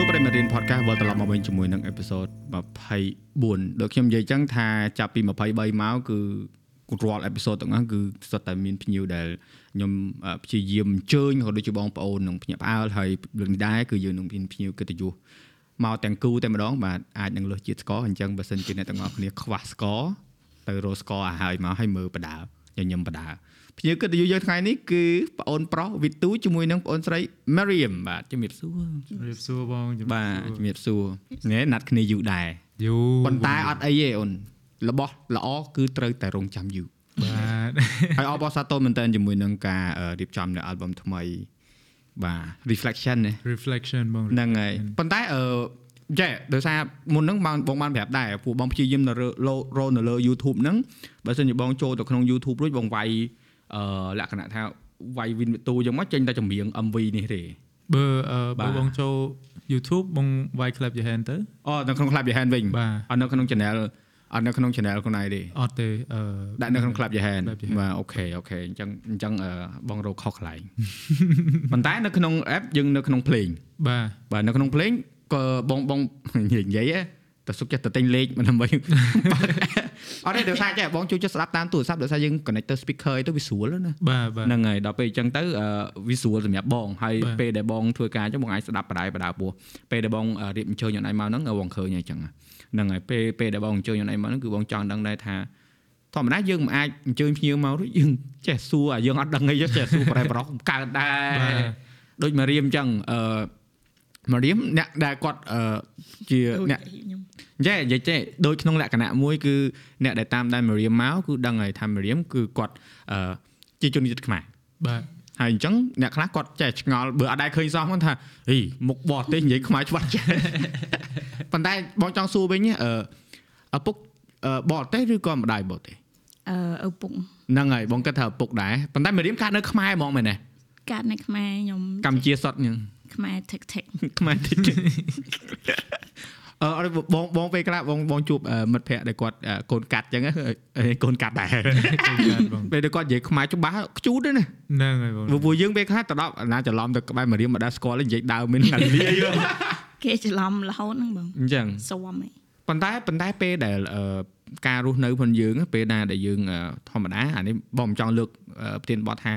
សួរប្រិយមិត្តរៀន podcast វិលត្រឡប់មកវិញជាមួយនឹងអេពីសូត24ដូចខ្ញុំនិយាយចឹងថាចាប់ពី23មកគឺរាល់អេពីសូតទាំងអស់គឺសុទ្ធតែមានភ្ញៀវដែលខ្ញុំព្យាយាមអញ្ជើញក៏ដូចជាបងប្អូននឹងភ្ញាក់ផ្អើលហើយរឿងនេះដែរគឺយើងនឹងមានភ្ញៀវកិត្តិយសមកទាំងគូតែម្ដងបាទអាចនឹងលើសជាតិស្ករអញ្ចឹងបើសិនជាអ្នកទាំងអស់គ្នាខ្វះស្ករទៅរកស្ករឲ្យហើយមកឲ្យមើលបដាញញឹមបដា ភ្ញៀវកិត្តិយសយើងថ្ងៃនេះគឺប្អូនប្រុសវិទូជាមួយនឹងប្អូនស្រី Mariam បាទជំរាបសួរជំរាបសួរបងជំរាបបាទសួរជំរាបសួរនេះណាត់គ្នាយូរដែរយូរប៉ុន្តែអត់អីទេអូនរបស់ល្អគឺត្រូវតែរងចាំយូរបាទហើយអបអរសាទរមែនតើជាមួយនឹងការអឺរៀបចំនៅ album ថ្មីបាទ reflection ណា reflection បងហ្នឹងហើយប៉ុន្តែអឺចេះដោយសារមុនហ្នឹងបងបងបានប្រាប់ដែរពួកបងព្យាយាមនៅលើរនៅលើ YouTube ហ្នឹងបើសិនជាបងចូលទៅក្នុង YouTube រួចបងវាយអឺ លក្ខណៈថាវាយ win ទូចឹងមកចេញតែចម្រៀង MV នេះទេបើអឺបាបើទបងចូល YouTube បងវាយ clap your hand ទៅអូនៅក្នុង Club Your Hand វិញបាទអត់នៅក្នុង channel អត់នៅក្នុង channel ខ្លួនឯងទេអត់ទេអឺដាក់នៅក្នុង club your hand Clap Your Hand បាទអូខេអូខេអញ្ចឹងអញ្ចឹងអឺបងរកខុសកន្លែងប៉ុន្តែនៅក្នុង app យើងនៅក្នុង play បាទបាទនៅក្នុង play ក៏បងបងនិយាយហ៎តែសុខចិត្តទៅទិញលេខមិនដើម្បី អត់ទេដោយសារចេះបងជួយចិត្តស្ដាប់តាមទូរស័ព្ទដោយសារយើង connect ទៅ speaker អីទៅវាស្រួលណាបាទបាទហ្នឹងហើយដល់ពេលអញ្ចឹងទៅអឺវាស្រួលសម្រាប់បងហើយបាទពេលដែលបងធ្វើការអញ្ចឹងបងអាចស្ដាប់បដាយបដាពោះពេលដែលបងអឺរៀបអញ្ជើញខ្លួនឯងមកហ្នឹងបងឃើញហើយអញ្ចឹងហ្នឹងហើយពេលពេលដែលបងអញ្ជើញខ្លួនឯងមកហ្នឹងគឺបងចង់ដឹងដែរថាធម្មតាយើងមិនអាចអញ្ជើញភ្ញៀវមករួចយើងចេះសួរអាយើងអត់ដឹងអីទេចេះសួរប្រែប្រោះកើតដែរបាទដូចមករៀមអញ្ចឹងអឺមករៀមអ្នកដែលគាត់អឺជាអ្នក ខ្ញុំចេះនិយាយចេះដូចក្នុងលក្ខណៈមួយគឺអ្នកដែលតាមដានមរៀមមកគឺដឹងហើយថាមរៀមគឺគាត់អឺជាជនជាតិខ្មែរបាទហើយអញ្ចឹងអ្នកខ្លះគាត់ចេះឆ្ងល់បើអត់ដែរឃើញសោះហ្នឹងថាហីមុខបរទេសនិយាយខ្មែរច្បាស់ចេះប៉ុន្តែបងចង់សួរវិញអឺឪពុកអឺបរទេសឬក៏ម្ដាយបរទេសអឺឪពុកហ្នឹងហើយបងគិតថាឪពុកដែរប៉ុន្តែមរៀមកើតនៅខ្មែរហ្មងមែនទេកាត់នៅខ្មែរខ្ញុំកម្ពុជាសុទ្ធហ្នឹងខ្មែរ tick tick ខ្មែរតិច អឺអត់បងបងពេលខ្លះបងបងជួបអឺមិត្តភ័ក្តិដែលគាត់អឺកូនកាត់អញ្ចឹងអឺកូនកាត់ដែរកូនកាត់បងពេលដែលគាត់និយាយខ្មែរច្បាស់ខ្ជូតទេណាហ្នឹងហើយបងព្រោះពួកយើងពេលខ្លះទៅដល់ណាច្រឡំទៅក្បែរមករៀមមកដល់ស្គាល់និយាយដើមមានងាលីយគេច្រឡំរហូតហ្នឹងបងអញ្ចឹងស៊ំហីប៉ុន្តែប៉ុន្តែពេលដែលអឺ ការរស់នៅផងយើងពេលណាដែលយើងអឺធម្មតាអានេះបងមិនចង់លើកអឺប្រធានបទថា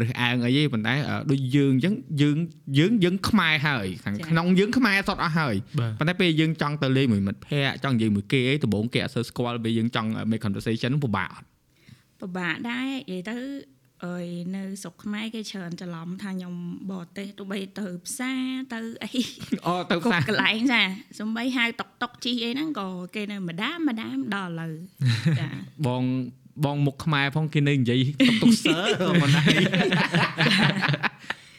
រើសអើងអីទេប៉ុន្តែអឺដូចយើងអញ្ចឹងយើងយើងយើងខ្មែរហើយខាងក្នុងយើងខ្មែរសុទ្ធអស់ហើយបាទប៉ុន្តែពេលយើងចង់ទៅលេងមួយមិត្តភ័ក្តិចង់និយាយមួយគេអីដំបូងគេអត់សូវស្គាល់ពេលយើងចង់ make conversation ពិបាកអត់ពិបាកដែរនិយាយទៅ អើយនៅស្រុកខ្មែរគេច្រើនច្រឡំថាខ្ញុំបរទេសទោះបីទៅផ្សារទៅអីអូទៅគ្រប់ផ្សារកន្លែងចាសំបីហៅតុកតុកជីអីហ្នឹងក៏គេនៅម្ដាមម្ដាមដល់ឥឡូវចាបងបងមុខខ្មែរផងគេនៅនិយាយតុកតុកសើមិនដែរ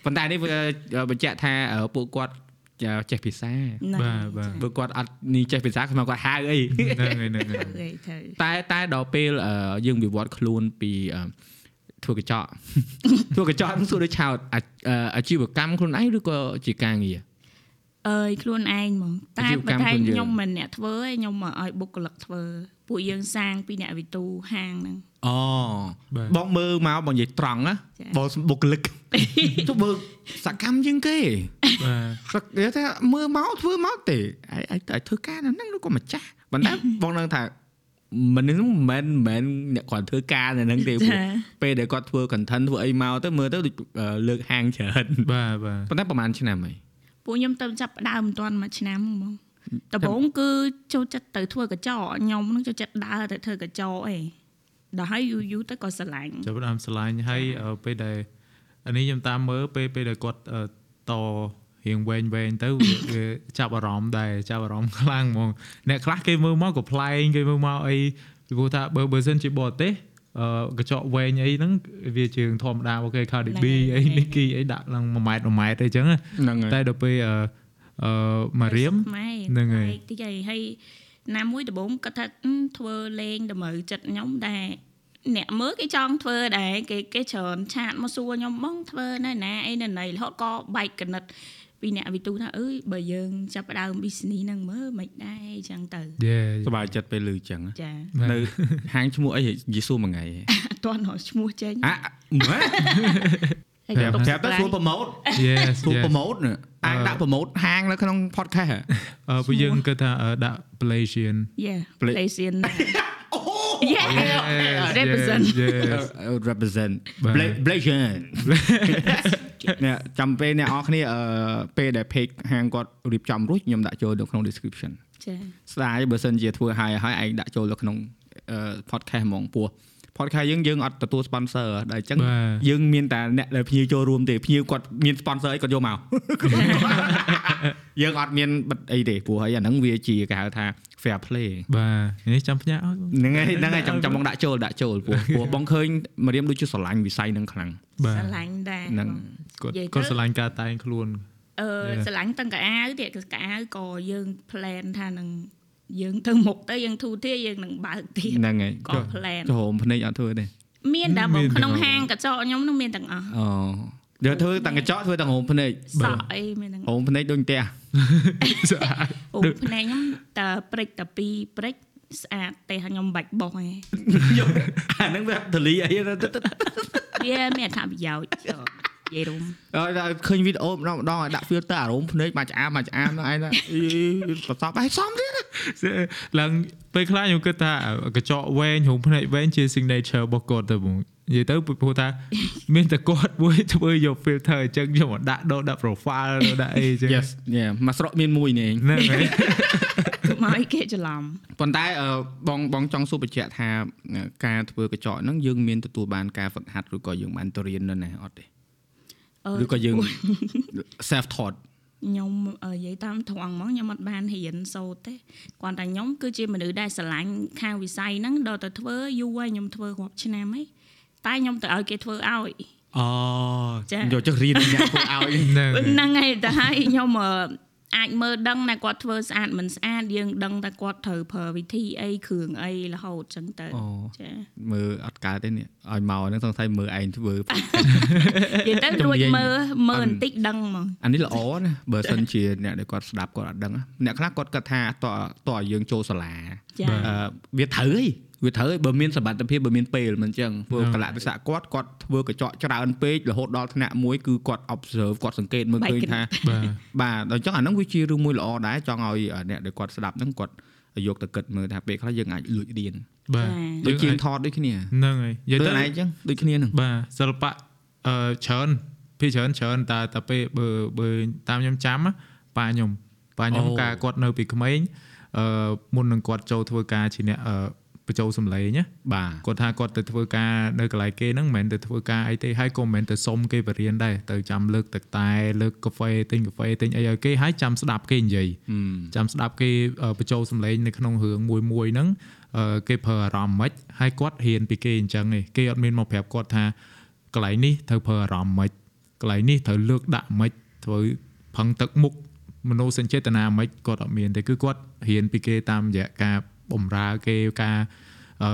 ប៉ុន្តែនេះវាបញ្ជាក់ថាអឺពួកគាត់ចេះភាសាហ្នឹងបាទបាទព្រោះគាត់អត់នេះចេះភាសាខ្មែរគាត់ហៅអីហ្នឹងហើយហ្នឹងហើយទៅទៅតែតែដល់ពេលអឺយើងវិវត្តខ្លួនពីអឺ ធ្វើកញ្ចក់ធ្វើកញ្ចក់ហ្នឹងសួរដូចឆោតអាអឺអាជីវកម្មខ្លួនឯងឬក៏ជាការងារអើយខ្លួនឯងហ្មងតែអាជីវកម្មបើតែខ្លួនយើងខ្ញុំមិនអ្នកធ្វើទេខ្ញុំមកឲ្យបុគ្គលិកធ្វើពួកយើងសាងពីអ្នកវិទូហាងហ្នឹងអូបាទបងមើលមកបងនិយាយត្រង់ណាចា៎បងបុគ្គលិកទៅមើលសកម្មជាងគេបាទសឹកនិយាយថាមើលមកធ្វើមកទេឯងឯងទៅធ្វើការនៅហ្នឹងឬក៏ម្ចាស់ប៉ុន្តែបងនឹងថា មិនហ្នឹងមិនមែនមិនអ្នកគាត់ធ្វើការនៅហ្នឹងទេព្រោះចាពេលដែលគាត់ធ្វើ content ធ្វើអីមកទៅមើលទៅដូចអឺលើកហាងច្រើនបាទបាទប៉ុន្តែប្រហែលឆ្នាំហើយពួកខ្ញុំទៅចាប់ផ្ដើមមិនទាន់មួយឆ្នាំហ្មងដំបូងគឺចូលចិត្តទៅធ្វើកញ្ចក់ខ្ញុំនឹងចូលចិត្តដើរទៅធ្វើកញ្ចក់អីដល់ហើយយូរយូរទៅក៏ស្រឡាញ់ចាប់ផ្ដើមឆ្លាញ់ហើយអឺពេលដែលអានេះខ្ញុំតាមមើលពេលពេលដែលគាត់អឺត រៀងវែងវែងទៅវាវាចាប់អារម្មណ៍ដែរចាប់អារម្មណ៍ខ្លាំងហ្មងអ្នកខ្លះគេមើលមកក៏ប្លែងគេមើលមកអីពីព្រោះថាបើបើសិនជាបរទេសអឺកញ្ចក់វែងអីហ្នឹងវាជាងធម្មតាអូខេ Cardi B អី Nicki អីដាក់ឡើង1ម៉ែត្រ1ម៉ែត្រអីចឹងណាហ្នឹងហើយតែដល់ពេលអឺអឺមករៀមខ្មែរហ្នឹងហើយតិចហើយហើយណាមួយដំបូងគាត់ថាអឺធ្វើលេងតម្រូវចិត្តខ្ញុំដែរអ្នកមើលគេចង់ធ្វើដែរគេគេច្រើនឆាតមកសួរខ្ញុំបងធ្វើនៅណាអីនៅណីរហូតក៏បែកកណិត ពីអ្នកវិទូថាអើយបើយើងចាប់ផ្ដើម business ហ្នឹងមើលមិនដែរអញ្ចឹងទៅយេសប្បាយចិត្តពេលឮអញ្ចឹងចានៅហាងឈ្មោះអីនិយាយសួរមួយថ្ងៃហ៎អត់ទាន់រកឈ្មោះចេញអាម៉េចហើយប្រាប់ក៏ប្រាប់ទៅសួរ promote yes សួរ yes promote ណាអាចដាក់ promote ហាងនៅក្នុង podcast ហ៎អឺពួកយើងគិតថាអឺដាក់ Malaysian yeah Play- Malaysian អូ yeah represent yes represent បាទ Bla- Blasian អ្នកចាំពេលអ្នកនរគ្នាអឺពេលដែល page ហាងគាត់រៀបចំរួចខ្ញុំដាក់ចូលនៅក្នុង description ចាស្ដាយបើសិនជាធ្វើហើយហើយឯងដាក់ចូលនៅក្នុងអឺ podcast ហ្មងពោះ podcast យើងយើងអត់ទទួល sponsor ដែលអញ្ចឹងបាទយើងមានតែអ្នកដែលភ្ញៀវចូលរួមទេភ្ញៀវគាត់មាន sponsor អីគាត់យកមកយើងអត់មានបិទអីទេព្រោះហើយអាហ្នឹងវាជាគេហៅថា fair play បាទនេះចាំផ្ញើឲ្យបងហ្នឹងហើយហ្នឹងហើយចាំចាំបងដាក់ចូលដាក់ចូលព្រោះព្រោះបងឃើញមរៀមដូចជាស្រឡាញ់វិស័យហ្នឹងខ្លាំងបាទស្រឡាញ់ដែរហ្នឹងគាត់និយាយទៅគាត់ស្រឡាញ់ការតែងខ្លួនអឺ Yeah. ស្រឡាញ់ទាំងកៅអៅទៀតកៅអៅក៏យើង plan ថានឹងយើងទៅមុខទៅយើងធូរធារយើងនឹងបើកទៀតហ្នឹងហើយក៏ plan ចូលរោមភ្នែកអត់ធ្វើទេមានតែបងមានក្នុងទាំងហាងកញ្ចក់ខ្ញុំនឹងមានទាំងអស់អូ យកធ្វើតាំងកញ្ចក់ធ្វើតាំងរោមភ្នែកសក់អីមានទាំងអរោស់មភ្នែកដូចផ្ទះអូភ្នែកខ្ញុំតែព្រិចតែពីរព្រិចស្អាតទេខ្ញុំមិនបាច់បោះឯងអាហ្នឹងវាទលីអីទៅទៅវាមានអត្ថប្រយោជន៍ចុះនិយាយរួមអើដល់ឃើញវីដេអូម្ដងម្ដងឲ្យដាក់ filter អារោមភ្នែកមកឆ្អាមមកឆ្អាមហ្នឹងឯងណាអីប្រសពឯងសំទៀតឡើងពេលខ្លះខ្ញុំគិតថាកញ្ចក់វែងរូបភ្នែកវែងជា signature របស់គាត់ទៅបង និយាយទៅព្រោះថាមានតែគាត់មួយធ្វើយក filter អញ្ចឹងខ្ញុំមកដាក់ដូរដាក់ profile ដូរដាក់អីអញ្ចឹង Yes ញ៉ាមកស្រុកមានមួយនេះហ្នឹងហើយគឺមកឲ្យគេច្រឡំប៉ុន្តែអឺបងបងចង់សួរបញ្ជាក់ថាការធ្វើកញ្ចក់ហ្នឹងយើងមានទទួលបានការហ្វឹកហាត់ឬក៏យើងបានទៅរៀននៅណាអត់ទេអឺឬក៏យើង self taught ខ្ញុំអឺនិយាយតាមត្រង់ហ្មងខ្ញុំអត់បានរៀនសូត្រទេគ្រាន់តែខ្ញុំគឺជាមនុស្សដែលស្រឡាញ់ខាងវិស័យហ្នឹងដល់ទៅធ្វើយូរហើយខ្ញុំធ្វើរាប់ឆ្នាំហើយ តែខ្ញុំទៅឲ្យគេធ្វើឲ្យអូចាយកចុះរៀនអ្នកធ្វើឲ្យហ្នឹងហើយហ្នឹងហើយតែហើយខ្ញុំអឺអាចមើលដឹងថាគាត់ធ្វើស្អាតមិនស្អាតយើងដឹងថាគាត់ត្រូវប្រើវិធីអីគ្រឿងអីរហូតចឹងទៅអូចាមើលអត់កើតទេនេះឲ្យមកហ្នឹងសង្ស័យមើលឯងធ្វើនិយាយទៅជំលួចនាញមើលមើលអឺបន្តិចដឹងហ្មងអានេះល្អណាបើសិនជាអ្នកដែលគាត់ស្ដាប់គាត់អត់ដឹងណាអ្នកខ្លះគាត់គិតថាតើតើឲ្យយើងចូលសាលាចាអឺវាត្រូវហី វាត្រូវហីបើមានសមត្ថភាពបើមានពេលមិនអញ្ចឹងព្រោះកលៈទេសៈគាត់គាត់ធ្វើកញ្ចក់ច្រើនពេករហូតដល់ថ្នាក់មួយគឺគាត់ observe គាត់សង្កេតមើលឃើញថាបាទបាទដល់អញ្ចឹងអាហ្នឹងវាជារឿងមួយល្អដែរចង់ឲ្យអ្នកដែលគាត់ស្ដាប់ហ្នឹងគាត់យកទៅគិតមើលថាពេលខ្លះយើងអាចលួចរៀនបាទដូចជាងថតដូចគ្នាហ្នឹងហើយនិយាយដូចទៅឯងអញ្ចឹងដូចគ្នាហ្នឹងបាទសិល្បៈអឺច្រើនពីច្រើនច្រើនតែតែពេលបើបើតាមខ្ញុំចាំណាប៉ាខ្ញុំប៉ាខ្ញុំអូការគាត់នៅពីក្មេងអឺមុននឹងគាត់ចូលធ្វើការជាអ្នកអឺ បញ្ចូលសម្លេងណាបាទគាត់ថាគាត់ទៅធ្វើការនៅកន្លែងគេហ្នឹងមិនមែនទៅធ្វើការអីទេហើយក៏មិនមែនទៅសុំគេបរៀនដែរទៅចាំលើកទឹកតែលើកកាហ្វេទិញកាហ្វេទិញអីឲ្យគេហើយចាំស្ដាប់គេនិយាយហឹមចាំស្ដាប់គេអឺបញ្ចូលសម្លេងនៅក្នុងរឿងមួយមួយហ្នឹងអឺគេប្រើអារម្មណ៍មិនហើយគាត់រៀនពីគេអញ្ចឹងឯងគេអត់មានមកប្រាប់គាត់ថាកន្លែងនេះត្រូវប្រើអារម្មណ៍មិនកន្លែងនេះត្រូវលើកដាក់មិនធ្វើផឹងទឹកមុខមនោសញ្ចេតនាមិនគាត់អត់មានទេគឺគាត់រៀនពីគេតាមរយៈការ បំរើគេការអឺ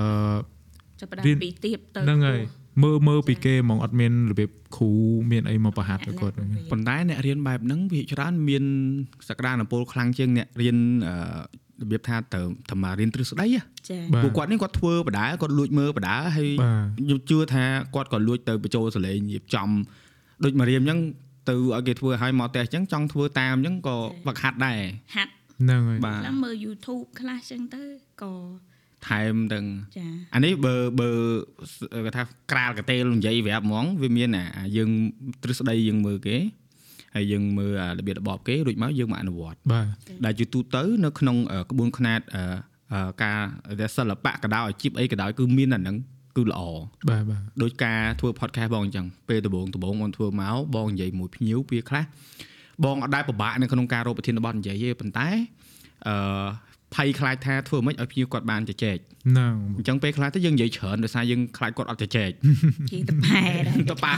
ចាប់ផ្ដើមរៀនពីទៀបទៅហ្នឹងហើយមើលមើលពីគេហ្មងអត់មានរបៀបគ្រូមានអីមកប្រហាត់ទៅគាត់ហ្នឹងប៉ុន្តែអ្នករៀនបែបហ្នឹងវាច្រើនមានសក្តានុពលខ្លាំងជាងអ្នករៀនអឺរបៀបថាទៅតែមករៀនទ្រឹស្ដីហ៎ចាបាទពួកគាត់នេះគាត់ធ្វើបដាគាត់លួចមើលបដាហើយបាទខ្ញុំជឿថាគាត់ក៏លួចទៅបញ្ចូលសលេងរៀបចំដូចមករៀមអញ្ចឹងទៅឲ្យគេធ្វើឲ្យមកផ្ទះអញ្ចឹងចង់ធ្វើតាមអញ្ចឹងក៏វឹកហាត់ដែរហាត់ ហ្នឹងហើយបាទខ្លះមើល YouTube ខ្លះចឹងទៅក៏ថែមទាំងចាអានេះបើបើគាត់ថាក្រាលកតេលនិយាយប្រាប់ហ្មងវាមានអាអាយើងទ្រឹស្ដីយើងមើលគេហើយយើងមើលអារបៀបរបបគេរួចមកយើងមកអនុវត្តបាទដែលជាទូទៅនៅក្នុងអឺក្បួនខ្នាតអឺអឺការដែលសិល្បៈក៏ដោយអាជីពអីក៏ដោយគឺមានអាហ្នឹងគឺល្អបាទបាទដោយការធ្វើ podcast បងអញ្ចឹងពេលដំបូងដំបូងបងធ្វើមកបងនិយាយមួយភ្ញៀវវាខ្លះ បងអត់ដែលពិបាកនៅក្នុងការរកប្រធានបទនិយាយទេប៉ុន្តែអឺភ័យខ្លាចថាធ្វើមិនឲ្យភ្ញៀវគាត់បានជជែកហ្នឹងអញ្ចឹងពេលខ្លះទៅយើងនិយាយច្រើនដោយសារយើងខ្លាចគាត់អត់ជជែកជាតប៉ែដែរទៅប៉ែ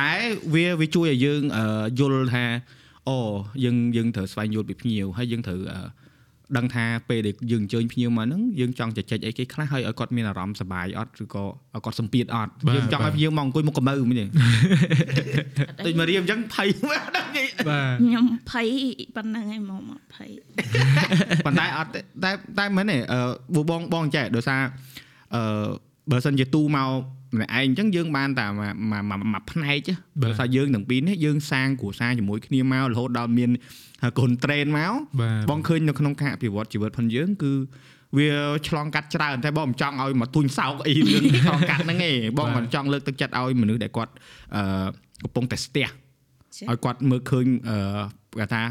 តែវាវាជួយឲ្យយើងអឺយល់ថាអូយើងយើងត្រូវស្វែងយល់ពីភ្ញៀវហើយយើងត្រូវអឺ ដឹងថាពេលដែលយើងអញ្ជើញភ្ញៀវមកហ្នឹងយើងចង់ជជែកអីគេខ្លះហើយឲ្យគាត់មានអារម្មណ៍សប្បាយអត់ឬក៏ឲ្យគាត់សម្ពាធអត់យើងចង់ឲ្យភ្ញៀវមកអង្គុយមុខកៅម៉ៅមិញទេដូចមករៀមអញ្ចឹងភ័យមកដល់និយាយបាទខ្ញុំភ័យប៉ុណ្ណឹងឯងមកមកភ័យប៉ុន្តែអត់ទេតែតែមិនទេអឺបងបងចេះដោយសារអឺបើសិនជាទូមក ម្នាក់ឯងអញ្ចឹងយើងបានតែមួយមួយមួយផ្នែក chứ បាទបើថាយើងទាំងពីរនេះយើងសាងគ្រួសារជាមួយគ្នាមករហូតដល់មានកូនត្រេនមកបាទបងឃើញនៅក្នុងការអភិវឌ្ឍជីវិតផងយើងគឺវាឆ្លងកាត់ច្រើនតែបងមិនចង់ឲ្យមកទុញសោកអីរឿងឆ្លងកាត់ហ្នឹងឯងបងមិនចង់លើកទឹកចិត្តឲ្យមនុស្សដែលគាត់អឺកំពុងតែស្ទះឲ្យគាត់មើលឃើញអឺគេថា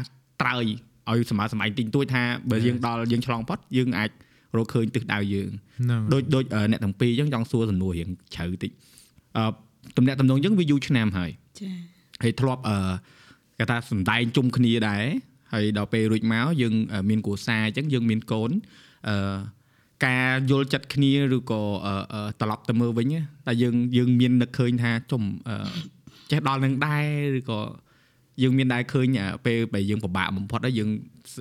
ត្រើយឲ្យសម័យសម័យតិចតួចថាបើយើងដល់យើងឆ្លងផុតយើងអាច រកឃើញទិសដៅយើងហ្នឹងដូចដូចអឺអ្នកទាំងពីរអញ្ចឹងចង់សួរសំណួររៀងជ្រៅតិចអឺតំណាក់តំណងយើងវាយូរឆ្នាំហើយចាហើយធ្លាប់អឺគេថាសំដែងជុំគ្នាដែរហើយដល់ពេលរួចមកយើងអឺមានគ្រួសារអញ្ចឹងយើងមានកូនអឺការយល់ចិត្តគ្នាឬក៏អឺអឺត្រឡប់ទៅមើលវិញណាតែយើងយើងមាននឹកឃើញថាចំអឺចេះដល់នឹងដែរឬក៏ យើងមានដែរឃើញអ่าពេលដែលយើងពិបាកបំផុតហើយយើង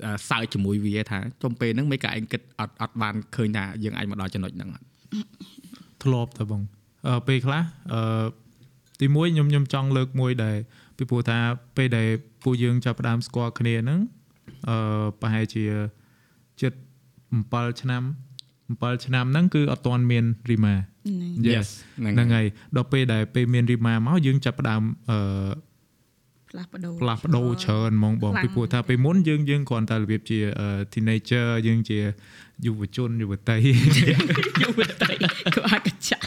អឺសើចជាមួយវាថាចំពេលហ្នឹងមិនក៏ឯងគិតអត់អត់បានឃើញថាយើងអាចមកដល់ចំណុចហ្នឹងអត់ធ្លាប់តែបងអឺពេលខ្លះអឺទីមួយខ្ញុំខ្ញុំចង់លើកមួយដែលពីព្រោះថាពេលដែលពួកយើងចាប់ផ្ដើមស្គាល់គ្នាហ្នឹងអឺប្រហែលជាជិត7ឆ្នាំ7ឆ្នាំហ្នឹងគឺអត់ទាន់មានរីម៉ាហ្នឹង Yes ហ្នឹងហើយដល់ពេលដែលពេលមានរីម៉ាមកយើងចាប់ផ្ដើមអឺ ផ្លាស់ប្ដូរផ្លាស់ប្ដូរច្រើនហ្មងបងខ្លាំងពីព្រោះថាពេលមុនយើងយើងគ្រាន់តែរបៀបជាអឺ teenager យើងជាយុវជនយុវតីយុវតីក៏អាចកចាក់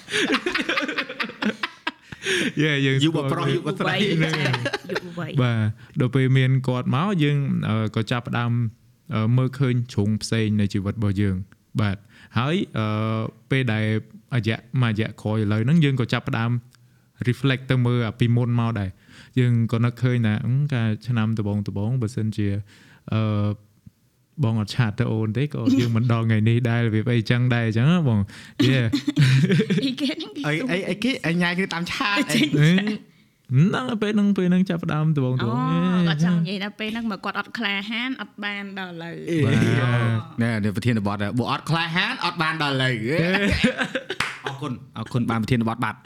យេយើងយុវប្រុសយុវស្រីហ្នឹងយុវវ័យបាទដល់ពេលមានគាត់មកយើងអឺក៏ចាប់ផ្ដើមអឺមើលឃើញជ្រុងផ្សេងនៃជីវិតរបស់យើង បាទហើយអឺពេលដែលអាយៈមួយអាយៈក្រោយឥឡូវហ្នឹងយើងក៏ចាប់ផ្ដើម reflect ទៅមើលអាពីមុនមកដែរ យើងក៏នឹកឃើញថាអឺកាលឆ្នាំដំបូងដំបូងបើសិនជាអឺបងអត់ឆាតទៅអូនទេក៏យើងមិនដល់ថ្ងៃនេះដែររបៀបអីចឹងដែរអញ្ចឹងណាបងយេអីគេហ្នឹងគេអីអីអីគេអញញ៉ាយគេតាមឆាតអីហ្នឹងពេលហ្នឹងពេលហ្នឹងចាប់ផ្ដើមដំបូងដំអូបូងគាត់ចង់និយាយដល់ពេលហ្នឹងមកគាត់អត់ក្លាហានអត់បានដល់ឥឡូវបាទណែនេះប្រធានបទបើអត់ក្លាហានអត់បានដល់ឥឡូវអរគុណអរគុណបានប្រធានបទបាត់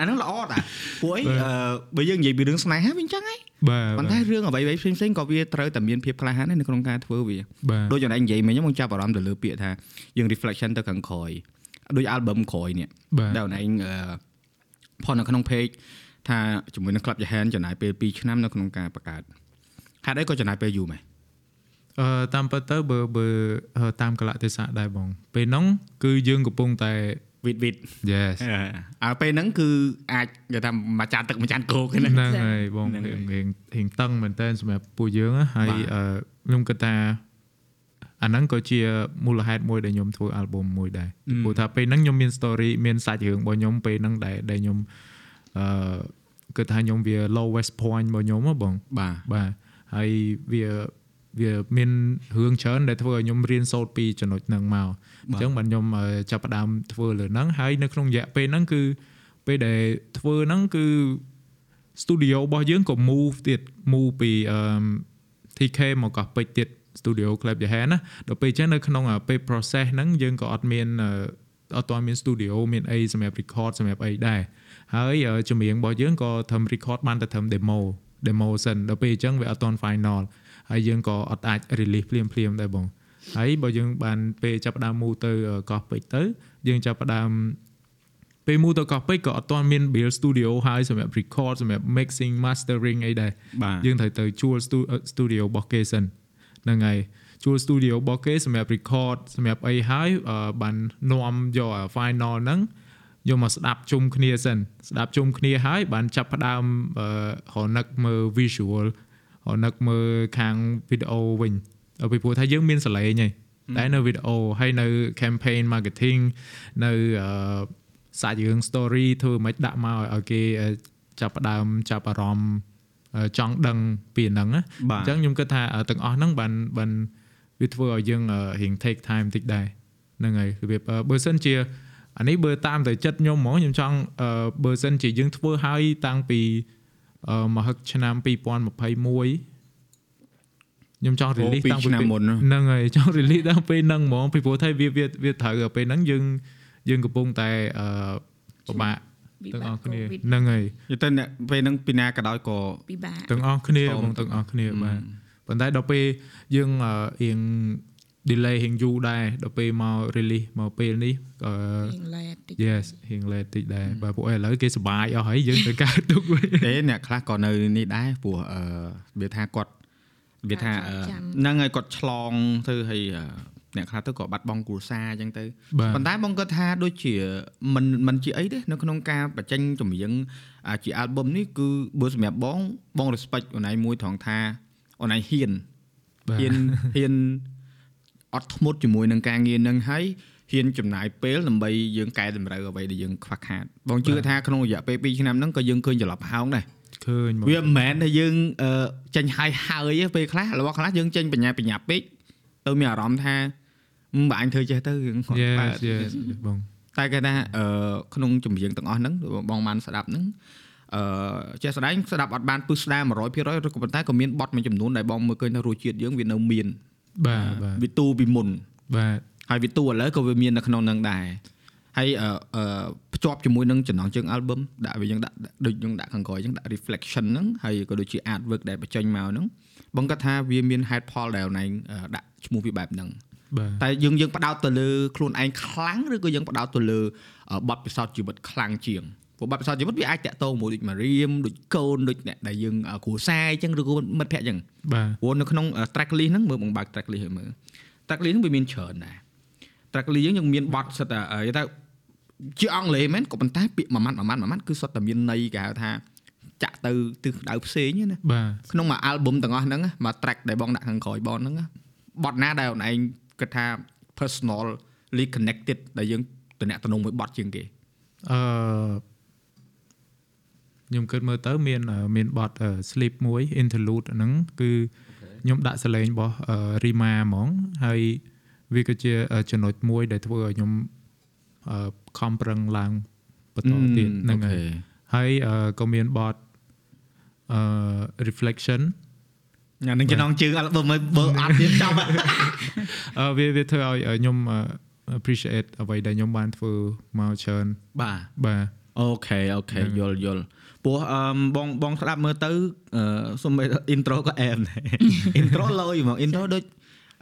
អាហ្នឹងល្អតាពួកអីអឺបើយើងនិយាយពីរឿងស្នេហាវាអញ្ចឹងហីបាទប៉ុន្តែរឿងអ្វីៗផ្សេងផ្សេងៗក៏វាត្រូវតែមានភាពក្លាហានដែរនៅក្នុងការធ្វើវាបាទដូចចំណែកនិយាយមិញខ្ញុំចាប់អារម្មណ៍ទៅលើពាក្យថាយើង reflection ទៅខាងក្រោយដូច album ក្រោយនេះបាទដែលអូនឯងអឺផុសនៅក្នុង page ថាជាមួយនឹង Club Jahan ចំណាយពេល2ឆ្នាំនៅក្នុងការបង្កើតហេតុអីក៏ចំណាយពេលយូរមែនអឺតាមពិតទៅបើបើអឺតាមកលៈទេសៈដែរបងពេលហ្នឹងគឺយើងកំពុងតែ វិតវិត yes អើពេលហ្នឹងគឺអាចនិយាយថាមួយចានទឹកម្ចានគោកហ្នឹងហ្នឹងហើយបងហ្នឹងហើយរៀងរៀងរៀងតឹងមែនតើសម្រាប់ពួកយើងណាហើយបាទអឺខ្ញុំគិតថាអាហ្នឹងក៏ជាមូលហេតុមួយដែលខ្ញុំធ្វើ album មួយដែរអឺព្រោះថាពេលហ្នឹងខ្ញុំមាន story មានសាច់រឿងរបស់ខ្ញុំពេលហ្នឹងដែលដែលខ្ញុំអឺគិតថាខ្ញុំវា lowest point របស់ខ្ញុំហ៎បងបាទបាទហើយវា វាមានរឿងច្រើនដែលធ្វើឲ្យខ្ញុំរៀនសូត្រពីចំណុចហ្នឹងមកអញ្ចឹងបាទខ្ញុំអឺចាប់ផ្ដើមធ្វើលើហ្នឹងហើយនៅក្នុងរយៈពេលហ្នឹងគឺពេលដែលធ្វើហ្នឹងគឺ studio របស់យើងក៏ move ទៀត move ពីអឺ TK មកកោះពេជ្រទៀត studio Club Jahan ណាដល់ពេលអញ្ចឹងនៅក្នុងអាពេល process ហ្នឹងយើងក៏អត់មានអឺអត់ទាន់មាន studio មានអីសម្រាប់ record សម្រាប់អីដែរហើយអឺចម្រៀងរបស់យើងក៏ធ្វើ record បានតែធ្វើ demo demo សិនដល់ពេលអញ្ចឹងវាអត់ទាន់ final ហើយយើងក៏អត់អាច release ភ្លាមភ្លាមៗដែរបងហើយបើយើងបានពេលចាប់ផ្ដើម move ទៅអឺកោះពេជ្រទៅយើងចាប់ផ្ដើមពេលមូទៅកោះពេជ្រក៏អត់ទាន់មាន build studio ហើយសម្រាប់ record សម្រាប់ mixing mastering អីដែរបាទយើងត្រូវទៅជួល stu- អឺ studio របស់គេសិនហ្នឹងហើយជួល studio របស់គេសម្រាប់ record សម្រាប់អីហើយអឺបាននាំយកអា final ហ្នឹងយកមកស្ដាប់ជុំគ្នាសិនស្ដាប់ជុំគ្នាហើយបានចាប់ផ្ដើមអឺរនឹកមើល visual រ នឹកមើលខាង video វិញអឺពីព្រោះថាយើងមានសលេងហើយតែនៅ video ហើយនៅ campaign marketing នៅអឺសាច់រឿង story ធ្វើមិនដាក់មកឲ្យគេអឺចាប់ផ្ដើមចាប់អារម្មណ៍អឺចង់ដឹងពីហ្នឹងណាបាទអញ្ចឹងខ្ញុំគិតថាអឺទាំងអស់ហ្នឹងបានបានវាធ្វើឲ្យយើងអឺរៀង take time តិចដែរហ្នឹងហើយរបៀបអឺបើសិនជាអានេះបើតាមទៅចិត្តខ្ញុំហ្មងខ្ញុំចង់អឺបើសិនជាយើងធ្វើឲ្យតាំងពីអឺ មហឹកឆ្នាំ2021ខ្ញុំចង់អូ release ពីរតាំងពីឆ្នាំមុនហ្នឹងហើយចង់ release តាំងពេលហ្នឹងហ្មងពីព្រោះថាវាវាវាត្រូវដល់ពេលហ្នឹងយើងយើងកំពុងតែអឺពិបាកទាំងអស់គ្នាហ្នឹងហើយនិយាយទៅអ្នកពេលហ្នឹងពីណាក៏ដោយក៏ពិបាកទាំងអស់គ្នាសូមបងទាំងអស់គ្នាបាទប៉ុន្តែដល់ពេលយើងអឺរៀង delay ហៀងយូរដែរដល់ពេលមក release មកពេលនេះអឺរៀងឡែតតិច yes ហៀង late តិចដែរបើពួកឯងឥឡូវគេសប្បាយអស់ហើយយើងទៅកើតទុកវិញទេអ្នកខ្លះក៏នៅនេះដែរព្រោះអឺវាថាគាត់វាថាអឺចាំហ្នឹងហើយគាត់ឆ្លងទៅហើយអឺអ្នកខ្លះទៅក៏បាត់បង់គ្រួសារអញ្ចឹងទៅបាទប៉ុន្តែបងគាត់ថាដូចជាមិនមិនជាអីទេនៅក្នុងការបញ្ចេញចម្រៀងអាជា album នេះគឺបើសម្រាប់បងបង respect អូនឯងមួយត្រង់ថាអូនឯងហ៊ានបាទហ៊ានហ៊ាន អត់ធ្មត់ជាមួយនឹងការងារនឹងហើយហ៊ានចំណាយពេលដើម្បីយើងកែតម្រូវអ្វីដែលយើងខ្វះខាតបងជឿថាក្នុងរយៈពេល2ឆ្នាំហ្នឹងក៏យើងឃើញចន្លោះប្រហោងដែរឃើញមកវាមិនមែនថាយើងអឺចេញហើយហើយទេពេលខ្លះរបស់ខ្លះយើងចេញបញ្ញាបញ្ញាពេកទៅមានអារម្មណ៍ថាមិនបាញ់ធ្វើចេះទៅរឿងគាត់ yes បាទ yes បងតែគេថាអឺក្នុងចម្រៀងទាំងអស់ហ្នឹងបងបានស្ដាប់ហ្នឹងអឺចេះស្ដែងស្ដាប់អត់បានពឹស្ដារ100%ឬក៏ប៉ុន្តែក៏មានបទមួយចំនួនដែលបងមើលឃើញថារសជាតិយើងវានៅមាន បាទបាទវាទូពីមុនបាទហើយវាទូឥឡូវក៏វាមាននៅក្នុងហ្នឹងដែរហើយអឺអឺភ្ជាប់ជាមួយនឹងចំណងជើង album ដាក់វាយើងដាក់ដូចយើងដាក់ខាងក្រោយយើងដាក់ reflection ហ្នឹងហើយក៏ដូចជា artwork ដែលបញ្ចេញមកហ្នឹងបងគាត់ថាវាមាន head Paul ដែលណែដាក់ឈ្មោះវាបែបហ្នឹងបាទតែយើងយើងផ្ដោតទៅលើខ្លួនឯងខ្លាំងឬក៏យើងផ្ដោតទៅលើបទពិសោធន៍ជីវិតខ្លាំងជាង ព្រោះបទពិសោធន៍ជីវិតវាអាចតាក់ទងមួយដូចមករៀមដូចកូនដូចអ្នកដែលយើងគ្រួសារអញ្ចឹងឬក៏មិត្តភក្តិអញ្ចឹងបាទព្រោះនៅក្នុង track list ហ្នឹងមើលបងបើក track list ឲ្យមើល track list ហ្នឹងវាមានច្រើនដែរ track list យើងយើងមានបទសិតតែនិយាយថាជាអង់គ្លេសមែនក៏ប៉ុន្តែពាក្យមួយម៉ាត់មួយម៉ាត់មួយម៉ាត់គឺសុទ្ធតែមានន័យគេហៅថាចាក់ទៅទិសដៅផ្សេងណាបាទក្នុងមួយ album ទាំងអស់ហ្នឹងមួយ track ដែលបងដាក់ខាងក្រោយបងហ្នឹងបទណាដែលអូនឯងគិតថា personally connected ដែលយើងតំណាក់តំណងមួយបទជាងគេអឺ ខ្ញុំគិតមើលទៅមានអឺមានបទអឺ sleep មួយ interlude ហ្នឹងគឺខ្ញុំដាក់សលេងរបស់អឺ Rima ហ្មងហើយវាក៏ជាអឺចំណុចមួយដែលធ្វើឲ្យខ្ញុំអឺខំប្រឹងឡើងបន្តទៀតហ្នឹងហើយហើយអឺក៏មានបទអឺ reflection អានឹងចំណងជើង album មើលបើអត់ទៀតចាំអឺវាវាធ្វើឲ្យអឺខ្ញុំអឺ appreciate អ្វីដែលខ្ញុំបានធ្វើមកច្រើនបាទបាទអូខេអូខេយល់យល់ ព្រោះអឺបងបងស្ដាប់មើលទៅអឺសុំ intro ក៏អែមដែរ intro លយហ្មង intro ដូច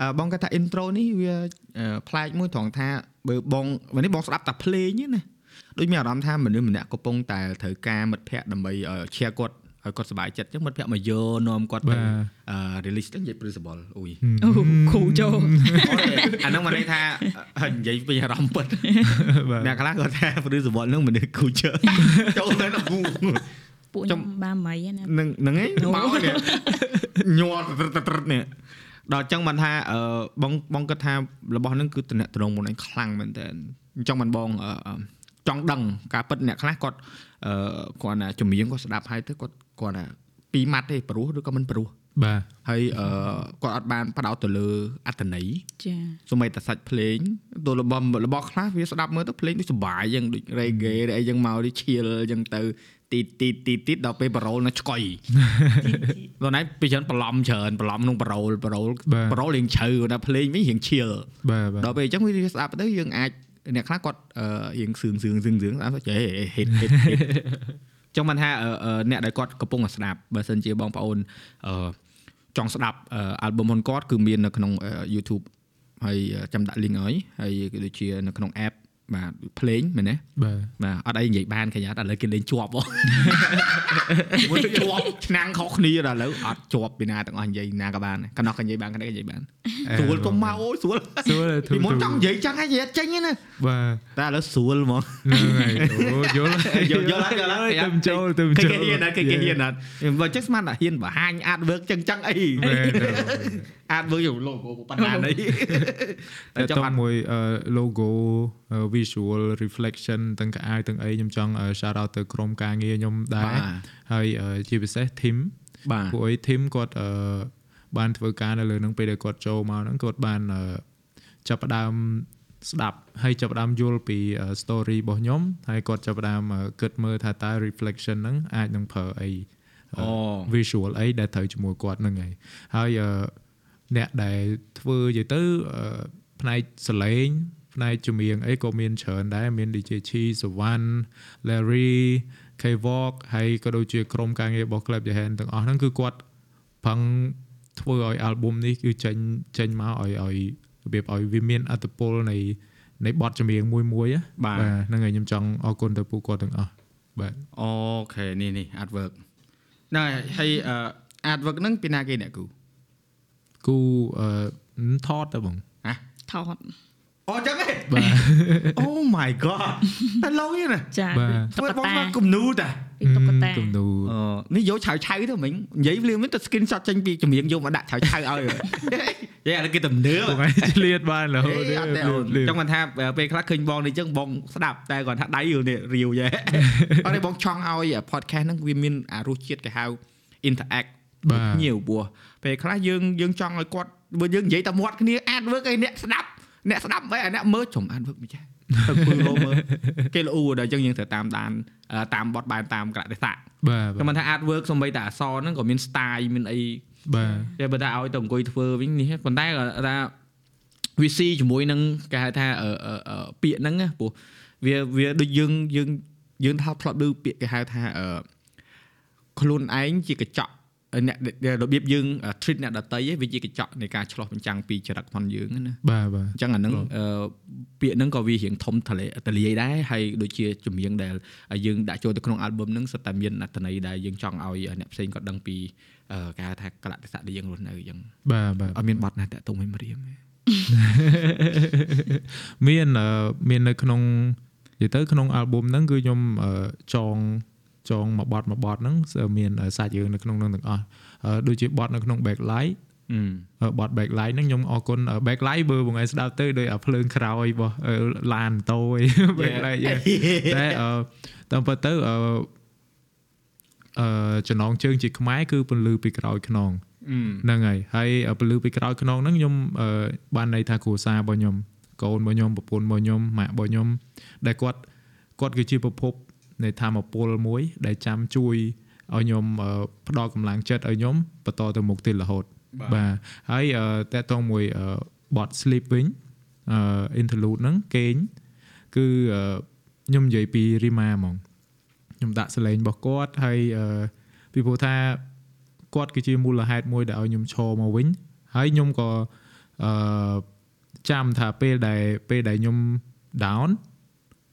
អឺបងគាត់ថា intro នេះវាអឺប្លែកមួយត្រង់ថាបើបងวันនេះបងស្ដាប់តែភ្លេងទេណាដូចមានអារម្មណ៍ថាមនុស្សម្នាក់កំពុងតែត្រូវការមិត្តភ័ក្តិដើម្បីឲ្យ share គាត់ ឲ្យគាត់សប្បាយចិត្តអញ្ចឹងមិត្តភ័ក្តិមកយកនាំគាត់ទៅបាទអឺ release ទៅនិយាយ principle អ៊ុយអូគ្រូចូលអាហ្នឹងមកន័យថាហើយនិយាយពីអារម្មណ៍ពិតបាទអ្នកខ្លះគាត់ថា principle ហ្នឹងមនុស្សគូជើចូលទៅដល់គូពួកខ្ញុំបានមៃណានឹងហ្នឹងឯងមកនេះញ័រត្រឹតត្រឹតនេះដល់អញ្ចឹងបានថាអឺបងបងគិតថារបស់ហ្នឹងគឺតំណត្រង់មុនឯងខ្លាំងមែនតើអញ្ចឹងបានបងអឺអឺចង់ដឹងការពិតអ្នកខ្លះគាត់អឺគាត់ណាចម្រៀងគាត់ស្ដាប់ហើយទៅគាត់ គាត់ណាពីរម៉ាត់ទេព្រោះឬក៏មិនព្រោះបាទហើយអឺគាត់អត់បានផ្ដោតទៅលើអត្តន័យចាសូម្បីតែសាច់ភ្លេងទៅរបស់របស់ខ្លះវាស្ដាប់មើលទៅភ្លេងដូចសុបាយយ៉ាងដូច reggae ឬអីយ៉ាងមកនេះឈៀលយ៉ាងទៅទីទីទីទីដល់ពេលប្រូលនៅឆ្កុយដល់ណៃពីច្រើនបន្លំច្រើនបន្លំក្នុងប្រូលប្រូលបាទប្រូលរៀងជ្រៅដល់ភ្លេងវិញរៀងឈៀលបាទបាទដល់ពេលអញ្ចឹងវាស្ដាប់ទៅយើងអាចអ្នកខ្លះគាត់អឺរៀងសឿងសឿងសឿងសឿងស្ដាប់ទៅចេះហេតហេតហេត ចឹងមិនថាអឺអឺអ្នកដែលគាត់កំពុងតែស្ដាប់បើសិនជាបងប្អូនអឺចង់ស្ដាប់អឺ album របស់គាត់គឺមាននៅក្នុងអឺ YouTube ហើយចាំដាក់ link ឲ្យហើយក៏ដូចជានៅក្នុង app បាទភ្លេងមែនទេបាទបាទអត់អីនិយាយបានគេយ៉ាតែឥឡូវគេលេងជាប់ហ៎មួយទៅជាប់ឆ្នាំងខុសគ្នាដល់ឥឡូវអត់ជាប់ពីណាទាំងអស់និយាយណាក៏បានកណ្ដោះក៏និយាយបានគ្នាក៏និយាយបានស្រួលកុំមកអូយស្រួលស្រួលធូពីរមុនធូចរង់និយាយចឹងហើយនិយាយអត់ចេញទេណាបាទតែឥឡូវស្រួលហ្មងហ្នឹងហើយអូយល់យល់យល់ហើយយល់ហើយទៅចូលទៅគេចូលគេហ៊ានណាគេគេហ៊ានណាបើចឹងស្មានតែហ៊ានបង្ហាញអាតវើកចឹងចឹងអីបាទអាតវើកយកលោកបណ្ដាអីតែចាំចង់បានមួយអឺ logo អឺ visual reflection ទាំងកៅអៅទាំងអីខ្ញុំចង់អឺ shout out ទៅក្រុមការងារខ្ញុំដែរបាទហើយអឺជាពិសេស team បាទពួកអី team គាត់អឺបានធ្វើការនៅលើនឹងពេលដែលគាត់ចូលមកហ្នឹងគាត់បានអឺចាប់ផ្ដើមស្ដាប់ហើយចាប់ផ្ដើមយល់ពីអឺ story របស់ខ្ញុំហើយគាត់ចាប់ផ្ដើមអឺគិតមើលថាតើ reflection ហ្នឹងអាចនឹងប្រើអីអូ visual អីដែលត្រូវជាមួយគាត់ហ្នឹងហើយហើយ អឺអ្នកដែលធ្វើនិយាយទៅអឺផ្នែកសលេងផ្នែកចម្រៀងអីក៏មានច្រើនដែរមាន DJ Chi Sawan Larry K-Walk ហើយក៏ដូចជាក្រុមការងាររបស់ Club Jahan ទាំងអស់ហ្នឹងគឺគាត់ប្រឹងធ្វើឲ្យ album នេះគឺចេញចេញមកឲ្យឲ្យរបៀបឲ្យវាមានអត្តពលនៃនៃបទចម្រៀងមួយមួយៗណាបាទហ្នឹងហើយខ្ញុំចង់អរគុណទៅពួកគាត់ទាំងអស់បាទអូខេនេះនេះ artwork ណ៎ហើយអឺ artwork ហ្នឹងពីណាគេអ្នកគូ គូអឺថតទៅបងហ៎ថតអូចឹងហ៎បាទ Oh my god តែឡូវនេះណាចាបាទតុធ្វើក្កបងតាមកគំនូតាពីតុក្កតាគំនូអឺនេះយកឆៅឆៅទៅមិញនិយាយភ្លាមទៅ screenshot ចេញពីចម្រៀងយកមកដាក់ឆៅឆៅឲ្យយេអានេះគេទំនើបបងឯងឆ្លៀតបានរហូតអេអត់ទេអូនចង់មិនថាពេលខ្លះឃើញបងនេះចឹងបងស្ដាប់តែគាត់ថាដៃរឿងនេះរាវយេអត់ទេបងចង់ឲ្យ podcast ហ្នឹងវាមានអារសជាតិគេហៅ interact បាទ ភ្ញៀវពោះពេលខ្លះយើងយើងចង់ឲ្យគាត់បើយើងនិយាយតែមាត់គ្នា artwork ឲ្យអ្នកស្ដាប់អ្នកស្ដាប់មិនអាអ្នកមើលចំ artwork មិនចេះទៅគួយរមើលគេល្អដល់ចឹងយើងត្រូវតាមដានអឺតាមបទបែនតាមក្រតិស័កបាទគេមិនថា artwork សំបីតែអក្សរហ្នឹងក៏មាន style មានអីបាទតែបើថាឲ្យទៅអង្គុយធ្វើវិញនេះប៉ុន្តែក៏ថាវាស៊ីជាមួយនឹងគេហៅថាអឺអឺអឺពាក្យហ្នឹងណាព្រោះវាវាដូចយើងយើងយើងថាធ្លាប់ឮពាក្យគេហៅថាអឺខ្លួនឯងជាកញ្ចក់ អ្នករបៀបយើង treat អ្នកដតីឯងវាជាកញ្ចក់នៃការឆ្លោះបញ្ចាំងពីចរិតផងយើងណាបាទបាទអញ្ចឹងអាហ្នឹងអឺពាក្យហ្នឹងក៏វារៀងធំទលាទលាយដែរហើយដូចជាចម្រៀងដែលយើងដាក់ចូលទៅក្នុង album ហ្នឹងសុទ្ធតែមានអត្ថន័យដែលយើងចង់ឲ្យអ្នកផ្សេងគាត់ដឹងពីអឺគេហៅថាកលៈទេសៈដែលយើងរស់នៅអញ្ចឹងបាទបាទអត់មានបត់ណាតាក់ទងឲ្យមរៀមទេមានអឺមាននៅក្នុងនិយាយទៅក្នុង album ហ្នឹងគឺខ្ញុំអឺចង ចងមួយបទមួយបទហ្នឹងមានសាច់រឿងនៅក្នុងហ្នឹងទាំងអស់អឺដូចជាបទនៅក្នុង backlight អឺបត់ backlight ហ្នឹងខ្ញុំអរគុណ backlight បើបងឯងស្ដាប់ទៅដោយអាភ្លើងក្រោយរបស់អឺឡានម៉ូតូអី backlight យេតែអឺតាមពិតទៅអឺអឺចំណងជើងជាខ្មែរគឺពន្លឺពីក្រោយខ្នងអឺហ្នឹងហើយហើយពលឺពីក្រោយខ្នងហ្នឹងខ្ញុំអឺបានន័យថាគ្រួសាររបស់ខ្ញុំកូនរបស់ខ្ញុំប្រពន្ធរបស់ខ្ញុំម៉ាក់របស់ខ្ញុំដែលគាត់គាត់គឺជាប្រភព នៃធម៌ពលមួយ ដែលចាំជួយឲ្យខ្ញុំអឺផ្ដល់កម្លាំងចិត្តឲ្យខ្ញុំបន្តទៅមុខទៀតរហូតបាទហើយអឺតើតងមួយអឺ bot sleep វិញអឺ interlude ហ្នឹងគេងគឺអឺខ្ញុំនិយាយពី Rima ហ្មងខ្ញុំដាក់សលេងរបស់គាត់ហើយអឺពីព្រោះថាគាត់គឺជាមូលហេតុមួយដែលឲ្យខ្ញុំឈរមកវិញហើយខ្ញុំក៏អឺចាំថាពេលដែលពេលដែលខ្ញុំ down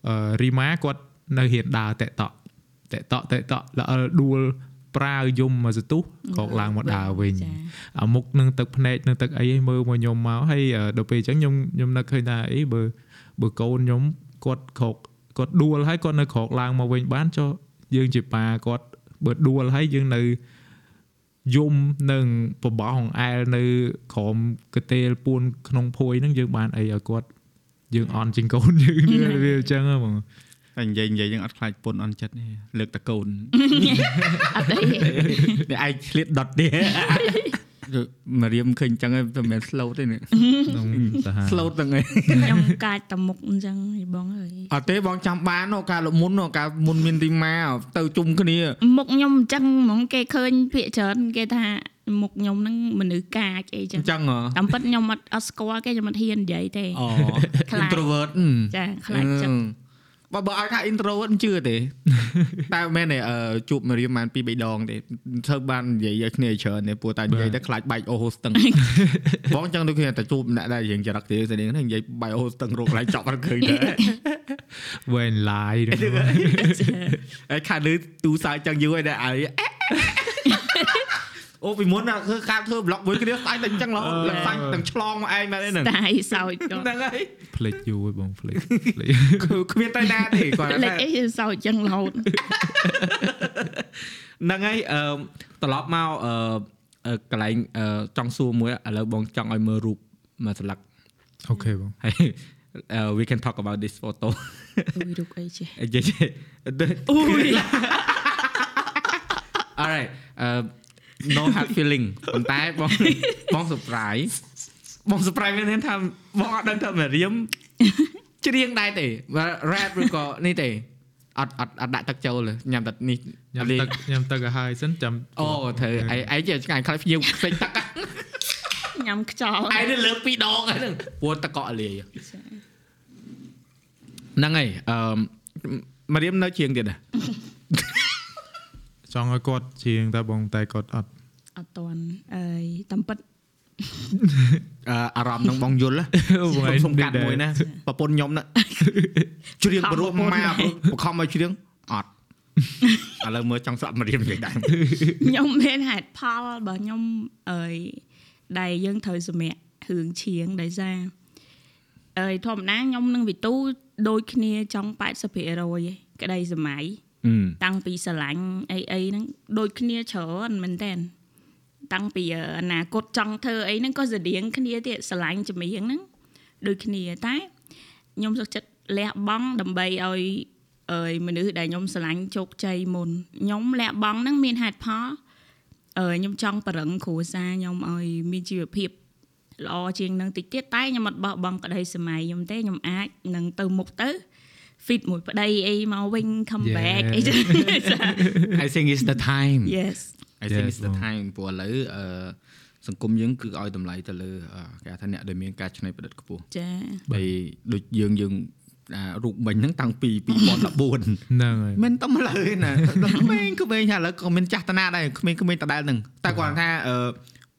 អឺរីម៉ាគាត់ នៅហ៊ានដើរតាក់តក់តាក់តក់តាក់តក់ល្អិលដួលប្រាវយំមកសទុះក៏ឡើងមកដើរវិញចាអាមុខនឹងទឹកភ្នែកនឹងទឹកអីឲ្យមើលមកខ្ញុំមកហើយអឺដល់ពេលអញ្ចឹងខ្ញុំខ្ញុំនឹកឃើញថាអីបើបើកូនខ្ញុំគាត់ក្រោកគាត់ដួលហើយគាត់នៅក្រោកឡើងមកវិញបានចុះយើងជាប៉ាគាត់បើដួលហើយយើងនៅយំនឹងបបោះអង្អែលនៅក្រោមកទេលពួនក្នុងភួយហ្នឹងយើងបានអីឲ្យគាត់យើងអន់ជាងកូនយើងវាអញ្ចឹងហ៎បង តែនិយាយនិយាយយើងអត់ខ្លាចពុនអន់ចិត្តទេលើកតកូនអត់ទេតែឯងឆ្លៀតដុតទេមរៀមឃើញអញ្ចឹងតែមិនមែន slow ទេនេះក្នុងសាហាវ slow ទាំងឯងខ្ញុំកាចតមុខអញ្ចឹងហីបងអើយអត់ទេបងចាំបានហ៎ការលមុនហ៎ការមុនមានទីម៉ាទៅជុំគ្នាមុខខ្ញុំអញ្ចឹងហ្មងគេឃើញភាកច្រើនគេថាមុខខ្ញុំហ្នឹងមនុស្សកាចអីចឹអងញ្ចឹងហ៎តាមពិតខ្ញុំអត់អត់ស្គាល់គេខ្ញុំអត់ហ៊ាននិយាយទេអូខ្លាច introvert ចាខ្លាចចិត្ត បើបើឲ្យថា introvert មិនជឿទេតែមិនមែនទេអឺជួបមរៀមបានពីរបីដងទេធ្វើបាននិយាយឲ្យគ្នាច្រើនទេព្រោះតែនិយាយទៅខ្លាចបែកអូហូស្ទឹងបងចឹងដូចគ្នាតែជួបអ្នកដែលយើងចរិតទេស្តៀងហ្នឹងនិយាយបែកអូហូស្ទឹងរកកន្លែងចប់អត់ឃើញទេវែនឡាយហ្នឹងហើយខាត់លឺទូសើចចឹងយូរហើយតែឲ្យ អូពីមុនណាគឺខាត់ធ្វើ blog មួយគ្នាស្អាតតែអញ្ចឹងរហូតឡើងសាច់ទាំងឆ្លងមកឯងមែនទេហ្នឹងតែសោចគាត់ហ្នឹងហើយផ្លេចយូរហើយបងផ្លេចផ្លេចគឺគ្មានតែណាទេគាត់លេខថាអីសោចចឹងរហូតហ្នឹងហើយអឺត្រឡប់មកអឺអឺកន្លែងអឺចង់សួរមួយឥឡូវបងចង់ឲ្យមើលរូបមួយស្លឹកអូខេបងហើយ uh, we can talk about this photo អុយរូបអីចេះអីចេះអូយ alright uh, no hard feeling ប៉ុន្តែបងបង surprise បង surprise មានន័យថាបងអត់ដឹងថាមរៀមច្រៀងដែរទេ rap ឬក៏នេះទេអត់អត់អត់ដាក់ទឹកចូលទេញ៉ាំតែនេះញ៉ាំទឹកញ៉ាំទឹកឲ្យហើយសិនចាំអូធ្វើឯឯងជាឆ្ងាញ់ខ្លាចភ្ញៀវផ្សេងទឹកញ៉ាំខ្យល់ឯនេះលើកពីរដងហ្នឹងពួនតកកលាយហ្នឹងហើយអឺមរៀមនៅជាងទៀតដែរ ចង់ឲ្យគាត់ជាងតែបងតែគាត់អត់អត់តន់អើយតាមពិតអឺអារម្មណ៍នឹងបងយល់ណាបងឯងសុំកាត់មួយណាប្រពន្ធខ្ញុំណាច្រៀងព្រោះមកបខំឲ្យច្រៀងអត់ឥឡូវមើលចង់ស្ដាប់មករៀននិយាយដែរខ្ញុំមានហេតុផលរបស់ខ្ញុំអើយដែលយើងត្រូវសម្រាករឿងឈៀងដោយសារអើយធម្មតាខ្ញុំនឹងវិទូដូចគ្នាចង់80%ឯងក្តីសម័យ តាំងពីស្រឡាញ់អីអីហ្នឹងដូចគ្នាច្រើនមែនតើតាំងពីអនាគតចង់ធ្វើអីហ្នឹងក៏ស្រដៀងគ្នាទៀតស្រឡាញ់ចម្រៀងហ្នឹងដូចគ្នាតែខ្ញុំសុខចិត្តលះបង់ដើម្បីឲ្យអើយមនុស្សដែលខ្ញុំស្រឡាញ់ជោគជ័យមុនខ្ញុំលះបង់ហ្នឹងមានហេតុផលអើយខ្ញុំចង់បរឹងគ្រួសារខ្ញុំឲ្យមានជីវភាពល្អជាងនឹងតិចទៀតតែខ្ញុំអត់បោះបង់ក្តីសម័យខ្ញុំទេខ្ញុំអាចនឹងទៅមុខទៅ fit មួយប្តីអីមកវិញ come Yeah. back អីចឹង I think it's the time yes I think Yes, it's the បង time ព្រោះឥឡូវអឺសង្គមយើងគឺឲ្យតម្លៃទៅលើអឺគេហៅថាអ្នកដែលមានការច្នៃប្រឌិតខ្ពស់ចាហើយដូចយើងយើងអារូបមិញហ្នឹងតាំងពី2014ហ្នឹងហើយមិនតែម្ល៉េះណាដល់ក្មេងក្មេងឥឡូវក៏មានចាស់តាណាដែរក្មេងក្មេងដដែលហ្នឹងតែគាត់ថាអឺ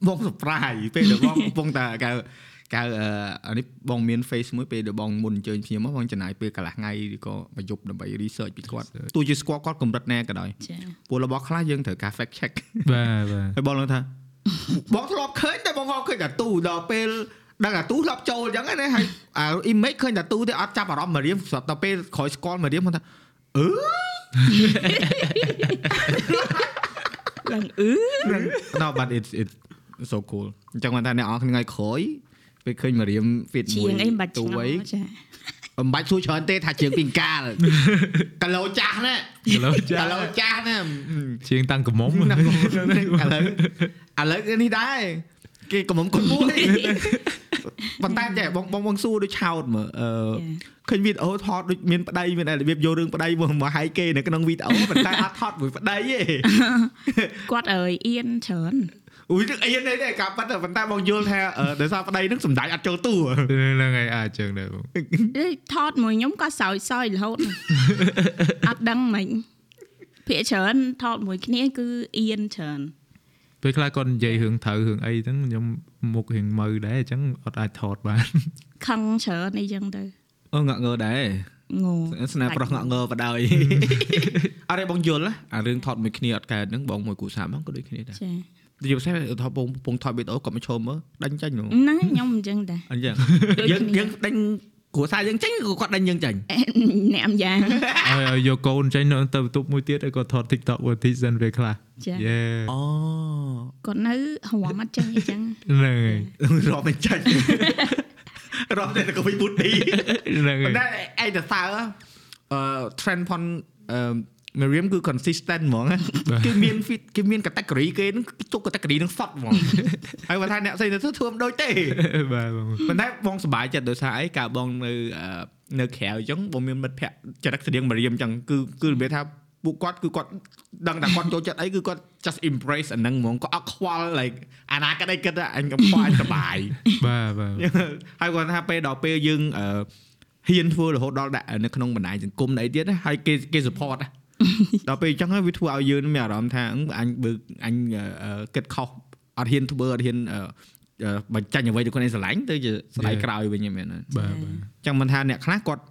បង surprise ពេលដែលបងកំពុងតែកៅ កៅអឺអានេះបងមាន face មួយពេលដែលបងមុនអញ្ជើញខ្ញុំមកបងចំណាយពេលកន្លះថ្ងៃឬក៏មួយយប់ដើម្បី research ពីគាត់ទោះជាស្គាល់គាត់កម្រិតណាក៏ដោយចាពួករបស់ខ្លះយើងត្រូវការ fact check បាទបាទហើយបងឡើងថាបងធ្លាប់ឃើញតែបងធ្លាប់ឃើញតែទូដល់ពេលដឹងតែទូធ្លាប់ចូលអញ្ចឹងណាហើយអា image ឃើញតែទូទេអត់ចាប់អារម្មណ៍មករៀមស្រាប់តែពេលក្រោយស្គាល់មករៀមគាត់ថាអឺឡើងអឺ no but it's it's so cool អញ្ចឹងគាត់ថាអ្នកអរថ្ងៃក្រោយ ពេលឃើញមករៀម fit ជាមួយងអីមិនបាច់ទូឆ្ងអីល់ចាមិនបាច់សួរច្រើនទេថាជាងពីកាលកាឡូចាស់ណាឥឡូវចាកាឡូចាស់ណាជាងតាំងកំមុំណាឥឡូវឥឡូវគឺនេះដែរគេកំមុំគាត់មួយប៉ុន្តែចេះបងបងបងសួរដូចឆោតមើលអឺឃើញវីដេអូថតដូចមានប្តីមានរបៀបយករឿងប្តីមកមកហាយគេនៅក្នុងវីដេអូប៉ុន្តែអត់ថតមួយប្តីទេគាត់អើយអៀនច្រើន អ៊ុយទឹកអីនេះទេកាប៉ុន្តែប៉ុន្តែបងយល់ថាអឺដោយសារប្តីនឹងសំដាយអត់ចូលតួហ្នឹងហើយអាចចឹងដែរបងអេថតមួយខ្ញុំក៏សោយសោយរហូតណាអត់ដឹងមិនភាកច្រើនថតមួយគ្នាគឺអៀនច្រើនពេលខ្លះគាត់និយាយរឿងត្រូវរឿងអីហ្នឹងខ្ញុំមុខរឿងមើដែរអញ្ចឹងអត់អាចថតបានខឹងច្រើនអីចឹងទៅអូងាក់ងើដែរងងស្នេហ៍ប្រុសងាក់ងើបដ ாய் អរេបងយល់ណាអារឿងថតមួយគ្នាអត់កើតហ្នឹងបងមួយគូសាបងក៏ដូចគ្នាដែរចា និយាយផ្សេងថតពងពងថតវីដេអូគាត់មកឈរមើលដេញចាញ់ហ្មងហ្នឹងខ្ញុំអញ្ចឹងដែរអញ្ចឹងដូចយើងគ្នាយើងដេញគ្រួសារយើងចាញ់ក៏គាត់ដេញយើងចាញ់អ្នកម្យ៉ាងឲ្យឲ្យយកកូនចេញទៅទៅបន្ទប់មួយទៀតឲ្យគាត់ថត TikTok មួយទីសិនពេលខ្លះចាយេអូគាត់នៅរំអត់ចឹងអញ្ចឹងហ្នឹងហើយរាប់មិនចាញ់រាប់តែក៏វិញប៊ូឌីហ្នឹងហើប៉ុយន្តែឯងទៅសើអឺ trend ផនអឺ Miriam គឺ consistent ហ្មងណាគេមាន fit គេមាន category គេហ្នឹងទុក category ហ្នឹងសតហ្មងហើយបើថាអ្នកផ្សេងទៅធ្វើធ្វើមិនដូចទេបាទបងប៉ុន្តែបងសប្បាយចិត្តដោយសារអីកាលបងនៅអឺនៅក្រៅអញ្ចឹងបងមានមិត្តភ័ក្តិចរិតស្តៀងមរៀមអញ្ចឹងគឺគឺនិយាយថាពួកគាត់គឺគាត់ដឹងថាគាត់ចូលចិត្តអីគឺគាត់ just embrace អាហ្នឹងហ្មងគាត់អត់ខ្វល់ like អាណាគិតអីគិតអញក៏ខ្វល់អញសប្បាយបាទបាទហើយគាត់ថាពេលដល់ពេលយើងអឺហ៊ានធ្វើរហូតដល់ដាក់នៅក្នុងបណ្ដាញសង្គមអីទៀតណាហើយគេគេ support ណា ដល់ពេលអញ្ចឹងហើយវាធ្វើឲ្យយើងមានអារម្មណ៍ថាអឺអញបើអញអឺគិតខុសអត់ហ៊ានធ្វើអត់ហ៊ានអឺអឺបញ្ចេញអ្វីទៅខ្លួនឯងស្រឡាញ់ទៅជាស្ដាយក្រោយវិញហ្នឹងមែនទេបាទបាទចឹងមិនថាអ្នកខ្លះគាត់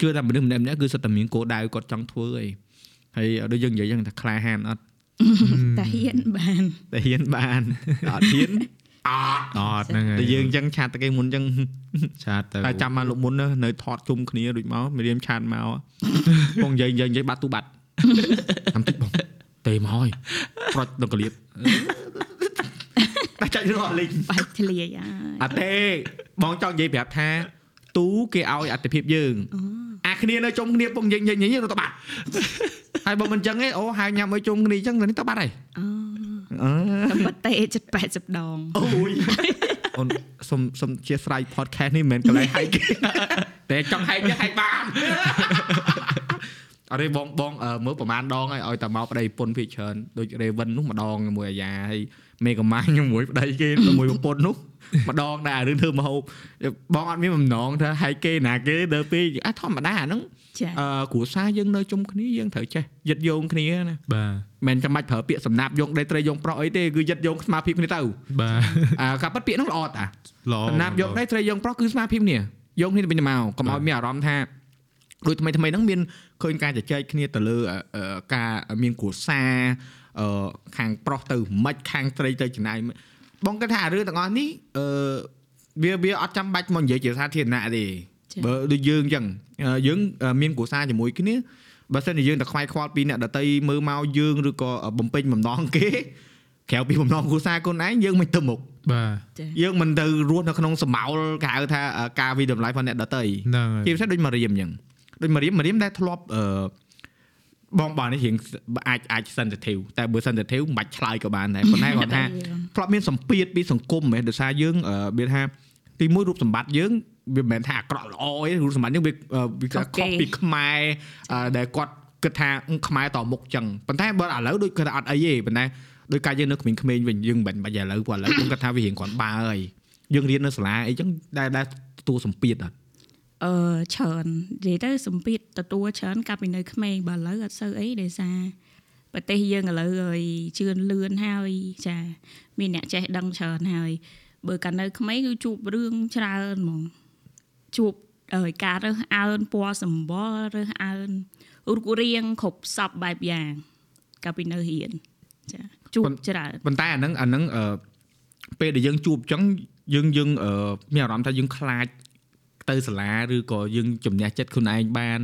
ជឿថាមនុស្សម្នាក់ម្នាក់គឺសិតតែមានគោលដៅគាត់ចង់ធ្វើអីហើយដូចយើងនិយាយចឹងថាក្លាហានអត់តែហ៊ានបានតែហ៊ានបានអត់ហ៊ានអត់អត់ហ្នឹងហើយតែយើងចឹងឆាតតែគេមុនចឹងឆាតទៅតែចាំមកលោកមុននៅថតជុំគ្នាដូចមកមេរៀមឆាតមកបងនិយាយនិយាយនិយាយបាត់ទូបាត់ តាមតិចបងទេមកហើយប្រត់ដល់កលៀបតែចាច់រកលេងបែកធ្លាយអើយអត់ទេបងចង់និយាយប្រាប់ថា ទូគេឲ្យអត្ថភាពយើងអាគ្នានៅជុំគ្នាពងនិយាយនិយាយនិយាយទៅបាត់ហើយបើមិនចឹងទេអូហើយញ៉ាំឲ្យជុំគ្នាចឹងទៅនេះទៅបាត់ហើយអូអឺតែបាត់ទេចិត្ត80ដងអូយអូនសុំសុំជាស្រ័យ podcast នេះមិនមែនកន្លែងហែកទេតែចង់ហែកទេហែកបាន អរេបងបងអឺមើលប្រហែលដងហើយឲ្យតែមកប្តីប្រពន្ធភាគច្រើនដូច Raven នោះម្ដងជាមួយអាយ៉ាហើយមេកម៉ាញជាមួយប្តីគេជាមួយប្រពន្ធនោះម្ដងដែររឿងធ្វើម្ហូបបងអត់មានបំណងថាហើយគេណាគេទៅពេលអាធម្មតាអាហ្នឹងចាអឺគ្រួសារយើងនៅជុំគ្នាយើងត្រូវចេះយឹតយោងគ្នាណាបាទមិនចាំបាច់ប្រើពាក្យសំណាប់យងដេត្រីយងប្រុសអីទេគឺយឹតយោងស្មារតីគ្នាទៅបាទអាកាប់ប៉ាត់ពាក្យហ្នឹងល្អតាល្អសំណាប់យកដេត្រីយងប្រុសគឺស្មារតីគ្នាយងគ្នាទៅវិញទៅមកកុំឲ្យមានអារម្មណ៍ថាដូចថ្មីថ្មីហ្នឹងមាន ឃើញការជជែកគ្នាទៅលើអឺអឺការមានគ្រួសារអឺខាងប្រុសទៅមិនខាងត្រីទៅចំណាយមិនបងគិតថារឿងទាំងអស់នេះអឺវាវាអត់ចាំបាច់មកនិយាយជាសាធារណៈទេចាបើដូចយើងអញ្ចឹងអឺយើងអឺមានគ្រួសារជាមួយគ្នាបើសិនជាយើងតែខ្វាយខ្វល់ពីអ្នកដតីមើលមកយើងឬក៏បំពេញបំណងគេក្រៅពីបំណងគ្រួសារខ្លួនឯងយើងមិនទៅមុខបាទចាយើងមិនទៅរស់នៅក្នុងសមោលគេហៅថាអឺការវិតម្លៃផងអ្នកដតីហ្នឹងហើយជាពិសេសដូចមករៀមអញ្ចឹង ដូចមករៀមមករៀមដែលធ្លាប់អឺបងបងនេះរៀងអាចអាច sensitive តែបើ sensitive មិនបាច់ឆ្លើយក៏បានដែរប៉ុន្តែគាត់ថាធ្លាប់មានសម្ពាធពីសង្គមហ្មងដោយសារយើងអឺវាថាទីមួយរូបសម្បត្តិយើងវាមិនមែនថាអាក្រក់ល្អទេរូបសម្បត្តិយើងវាអឺវាខុសពីខ្មែរអឺដែលគាត់គិតថាអឺខ្មែរតមុខចឹងប៉ុន្តែបើឥឡូវដូចគាត់ថាអត់អីទេប៉ុន្តែដោយការយើងនៅក្មេងៗវិញយើងមិនបាច់ឥឡូវព្រោះឥឡូវខ្ញុំគាត់ថាវារៀងគ្រាន់បើហើយយើងរៀននៅសាលាអីចឹងដែលដែលទទួលសម្ពាធអត់ អឺច្រើននិយាយទៅសម្ពាធទទួលច្រើនកាលពីនៅក្មេងបើឥឡូវអត់សូវអីដោយសារប្រទេសយើងឥឡូវហើយជឿនលឿនហើយចាមានអ្នកចេះដឹងច្រើនហើយបើកាលនៅក្មេងគឺជួបរឿងច្រើនហ្មងជួបអើយការរើសអើងពណ៌សម្បុររើសអើងរូបរាងគ្រប់សពបែបយ៉ាងកាលពីនៅរៀនចាជួបច្រើនប៉ុន្តែអាហ្នឹងអាហ្នឹងអឺពេលដែលយើងជួបអញ្ចឹងយើងយើងអឺមានអារម្មណ៍ថាយើងខ្លាច ទៅសាលាឬក៏យើងជំនះចិត្តខ្លួនឯងបាន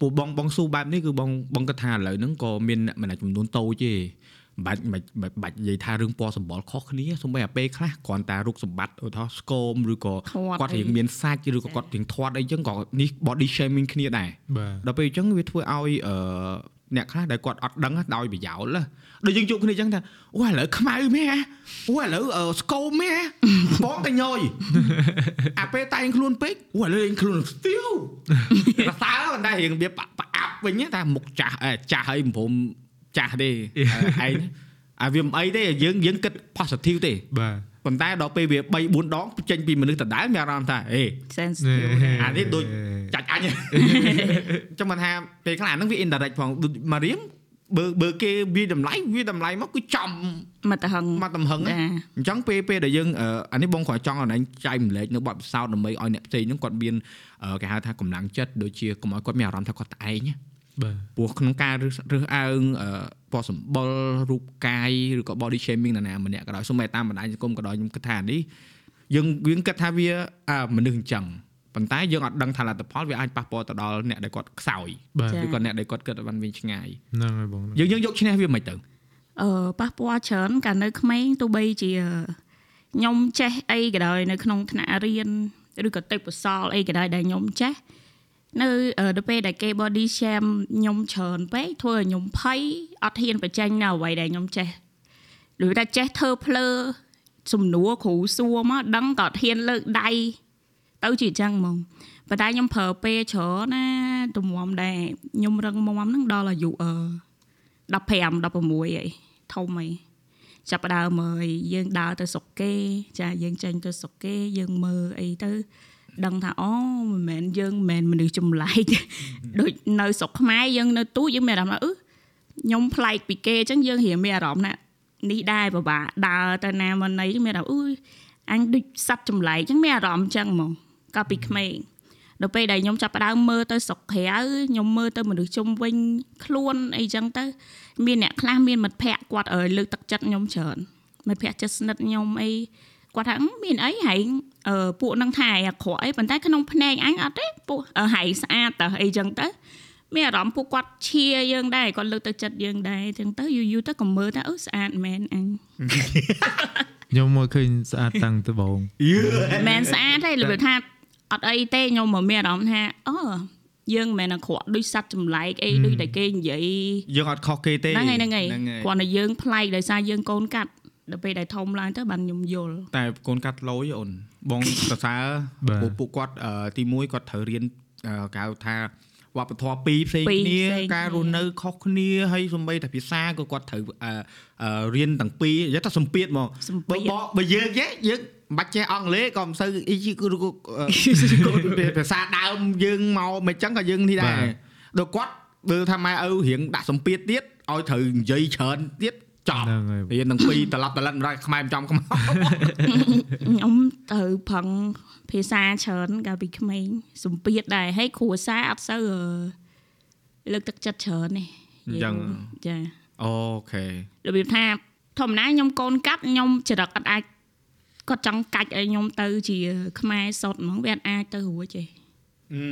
ពួកបងបងស៊ូបែបនេះគឺបងបងគិតថាឥឡូវហ្នឹងក៏មានអ្នកមិនចំនួនតូចទេមិនបាច់មិនបាច់បាច់និយាយថារឿងពណ៌សម្បុរខុសគ្នាសូម្បីតែពេលខ្លះគ្រាន់តែរូបសម្បត្តិឧទាហរណ៍ស្គមឬក៏ធាត់គាត់រៀងអីមានសាច់ឬក៏គាត់រៀងធាត់អីចឹងក៏នេះ body shaming គ្នាដែរបាទដល់ពេលអញ្ចឹងវាធ្វើឲ្យអឺអ្នកខ្លះដែលគាត់អត់ដឹងណាដោយប្រយោលណា ដូចយើងជួបគ្នាអញ្ចឹងថាអូឥឡូវខ្មៅមែនហ៎អូឥឡូវអឺស្គមមែនហ៎បងតែញយអាពេលតែងខ្លួនពេកអូឥឡូវលេងខ្លួនស្ទៀវរសើរប៉ុន្តែរៀងវាប្រប្រអាប់វិញណាថាមុខចាស់អេចាស់ហើយមិនព្រមចាស់ទេអឺឯងអាវាមិនអីទេយើងយើងគិត positive ទេបាទប៉ុន្តែដល់ពេលវា3 4ដងចេញពីមនុស្សដដែលមានអារម្មណ៍ថាអេ sensitive អានេះដូចចាច់អញចង់មកថាពេលខ្លះអាហ្នឹងវា indirect ផងដូចមករៀង បើបើគេវាតម្លៃវាតម្លៃមកគឺចំមកទៅហឹងមកទំហឹងណាចាអញ្ចឹងពេលពេលដែលយើងអឺអានេះបងគ្រាន់ចង់ឲ្យឯងចែកម្លែកនៅបទពិសោធន៍ដើម្បីឲ្យអ្នកផ្សេងហ្នឹងគាត់មានអឺគេហៅថាកម្លាំងចិត្តដូចជាកុំឲ្យគាត់មានអារម្មណ៍ថាគាត់តែឯងណាបាទព្រោះក្នុងការរើសរើសអើងអឺពណ៌សម្បុររូបកាយឬក៏ body shaming នរណាម្នាក់ក៏ដោយសូម្បីតាមបណ្ដាញសង្គមក៏ដោយខ្ញុំគិតថាអានេះយើងយើងគិតថាវាអើមនុស្សអញ្ចឹង ប៉ុន្តែយើងអត់ដឹងថាលទ្ធផលវាអាចប៉ះពាល់ទៅដល់អ្នកដែលគាត់ខ្សោយបាទចាឬក៏អ្នកដែលគាត់គិតឲ្យបានវិញឆ្ងាយហ្នឹងហើយបងយើងយើងយកឈ្នះវាមិនទៅអឺប៉ះពាល់ច្រើនកាលនៅក្មេងទោះបីជាខ្ញុំចេះអីក៏ដោយនៅក្នុងថ្នាក់រៀនឬក៏ទេពកោសលអីក៏ដោយដែលខ្ញុំចេះនៅអឺដល់ពេលដែលគេ body shame ខ្ញុំច្រើនពេកធ្វើឲ្យខ្ញុំភ័យអត់ហ៊ានបញ្ចេញនៅអ្វីដែលខ្ញុំចេះឬថាចេះធ្វើភ្លើសំណួរគ្រូសួរមកដឹងក៏អត់ហ៊ានលើកដៃ ទៅជាអញ្ចឹងហ្មងប៉ុន្តែខ្ញុំប្រើពេលច្រើនណាទំមដែរខ្ញុំរឹងមាំហ្នឹងដល់អាយុអឺ15 16អីធំអីចាប់ផ្ដើមមើលយើងដើរទៅស្រុកគេ ចាយើងចេញទៅស្រុកគេយើងមើលអីទៅដឹងថាអូមិនមែនយើងមិនមែនមនុស្សចម្លែកទេដូចនៅស្រុកខ្មែរយើងនៅទូយើងមានអារម្មណ៍ថាអឺខ្ញុំប្លែកពីគេអញ្ចឹងយើងរៀងមានអារម្មណ៍ណានេះដែរពិបាកដើរទៅណាមកណីមានអារម្មណ៍អឺអញដូចសត្វចម្លែកអញ្ចឹងមានអារម្មណ៍អញ្ចឹងហ្មង កាលពីក្មេងដល់ពេលដែលខ្ញុំចាប់ផ្ដើមមើលទៅស្រុកក្រៅខ្ញុំមើលទៅមនុស្សជុំវិញខ្លួនអីចឹងទៅ មានអ្នកខ្លះមានមិត្តភ័ក្តិគាត់ឲ្យលើកទឹកចិត្តខ្ញុំច្រើនមិត្តភ័ក្តិចិត្តស្និទ្ធខ្ញុំអីគាត់ថាអឺមានអីហែងអឺពួកនឹងថាឯងអាក្រក់អីប៉ុន្តែក្នុងភ្នែកអញអត់ទេពួកអឺហែងស្អាតតើអីចឹងទៅមានអារម្មណ៍ពួកគាត់ឈៀយើងដែរគាត់លើកទឹកចិត្តយើងដែរចឹងទៅយូរយូរទៅក៏មើលថាអឺស្អាតមែនអញខ្ញុំមកឃើញស្អាតតាំងដំបូងមែនស្អាតទេរបៀបថា អត់អីទេខ្ញុំមកមានអារម្មណ៍ថាអូយើងមិនមែនអាក្រក់ដូចសัตว์ចម្លែកអីដូចតែគេនិយាយយើងអត់ខុសគេទេហ្នឹងហើយហ្នឹងហើយហ្នឹងហើយគ្រាន់តែយើងប្លែកដោយសារយើងកូនកាត់ដល់ពេលដែលធំឡើងទៅបានខ្ញុំយល់តែកូនកាត់លយអូនបងសរសើរបាទពួកពួកគាត់អឺទីមួយគាត់ត្រូវរៀនអឺគេហៅថាវវប្បធម៌ពីរផ្សេងពីរគ្នាផ្សេងការរស់នៅខុសគ្នាហើយសំបីតែភាសាក៏គាត់ត្រូវអឺអឺរៀនទាំងពីរនិយាយថាសម្ពាធមកសម្បើពាធបកបើយើងចេះយើង មិនបាច់ចេះអង់គ្លេសក៏មិនសូវអីគឺគឺគឺភាសាដើមយើងមកមិនចឹងក៏យើងនេះដែរដល់គាត់បើថាម៉ែឪរៀងដាក់សម្ពាធទៀតឲ្យត្រូវនិយាយច្រើនទៀតចប់ហ្នឹងហើយរៀនទាំងពីរត្រឡប់ត្រឡិតម្ដងខ្មែរមិនចំខ្មោចខ្ញុំត្រូវផឹងភាសាច្រើនកាលពីក្មេងសម្ពាធដែរហើយគ្រូសាអត់សូវអឺលើកទឹកចិត្តច្រើនទេអញ្ចឹងចាអូខេរបៀបថាធម្មតាខ្ញុំកូនកាត់ខ្ញុំចរិតអត់អាច គាត់ចង់កាច់ឲ្យខ្ញុំទៅជាខ្មែរសុទ្ធហ្មងវាអត់អាចទៅរួចទេអឺ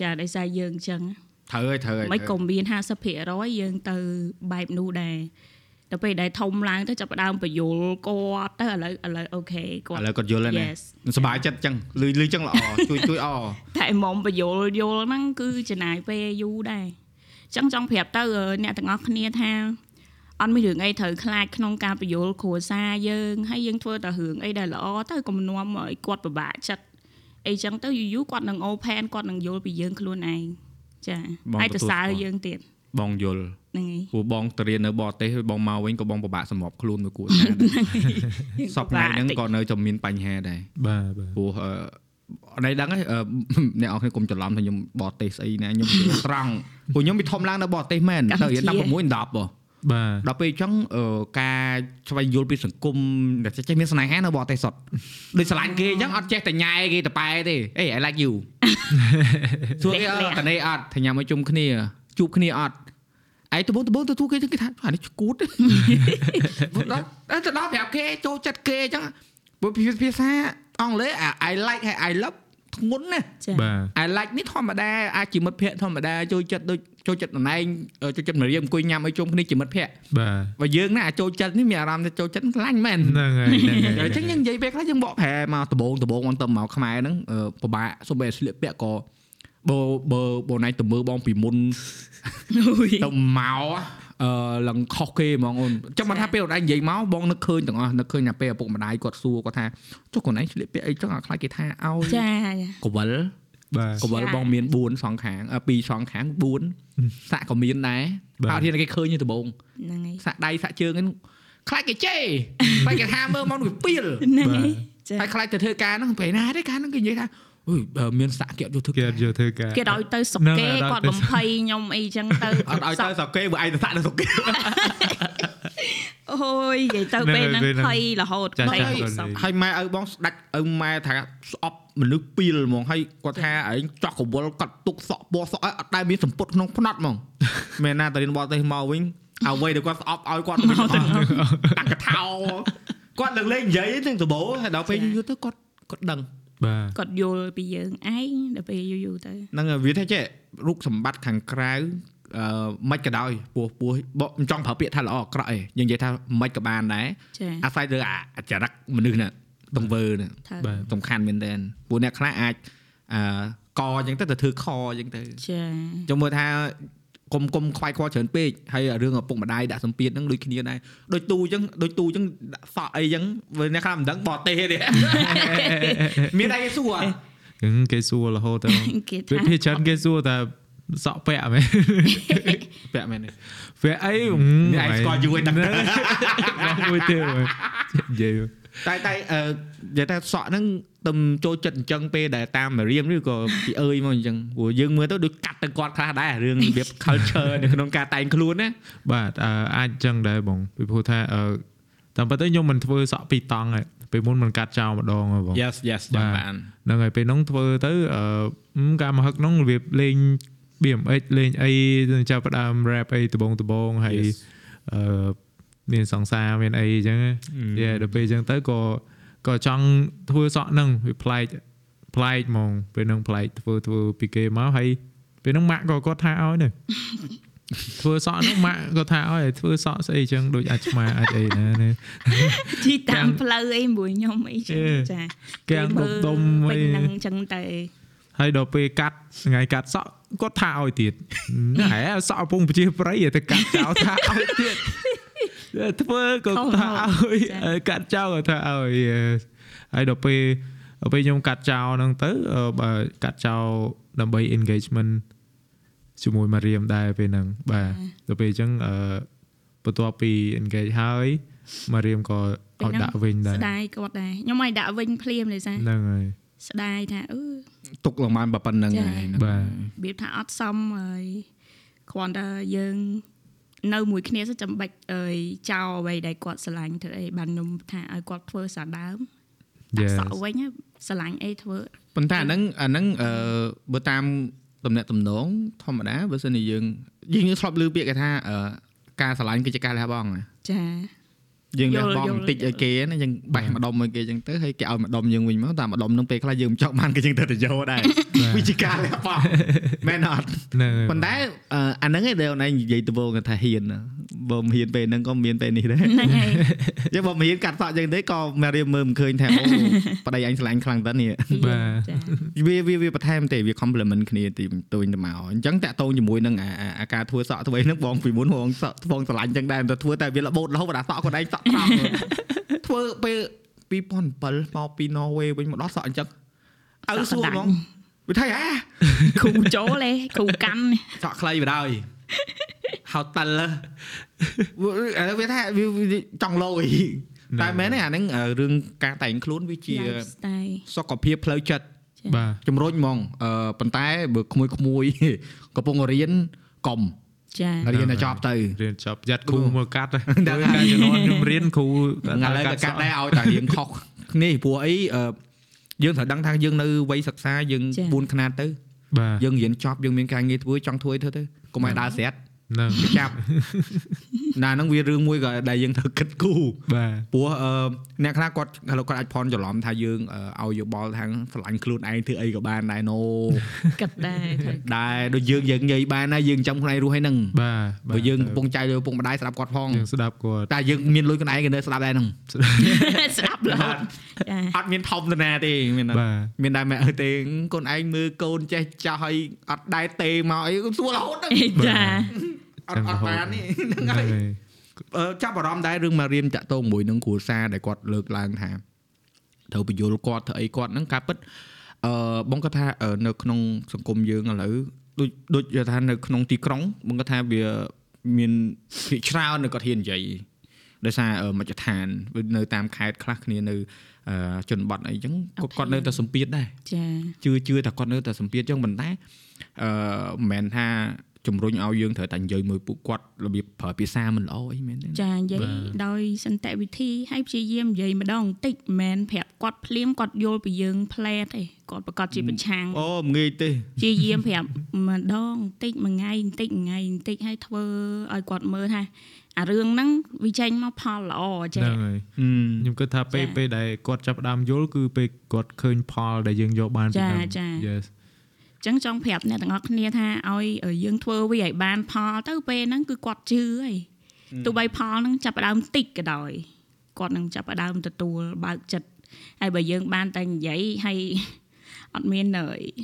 ចាដោយសារយើងអញ្ចឹងត្រូវហើយត្រូវហើយមិនក៏មាន50%យើងទៅបែបនោះដែរដល់ពេលដែលធំឡើងទៅចាប់ផ្ដើមបញ្យលគាត់ទៅឥឡូវឥឡូវអូខេគាត់ឥឡូវគាត់យល់ហើយណា Yes សប្បាយចិត្តចឹងលឺលឺចឹងល្អជួយជួយអតែមុំបញ្យលយល់ហ្នឹងគឺចំណាយពេលយូរដែរអញ្ចឹងចង់ប្រាប់ទៅអ្នកទាំងអស់គ្នាថាអ ត់មានរឿងអីត្រូវខ្លាចក្នុងការបញ្យលគ្រួសារយើងហើយយើងធ្វើតែរឿងអីដែលល្អទៅកុំនាំឲ្យគាត់ពិបាកចិត្តអីចឹងទៅយូរយូរគាត់នឹង open គាត់នឹងយល់ពីយើងខ្លួនឯងចាហើយទៅសើយើងទៀតបងយល់ហ្នឹងហើយព្រោះបងទៅរៀននៅបរទេសហើយបងមកវិញក៏បងពិបាកសម្របខ្លួនមួយគួរសារដែរសពថ្ងៃហ្នឹងក៏នៅតែមានបញ្ហាដែរបាទបាទព្រោះអឺអត់ដឹងហ្នឹងអឺអ្នកនរគ្នាកុំច្រឡំថាខ្ញុំបរទេសស្អីណាខ្ញុំនិយាយត្រង់ព្រោះខ្ញុំពីធំឡើងនៅបរទេសមែនទៅរៀន16 10ហ៎ បាទដល់ពេលអញ្ចឹងអឺការស្វែងយល់ពីសង្គមដែលចេះមានស្នេហានៅបរទេសសុទ្ធដូចស្រឡាញ់គេអញ្ចឹងអត់ចេះតែញ៉ែគេតប៉ែទេអេ I like you សួរគេអត់តនេះអត់ថាញ៉ាំឲ្យជុំគ្នាជួបគ្នាអត់ឯងដបងដបងទៅទូគេចឹងគេថាអានេះឈួតដល់ទៅដល់ប្រាប់គេចូលចិត្តគេអញ្ចឹងព្រោះភាសាអង់គ្លេសអា I like ហើយ I love ធ្ងន់ណាស់ចាបាទ I like នេះធម្មតាអាចជាមិត្តភ័ក្តិធម្មតាចូលចិត្តដូចចូលចិត្តតំណែងចូលចិត្តមករៀនអង្គុយញ៉ាំឲ្យជុំគ្នាជាមិត្តភ័ក្តិបាទបើយើងណាចូលចិត្តនេះមានអារម្មណ៍ថាចូលចិត្តខ្លាញ់មែនហ្នឹងហើយហ្នឹងហើយអញ្ចឹងយើងនិយាយពេលខ្លះយើងបកប្រែមកដបងដបងមកទៅមកខ្មែរហ្នឹងអឺពិបាកសូម្បីតែស្លៀកពាក់ក៏បើបើបើណៃទៅមើលបងពីមុនអូយទៅមកអឺ ឡើងខុសគេហ្មងអូនចាំមិនថាពេលអូនឯងនិយាយមកបងនឹកឃើញទាំងអស់នឹកឃើញថាពេលឪពុកម្ដាយគាត់សួរគាត់ថាចុះខ្លួនឯងស្លៀកពាក់អីចឹងឲ្យខ្លាចគេថាឲ្យចាកវលបាទកវលបងមាន4សងខាងអឺ2សងខាង4សាក់ក៏មានដែរបាទអត់ហ៊ានគេឃើញទេដំបងហ្នឹងហើយសាក់ដៃសាក់ជើងហ្នឹងខ្លាចគេជេរខ្លាចគេថាមើលមកវាពីលហ្នឹងហើយចាហើយខ្លាចទៅធ្វើការហ្នឹងពេលណាទេការហ្នឹងគេនិយាយថា អុយបើមានសាក់គេអត់យកធ្វើគេការអត់យកធ្វើការគេឲ្យទៅសុកហ្នឹងគេហើយដល់គាត់ទៅបំភ័យខ្ញុំអីចឹងទៅអត់ឲ្យទៅសាក់គេបើឯងទៅសាក់ទៅសុកគេអូយនិយាយទៅពេលហ្នឹងភ័យរហូតចាភ័យចារហូតសោះហើយម៉ែឪបងស្ដាច់ឪម៉ែថាស្អប់មនុស្សពីលហ្មងហើយគាត់ថាឯងចោះកវលកាត់ទុកសក់ពណ៌សក់ឲ្យអត់ដែលមានសម្ពុតក្នុងផ្នត់ហ្មងមែនណាតរៀនបរទេសមកវិញអ្វីដែលគាត់ស្អប់ឲ្យគាត់ទៅវិញអស់ដាក់កថោគាត់នឹងលេងនិយាយហ្នឹងដបោហើយដល់ពេលយូរទៅគាត់គាត់ដឹង បាទគាត់យល់ពីយើងឯងដល់ពេលយូរយូរទៅហ្នឹងហើយវាថាចេះរូបសម្បត្តិខាងក្រៅអឺមិនក៏ដោយពោះពោះបកមិនចង់ប្រើពាក្យថាល្អអាក្រក់ឯងយើងនិយាយថាមិនក៏បានដែរចាអាស្រ័យលើអាចរិតមនុស្សណាទង្វើណាថាបាទសំខាន់មែនតើពួកអ្នកខ្លះអាចអឺកអញ្ចឹងទៅទៅធ្វើខអញ្ចឹងទៅចាចង់មើលថា គុំគុំខ្វាយខ្វល់ច្រើនពេកហើយរឿងឪពុកម្ដាយដាក់សម្ពាធហ្នឹងដូចគ្នាដែរដូចទូអញ្ចឹងដូចទូអញ្ចឹងដាក់សក់អីអញ្ចឹងបើអ្នកខ្លះមិនដឹងបរទេសទេមានអីសួរអត់ហ្នឹងគេសួររហូតទៅគេពេលថាភាគច្រើនគេសួរតែសក់ពាក់មែនពាក់មែនទេពាក់អីនេះឯងស្គាល់យូរឯងដឹងទៅមួយទៀតមើលនិយាយ តែតែអឺនិយាយថាសក់ហ្នឹងទំចូលចិត្តអញ្ចឹងពេលដែលតាមមករៀមឬក៏ពីអើយមកអញ្ចឹងព្រោះយើងមើលទៅដូចកាត់ទៅគាត់ខ្លះដែររឿងរបៀប culture នៅក្នុងការតែងខ្លួនណាបាទអឺអាចចឹងដែរបងពីព្រោះថាអឺតាមពិតទៅខ្ញុំមិនធ្វើសក់ពីរតង់ឯងពេលមុនមិនកាត់ចោលម្ដងហ៎បង Yes yes បាចាំទបានហ្នឹងហើយពេលហ្នឹងធ្វើទៅអឺអឺការមកហឹកហ្នឹងរបៀបលេង BMX លេងអីចាប់ផ្ដើម rap អីដបងដបងហើយ Yes. អឺ មានសង្សារមានអីអញ្ចឹងយេដល់ពេលអញ្ចឹងទៅក៏ក៏ចង់ធ្វើសក់ហ្នឹងវាប្លែកប្លែកហ្មងពេលហ្នឹងប្លែកធ្វើធ្វើពីគេមកហើយពេលហ្នឹងម៉ាក់ក៏គាត់ថាឲ្យដែរធ្វើសក់ហ្នឹងម៉ាក់ក៏ថាឲ្យធ្វើសក់ស្អីអញ្ចឹងដូចអាចឆ្មាអាចអីណាណាជីតាមផ្លូវអីមួយខ្ញុំអីចឹងអេចាកាំងដុំដុំពេអីញហ្នឹងចឹងទៅហើយដល់ពេលកាត់ថ្ងៃកាត់សក់គាត់ថាឲ្យទៀតហែសក់កំពុងប្រជាប្រិយទៅកាត់ចោលថាឲ្យទៀត ធ្វើក៏ថាឲ្យកាត់ចោលក៏ថាឲ្យហើយដល់ពេលពេលខ្ញុំកាត់ចោលហ្នឹងទៅបើកាត់ចោលដើម្បី engagement ជាមួយមករៀមដែរពេលហ្នឹងបាទដល់ពេលអញ្ចឹងអឺបន្ទាប់ពី engage ហើយមករៀមក៏ឲ្យដាក់វិញដែរស្ដាយគាត់ដែរខ្ញុំឲ្យដាក់វិញភ្លាមលេសាហ្នឹងហើយស្ដាយថាអឺទុកលំបានប៉ុណ្្នឹងហើយបាទរបៀបថាអត់សមហើយគ្រាន់តែយើង នៅមួយគ្នាសិចាំបាច់អើយចោលអ្វីដែលគាត់ស្រឡាញ់ធ្វើអីបានខ្ញុំថាឲ្យគាត់ធ្វើសារដើមដាក់ Yes សក់វិញស្រឡាញ់អីធ្វើប៉ុន្តែអាហ្នឹងអាហ្នឹងអឺបើតាមតំណែងតំណងធម្មតាបើសិនជាយើងយើងធ្លាប់ឮពាក្យគេថាអឺការឆ្លាញ់គឺជាការលះបង់ណាចា យើងលះយល់បង់យល់បន្តិចឲ្យគេណាយើងបេះម្ដុំឲ្យគេអញ្ចឹងទៅហើយគេឲ្យម្ដុំយើងវិញមកតែម្ដុំហ្នឹងពេលខ្លះយើងមិនចង់បានគេអញ្ចឹងទៅទៅយកដែរវាជាការលះបង់មែនអត់ហ្នឹងហើយប៉ុន្តែអឺអាហ្នឹងឯងដែលអូនឯងនិយាយទៅវងថាហ៊ានណាបើមិនហ៊ានពេលហ្នឹងក៏មានពេលនេះដែរហ្នឹងហើយយើងបើមិនហ៊ានកាត់សក់អញ្ចឹងទេក៏មករៀមមើលមិនឃើញថាអូប្តីអញឆ្លាញ់ខ្លាំងតើនេះបាទចាវាវាវាបន្ថែមទេវា compliment គ្នាទីទៅវិញទៅមកអញ្ចឹងតាក់ទងជាមួយនឹងអាអាអាការធ្វើសក់ធ្វើអីហ្នឹងបងពីមុនបងសក់បងឆ្លាញ់អញ្ចឹងដែរតែធ្វើតែវារបូតរហូតដល់សក់គាត់ឯងសក់ត្រង់ធ្វើពេល2007មកពី Norway វិញមកដល់សក់អញ្ចឹងអើសួរហ្មងវាថាហ៎គ្រូចូលឯងគ្រូកាន់សក់ខ្លីបណ្ដោយហៅតិលអឺវាថាវាវាចង់លយតែមែនទេអាហ្នឹងអឺរឿងការតែងខ្លួនវាជាស្តាយសុខភាពផ្លូវចិត្តបាទជំរុញហ្មងអឺប៉ុន្តែបើក្មួយក្មួយកំពុងរៀនកុំ ចារៀនតែចប់ទៅរៀនចប់យ៉ាត់គ្រូមកកាត់ដឹងដល់ហើយការជំនាន់ខ្ញុំរៀនគ្រូឥឡូវក៏កាត់ដែរឲ្យតែរៀងខុសគ្នាព្រោះអីអឺយើងត្រូវដឹងថាយើងនៅវ័យសិក្សាយើង4ខ្នាតទៅបាទយើងរៀនចប់យើងមានការងារធ្វើចង់ធ្វើអីធ្វើទៅកុំឲ្យដើរស្រាត់ហ្នឹងចាប់ណាហ្នឹងវារឿងមួយក៏ដែលយើងត្រូវគិតគូរបាទព្រោះអឺអ្នកខ្លះគាត់ឥឡូវគាត់អាចផន់ច្រឡំថាយើងអឺឲ្យយោបល់ថាស្រឡាញ់ខ្លួនឯងធ្វើអីក៏បានដែរណូគិតដែរត្រូវដែរដូចយើងយើងនិយាយបានណាយើងចាំខ្លួនឯងរស់ហើយហ្នឹងបាទបើយើងកំពុងចៃលើឪពុកម្ដាយស្ដាប់គាត់ផងយើងស្ដាប់គាត់តែយើងមានលុយខ្លួនឯងក៏នៅស្ដាប់ដែរហ្នឹងស្ដាប់រហូតចាអត់មានធំទៅណាទេមានអត់បាទមានតែម៉ែអើទេកូនឯងមើលកូនចេះចាស់ហើយអត់ដែរទេមកអីសួររហូតហ្នឹងចា អត់អត់បាននេះហ្នឹងហ្នឹងហើយហើយអឺចាប់អារម្មណ៍ដែររឿងមករៀនតាក់ទងមួយនឹងគ្រួសារដែលគាត់លើកឡើងថាត្រូវបញ្យល់គាត់ធ្វើអីគាត់ហ្នឹងការពិតអឺបងគាត់ថាអឺនៅក្នុងសង្គមយើងឥឡូវដូចដូចនិយាយថានៅក្នុងទីក្រុងបងគាត់ថាវាមានភាគច្រើននៅគាត់ហ៊ាននិយាយដោយសារអឺមជ្ឈដ្ឋានវានៅតាមខេត្តខ្លះគ្នានៅអឺជនបទអីចឹងគាត់គាត់នៅតែសម្ពាធដែរចាជឿជឿតែគាត់នៅតែសម្ពាធចឹងប៉ុន្តែអឺមិនមែនថា ជំរុញឲ្យយើងត្រូវតែនិយាយមួយពួកគាត់របៀបប្រើភាសាមិនល្អអីមែនទេចានិយាយដោយសន្តិវិធីហើយព្យាយាមនិយាយម្ដងបន្តិចមិនមែនប្រាប់គាត់ភ្លាមគាត់យល់ពីយើងផ្លែតទេគាត់ប្រកាសជាប្រឆាំងអូមិនងាយទេព្យាយាមប្រាប់ម្ដងបន្តិចមួយថ្ងៃបន្តិចមួយថ្ងៃបន្តិចហើយធ្វើឲ្យគាត់មើលថាអារឿងហ្នឹងវាចេញមកផលល្អចាហ្នឹងហើយខ្ញុំគិតថាពេលចាពេលដែលគាត់ចាប់ផ្ដើមយល់គឺពេលគាត់ឃើញផលដែលយើងយកបានពីចាហ្នឹងចា Yes អញ្ចឹងចង់ប្រាប់អ្នកទាំងអស់គ្នាថាឲ្យយើងធ្វើវាឲ្យបានផលទៅពេលហ្នឹងគឺគាត់ជឿហើយទោះបីផលហ្នឹងចាប់ផ្ដើមតិចក៏ដោយគាត់នឹងចាប់ផ្ដើមទទួលបើកចិត្តហើយបើយើងបានតែនិយាយហើយអត់មាន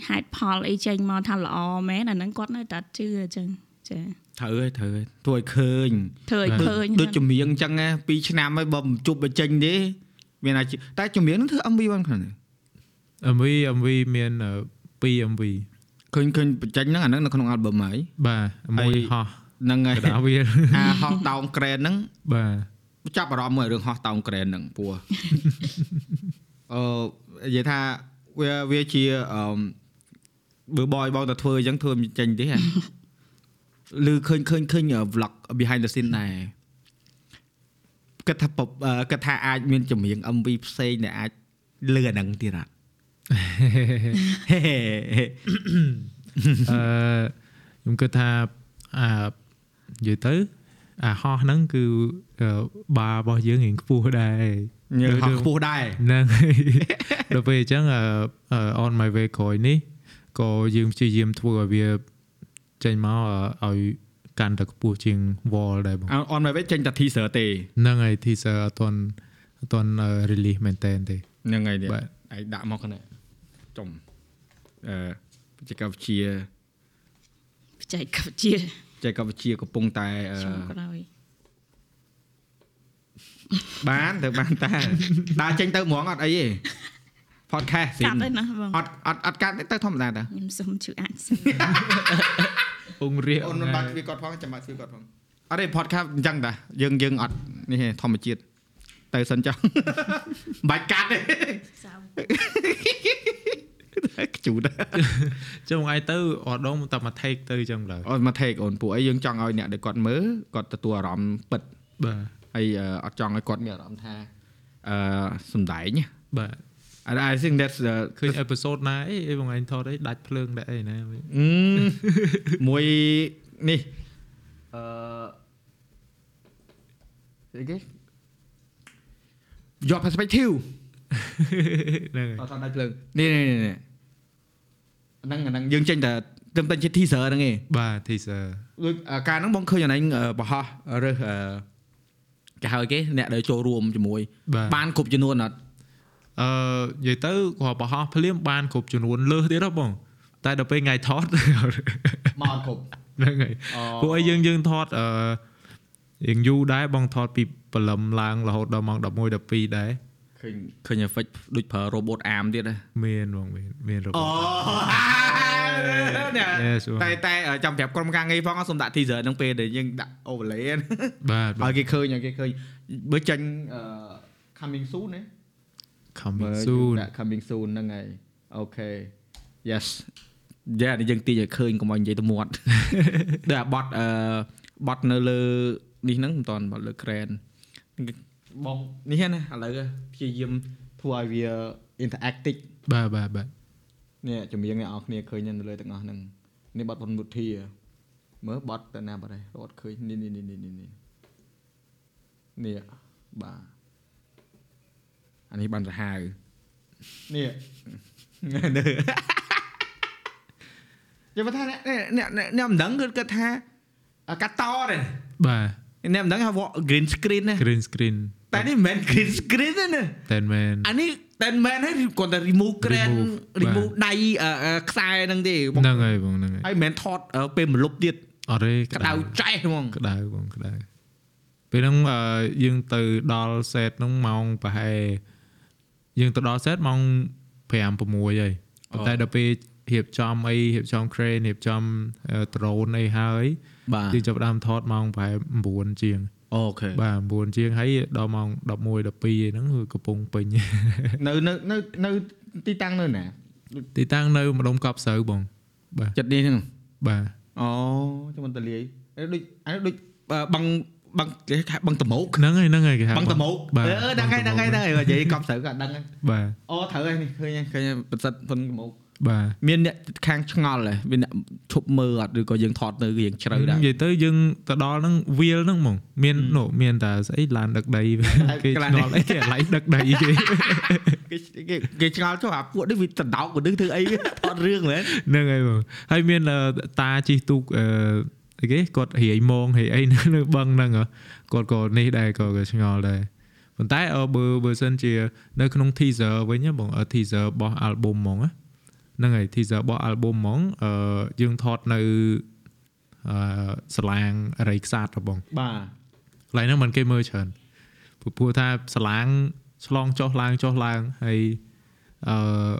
ហេតុផលអីចេញមកថាល្អមែនអាហ្នឹងគាត់នៅតែអត់ជឿអញ្ចឹងចាត្រូវហើយត្រូវហើយធ្វើឲ្យឃើញធ្វើឲ្យឃើញដូចចម្រៀងអញ្ចឹងណា2ឆ្នាំហើយបើមិនជប់បញ្ចេញទេមានអាចតែចម្រៀងហ្នឹងធ្វើ MV បានខ្លះណា MV MV មានអឺ2 MV ឃើញឃើញបញ្ចេញហ្នឹងអាហ្នឹងនៅក្នុង album ហើយបាទមួយហោះហ្នឹងហើកយដាវាលអាហោះតោងក្រែនហ្នឹងបាទចាប់អារម្មណ៍មួយរឿងហោះតោងក្រែនហ្នឹងព្រោះអឺនិយាយថាវាវាជាអឺបើបយបងទៅធ្វើអញ្ចឹងធ្វើមិនចេញទេហ៎ឬឃើញឃើញឃើញ vlog behind the scene ដែរគិតថាពអឺគិតថាអាចមានចម្រៀង MV ផ្សេងដែលអាចលឺអាហ្នឹងទៀតអត់ហេហេហេ អឺខ្ញុំគិតថាអានិយាយទៅអាហោះហ្នឹងគឺអឺបារបស់យើងរៀងខ្ពស់ដែរញើហោះខ្ពស់ដែរហ្នឹងហើយដល់ពេលអញ្ចឹងអឺអឺ on my way ក្រោយនេះក៏យើងព្យាយាមធ្វើឲ្យវាចេញមកអឺឲ្យកាន់តែខ្ពស់ជាង wall ដែរបងអនមកវិញចេញតែ teaser ទេហ្នឹងហើយ teaser អត់ទាន់អត់ទាន់ release មែនតើទេហ្នឹងហើយនេះបាទឯងដាក់មកហ្នឹង ចំអឺបច្ចេកវិទ្យាបច្ចេកវិទ្យាបច្ចេកវិទ្យាកំពុងតែអឺចុងក្រោយបានទៅបានតែដើរចេញទៅហ្មងអត់អីទេ podcast កាត់ទេណាបងអត់អត់អត់កាត់ទេទៅធម្មតាតាខ្ញុំសុំជួយអាចសិនពងរៀកអូនមិនបាច់វាគាត់ផងចាំបាច់វាគាត់ផងអត់ទេ podcast អញ្ចឹងតាយើងយើងអត់នេះទេធម្មជាតិ ទៅសិនចុះបាច់កាត់ទេសៅខ្ជូតចុងឯងទៅអត់ដងតែមក take ទៅអញ្ចឹងឡើយអូនមក take អូនពួកអីយើងចង់ឲ្យអ្នកដែលគាត់មើលគាត់ទទួលអារម្មណ៍ពិតបាទហើយអឺអត់ចង់ឲ្យគាត់មានអារម្មណ៍ថាអឺសំដែងណាបាទ I I think that's the ឃើញ episode ណាអីអីបងឯងថតអីដាច់ភ្លើងដាក់អីណាអឺមួយនេះអឺអីគេ យក perspective ហ្នឹងហើយអត់ថតដៃភ្លើងនេះនេះនេះនេះហ្នឹងអាហ្នឹងយើងចេញតែត្រឹមតែជា teaser ហ្នឹងឯងបាទ teaser ដូចអាការហ្នឹងបងឃើញអាហ្នឹងអឺបរហោះរើសអឺគេហៅគេអ្នកដែលចូលរួមជាមួយបាទបានគ្រប់ចំនួនអត់អឺនិយាយទៅគាត់បរហោះភ្លាមបានគ្រប់ចំនួនលើសទៀតហ៎បង តែដល់ពេលថ្ងៃថតមកគ្រប់ហ្នឹងហើយពួកអីយើងយើងថតអឺ រៀងយូរដែរបងថតពីព្រលឹមឡើងរហូតដល់ម៉ោង11 12ដែរឃើញឃើញ effect ដូចប្រើ robot arm ទៀតហ៎មានបងមានមានរបបអូ Yes, តែតែចាំប្រាប់ក្រុមការងារផងសូមដាក់ teaser ហ្នឹងពេលដែលយើងដាក់ overlay ហ្នឹងបាទបាឲ្យទគេឃើញឲ្យគេឃើញបើចាញ់អឺ coming soon ណា coming soon ដាក់ coming soon ហ្នឹងហើយអូខេ yes យ៉ានេះយើងទាញឲ្យឃើញកុំឲ្យនិយាយទៅមាត់ដូចអាបត់អឺបត់នៅលើ នេះហ្នឹងមិនតាន់បត់លើ crane បងនេះណាឥឡូវព្យាយាមធ្វើឲ្យវា interactive បាទបាទបាទនេះចម្រៀងអ្នកនរគ្នាឃើញនៅលើទាំងអស់ហ្នឹងនេះបត់ប៉ុនមុធាមើលបត់ទៅណាបាត់ហើយរត់ឃើញនេះនេះនេះនេះនេះនេះនេះបាទអានេះបានសាហាវនេះនេះយកមកថាអ្នកអ្នកអ្នកអ្នកមិនដឹងគឺគាត់ថាកាត់តទេបាទ អ្នកមិនដឹងថា green screen ណា green screen តែនេះមិនមែន green screen ទេណាតែមែនអានេះតែមិនមែនទេគាត់តែ remove crane Remove បាទ remove ដៃអឺអឺខ្សែហ្នឹងទេបងហ្នឹងហើយបងហ្នឹងហើយហើយមិនមែនថតអឺពេលមលុបទៀតអត់ទេក្តៅចែហ្មងក្តៅបងក្តៅពេលហ្នឹងអឺយើងទៅដល់ set ហ្នឹងម៉ោងប្រហែលយើងទៅដល់ set ម៉ោង5 6ហើយប៉ុន្តែដល់ពេលរៀបចំអីរៀបចំ crane រៀបចំ drone អីហើយបាទ យើងចាប់ផ្ដើមថតម៉ោងប្រហែល9ជាងអូខេបាទ9ជាងហើយដល់ម៉ោង11 12ហ្នឹងគឺកំពុងពេញនៅនៅនៅនៅទីតាំងនៅណាទីតាំងនៅម្ដុំកប់ស្រូវបង បាទចិត្តនេះហ្នឹងបាទអូចាំមិនតលាយអេដូចអានេះដូចអឺបឹងបឹងគេហៅបឹងតមោកហ្នឹងហើយហ្នឹងហើយគេហៅបឹងតមោកបាទអឺដឹងហើយដឹងហើយដឹងហើយនិយាយកប់ស្រូវក៏ដឹងហើយបាទអូត្រូវហើយនេះឃើញហើយឃើញហើយប្រសិទ្ធបឹងតមោក បាទមានអ្នកខាងឆ្ងល់ហ៎មានអ្នកឈប់មើលអត់ឬក៏យើងថតនៅរៀងជ្រៅដែរនិយាយទៅយើងទៅដល់ហ្នឹងវាលហ្នឹងហ្មងមាននោះមានតែស្អីឡានដឹកដីគេកន្លែងឆ្ងល់អីគេអាឡៃដឹកដីគេគេគេគេឆ្ងល់ចុះអាពួកនេះវាដណ្ដោកក៏នឹងធ្វើអីថតរឿងមែនហ្នឹងហើយបងហើយមានអឺតាជីទូកអឺអីគេគាត់រាយម៉ងរាយអីនៅនៅបឹងហ្នឹងហ៎គាត់ក៏នេះដែរក៏ក៏ឆ្ងល់ដែរប៉ុន្តែអឺបើបើសិនជានៅក្នុង teaser វិញណាបងអឺ teaser របស់ album ហ្មងណា ហ្នឹងហើយ teaser របស់ album ហ្មងអឺយើងថតនៅអឺស្លាងរៃខ្សាតហ៎បងបាទកន្លែងហ្នឹងមិនគេមើលច្រើនព្រោះព្រោះថាស្លាងឆ្លងចុះឡើងចុះឡើងហើយអឺ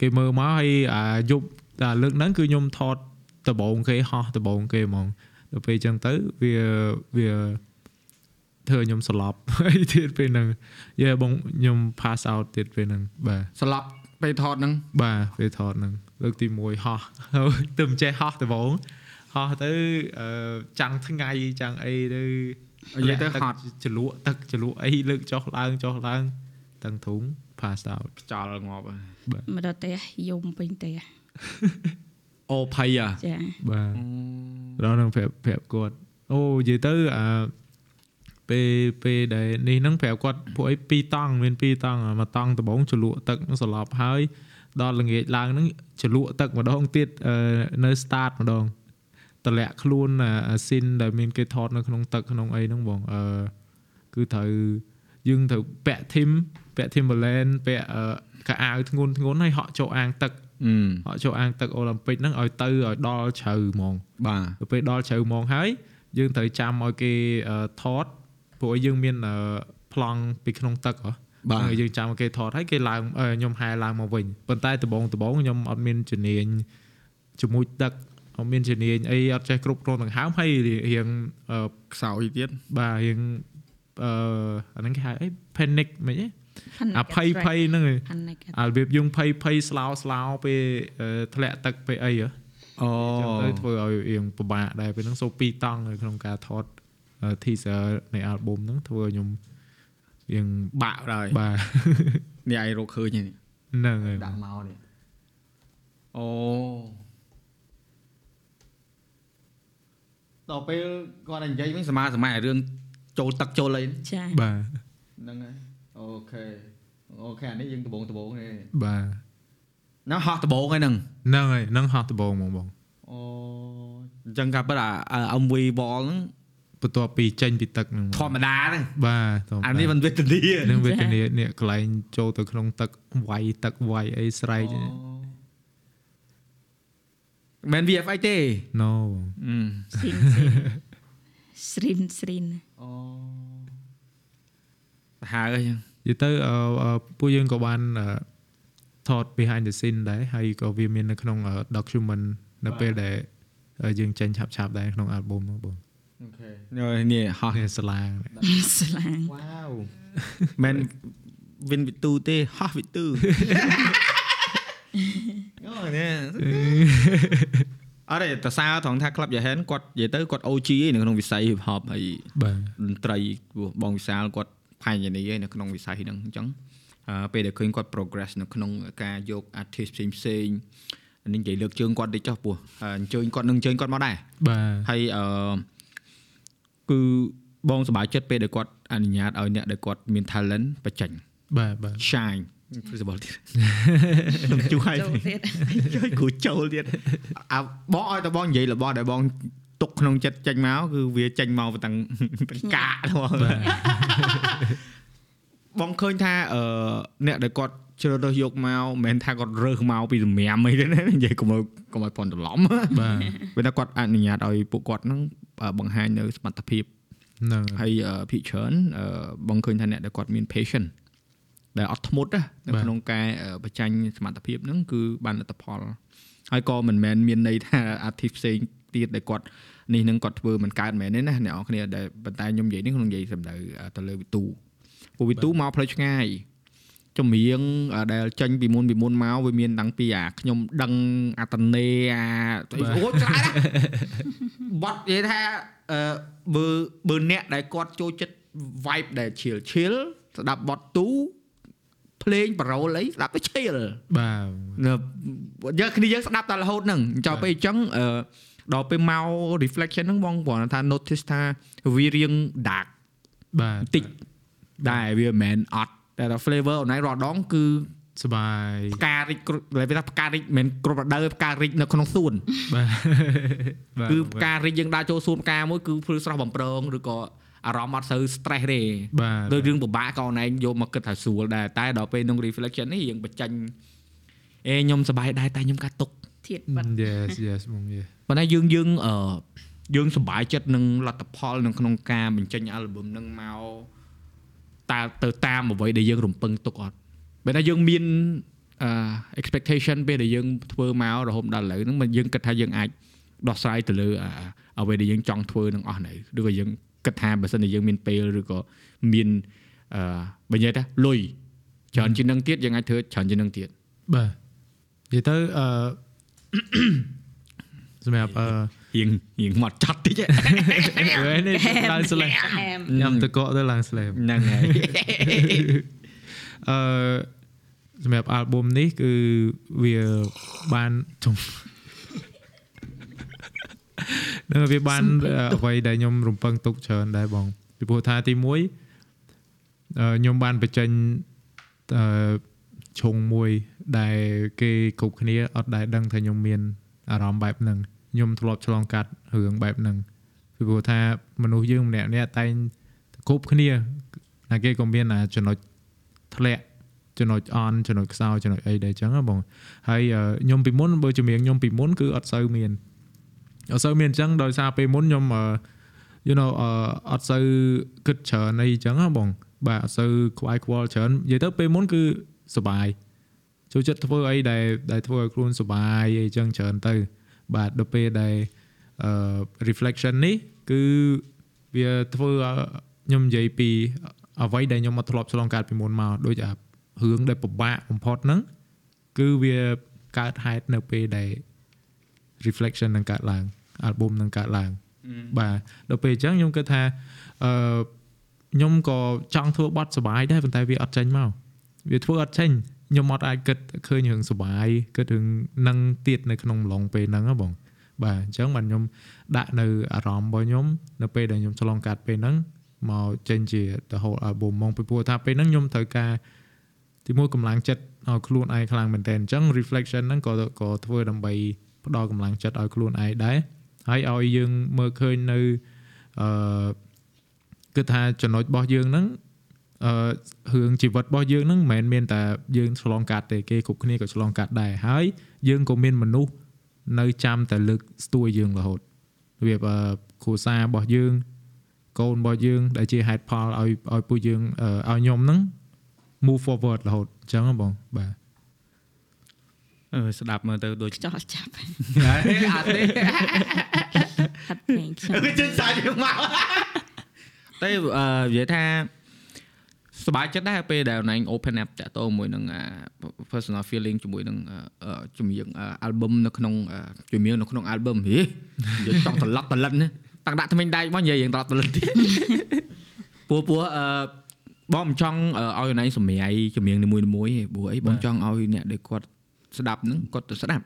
គេមើលមកហើយអាយប់តែលើកហ្នឹងគឺខ្ញុំថតដបងគេហោះដបងគេហ្មងដល់ពេលអញ្ចឹងទៅវាវាធ្វើខ្ញុំស្លាប់ហើយទៀតពេលហ្នឹងយេបងខ្ញុំ pass out ទៀតពេលហ្នឹងបាទស្លាប់ ពេលថតហ្នឹងបាទពេលថតហ្នឹងលើកទី1ហោះហើយទៅមិនចេះហោះដបងហោះទៅអឺចាំងថ្ងៃចាំងអីទៅនិយាយទៅហត់ចលក់ទឹកចលក់អីលើកចុះឡើងចុះឡើងទាំងធុង pass out ខ្យល់ងាប់ហើយមកដល់ផ្ទះយំពេញផ្ទះអូភ័យអាចាបាទដល់នឹងប្រាប់ប្រាប់គាត់អូនិយាយទៅអា ពេលពេលដែលនេះហ្នឹងប្រាប់គាត់ពួកអីពីរតង់មានពីរតង់អាមួយតង់ដំបងចលក់ទឹកហ្នឹងសន្លប់ហើយដល់ល្ងាចឡើងហ្នឹងចលក់ទឹកម្ដងទៀតអឺនៅ start ម្ដងតម្លាក់ខ្លួនអាស៊ីនដែលមានគេថតនៅក្នុងទឹកក្នុងអីហ្នឹងបងអឺគឺត្រូវយើងត្រូវពាក់ team ពាក់ Timberland ពាក់អឺកៅអៅធ្ងន់ធ្ងន់ហើយហក់ចូលអាងទឹកអឺហក់ចូលអាងទឹកអូឡ িম্প ិកហ្នឹងឲ្យទៅឲ្យដល់ជ្រៅហ្មងបាទទៅពេលដល់ជ្រៅហ្មងហើយយើងត្រូវចាំឲ្យគេអឺថត ព្រោះឲ្យយើងមានអឺប្លង់ពីក្នុងទឹកហ៎បាទហើយយើងចាំឲ្យគេថតហើយគេឡើងអឺខ្ញុំហែឡើងមកវិញប៉ុន្តែដបងដបងខ្ញុំអត់មានជំនាញជាមួយទឹកអត់មានជំនាញអីអត់ចេះគ្រប់គ្រងដង្ហើមហើយរៀងអឺខ្សោយទៀតបាទរៀងអឺអាហ្នឹងគេហៅអី panic មិនទេអាភ័យភ័យហ្នឹងឯង Panic អារបៀបយើងភ័យភ័យស្លោស្លោពេលអឺធ្លាក់ទឹកពេលអីហ៎អូចឹងទៅធ្វើឲ្យរៀងពិបាកដែរពេលហ្នឹងសូពីរតង់នៅក្នុងការថតអឺ teaser នៃ album ហ្នឹងធ្វើឲ្យខ្ញុំរៀងបាក់ដែរបាទនេះឯងរកឃើញនេះហ្នឹងហើយដាក់មកនេះអូដល់ពេលគាត់និយាយវិញសមាសម័យរឿងចូលទឹកចូលអីចាបាទហ្នឹងហើយអូខេអូខេអានេះយើងដបងដបងនេះបាទណាហោះដបងហ្នឹងហ្នឹងហើយហ្នឹងហោះដបងហ្មងបងអូអញ្ចឹងកាប់ពិតអាអា MV ball ហ្នឹង បន្ទាប់ពីចេញពីទឹកហ្នឹងធម្មតាហ្នឹងបាទធម្មតាអានេះមិនវេទនានឹងវេទនានេះកន្លែងចូលទៅក្នុងទឹកវាយទឹកវាយអីស្រែកមិន VFX ទេណូអឺស៊ីនស្រីនស្រីនអូទៅហើយអញ្ចឹងនិយាយទៅអឺអឺពួកយើងក៏បានអឺថត behind the scene ដែរហើយក៏វាមាននៅក្នុងអឺ document នៅពេលដែលអឺយើងចេញឆាប់ឆាប់ៗដែរក្នុង album ហ្នឹងបង អូខេនេះហោះនេះស្លាងស្លាងវ៉ាវមិនវិនវិទូទេហោះវិទូអូនេះអរេតសើត្រង់ថាក្លឹបយ៉ាហែនគាត់និយាយទៅគាត់ OG ឯនៅក្នុងវិស័យ hip hop ហើយបាទតន្ត្រីព្រោះបងវិសាលគាត់ផាញនីឯនៅក្នុងវិស័យហ្នឹងអញ្ចឹងអឺពេលដែលឃើញគាត់ progress នៅក្នុងការយក artist ផ្សេងផ្សេងៗនេះនិយាយលើកជើងគាត់តិចចុះពោះអញ្ជើញគាត់នឹងអញ្ជើញគាត់មកដែរបាទហើយអឺ គឺបងសប្បាយចិត្តពេលដែលគាត់អនុញ្ញាតឲ្យអ្នកដែលគាត់មាន talent បញ្ចេញបាទបាទ shine visible ទៀតជួយឲ្យចូលទៀតជួយគ្រូចូលទៀតអាបងឲ្យតែបងនិយាយរបស់ដែលបងទុកក្នុងចិត្តចេញមកគឺវាចេញមកទាំងទាំងកាកហ្មងបងឃើញថាអឺអ្នកដែលគាត់ជ្រើសរើសយកមកមិនមែនថាគាត់រើសមកពីសម្រាមអីទេណានិយាយកុំឲ្យកុំឲ្យប៉ុនច្រឡំបាទពេលថាគាត់អនុញ្ញាតឲ្យពួកគាត់ហ្នឹងអឺ បង្ហាញនៅសមត្ថភាពហ្នឹងហើយហើយអឺភាគច្រើនអឺបងឃើញថាអ្នកដែលគាត់មាន patient ដែលអត់ធ្មត់ណានៅក្នុងការអឺបញ្ចេញសមត្ថភាពហ្នឹងគឺបានលទ្ធផលហើយក៏មិនមែនមានន័យថា artist ផ្សេងទៀតដែលគាត់នេះនឹងគាត់ធ្វើមិនកើតមែនទេណាអ្នកនរគ្នាដែលប៉ុន្តែខ្ញុំនិយាយនេះក្នុងនិយាយសំដៅអឺទៅលើវិទូពួកវិទូមកផ្លូវឆ្ងាយ ចម្រៀងអឺដែលចេញពីមុនពីមុនមកវាមានតាំងពីអាខ្ញុំដឹងអាតនេអាអូច្រើនណាស់បត់និយាយថាអឺបើបើអ្នកដែលគាត់ចូលចិត្ត vibe ដែល chill chill ស្ដាប់បត់ទូភ្លេងបារ៉ូលអីស្ដាប់ទៅ chill បាទនៅយើងគ្នាយើងស្ដាប់តែរហូតហ្នឹងចោលពេលអញ្ចឹងអឺដល់ពេលមក reflection ហ្នឹងបងព្រោះថា notice ថាវារៀង dark បាទបន្តិចដែរវាមិនមែនអត់ តែថា flavor អូនឯងរាល់ដងគឺសបាយផ្ការិចគ្រប់ដែលវាថាផ្ការិចមិនមែនគ្រប់រដូវផ្ការិចនៅក្នុងសួនបាទបាទគឺផ្ការិចយើងដើរចូលសួនផ្កាមួយគឺព្រឺស្រស់បំប្រងឬក៏អារម្មណ៍អត់សូវ stress ទេបាទដោយរឿងពិបាកក៏ណែយកមកគិតថាស្រួលដែរតែដល់ពេលក្នុង reflection នេះយើងបញ្ចេញអេខ្ញុំសប្បាយដែរតែខ្ញុំកាត់ទុកធៀបបាត់ yes yes បង yes ប៉ុន្តែយើងយើងអឺយើងសប្បាយចិត្តនឹងលទ្ធផលនៅក្នុងការបញ្ចេញ album នឹងមក តើទៅតាមអ្វីដែលយើងរំពឹងទុកអត់បើថាយើងមានអឺ expectation ពេលដែលយើងធ្វើមករហូតដល់ឥឡូវហ្នឹងមិនយើងគិតថាយើងអាចដោះស្រាយទៅលើអាអ្វីដែលយើងចង់ធ្វើនឹងអស់នៅឬក៏យើងគិតថាបើសិនជាយើងមានពេលឬក៏មានអឺបើនិយាយថាលុយច្រើនជាងនឹងទៀតយើងអាចធ្វើច្រើនជាងនឹងទៀតបាទនិយាយទៅអឺសម្រាប់អឺ រៀងរៀងមកចាត់តិចហើយនេះឡើងស្លេះហែមញ៉ាំទៅកក់ទៅឡើងស្លេះហ្នឹងហើយអឺសម្រាប់ album នេះគឺវាបានជុំនៅវាបានអ្វីដែលខ្ញុំរំពឹងទុកច្រើនដែរបងពីព្រោះថាទី1អឺខ្ញុំបានបញ្ចេញអឺឈុងមួយដែលគេគ្រប់គ្នាអត់ដែលដឹងថាខ្ញុំមានអារម្មណ៍បែបហ្នឹង ខ្ញុំធ្លាប់ឆ្លងកាត់រឿងបែបហ្នឹងពីព្រោះថាមនុស្សយើងម្នាក់ៗតែងគ្រប់គ្នាណាគេក៏មានអាចំណុចធ្លាក់ចំណុចអន់ចំណុចខ្សោយចំណុចអីដែរអញ្ចឹងណាបងហើយអឺខ្ញុំពីមុនបើជំនាញខ្ញុំពីមុនគឺអត់សូវមានអត់សូវមានអញ្ចឹងដោយសារពេលមុនខ្ញុំអឺ you know អឺអត់សូវគិតច្រើនអីអញ្ចឹងណាបងបាទអត់សូវខ្វាយខ្វល់ច្រើននិយាយទៅពេលមុនគឺសុបាយចូលចិត្តធ្វើអីដែលដែលធ្វើឲ្យខ្លួនសុបាយអីអញ្ចឹងច្រើនទៅ បាទដល់ពេលដែលអឺ reflection នេះគឺវាធ្វើឲ្យខ្ញុំនិយាយពីអ្វីដែលខ្ញុំមកធ្លាប់ឆ្លងកាត់ពីមុនមកដូចអារឿងដែលពិបាកបំផុតហ្នឹងគឺវាកើតហេតុនៅពេលដែល reflection នឹងកើតឡើង album នឹងកើតឡើងបាទដល់ពេលអញ្ចឹងខ្ញុំគិតថាអឺខ្ញុំក៏ចង់ធ្វើបទសុបាយដែរប៉ុន្តែវាអត់ចេញមកវាធ្វើអត់ចេញ ខ្ញុំអត់អាចគិតឃើញរឿងសុបាយគិតរឿងនឹងទៀតនៅក្នុងម្លងពេលហ្នឹងហ៎បងបាទអញ្ចឹងបាទខ្ញុំដាក់នៅអារម្មណ៍របស់ខ្ញុំនៅពេលដែលខ្ញុំឆ្លងកាត់ពេលហ្នឹងមកចេញជា the whole album មកពីព្រោះថាពេលហ្នឹងខ្ញុំត្រូវការទីមួយកម្លាំងចិត្តឲ្យខ្លួនឯងខ្លាំងមែនតើអញ្ចឹង reflection ហ្នឹងក៏ក៏ធ្វើដើម្បីផ្ដល់កម្លាំងចិត្តឲ្យខ្លួនឯងដែរហើយឲ្យយើងមើលឃើញនៅអឺគឺថាចំណុចរបស់យើងហ្នឹង អឺរឿងជីវិតរបស់យើងហ្នឹងមិនមែនមានតែយើងឆ្លងកាត់ទេគេគ្រប់គ្នាក៏ឆ្លងកាត់ដែរហើយយើងក៏មានមនុស្សនៅចាំតែលើកស្ទួយយើងរហូតរបៀបអឺគ្រួសាររបស់យើងកូនរបស់យើង ដែលជាហេតុផលឲ្យឲ្យពួកយើងអឺឲ្យខ្ញុំហ្នឹង move forward រហូតអញ្ចឹងហ៎បងបាទអឺស្ដាប់មើលទៅដូចខ្ចោះចាប់អត់ទេហាត់ពេកខ្ញុំជិះសាច់មកតែអឺនិយាយថា សប្បាយចិត្តដែរពេលដែលណែ open up តាក់ទងមួយនឹងអា personal feeling ជាមួយនឹងអឺជំនាញ album នៅក្នុងអឺជំនាញនៅក្នុង album ហីនិយាយចង់ត្រឡប់ត្រលិនណាតាំងដាក់ថ្មិញដែកមកនិយាយយើងត្រឡប់ត្រលិនទៀតព្រោះព្រោះអឺបងមិនចង់ឲ្យណៃសម្រាយជំនាញនីមួយៗទេព្រោះអីបងចង់ឲ្យអ្នកដែលគាត់ស្ដាប់ហ្នឹងគាត់ទៅស្ដាប់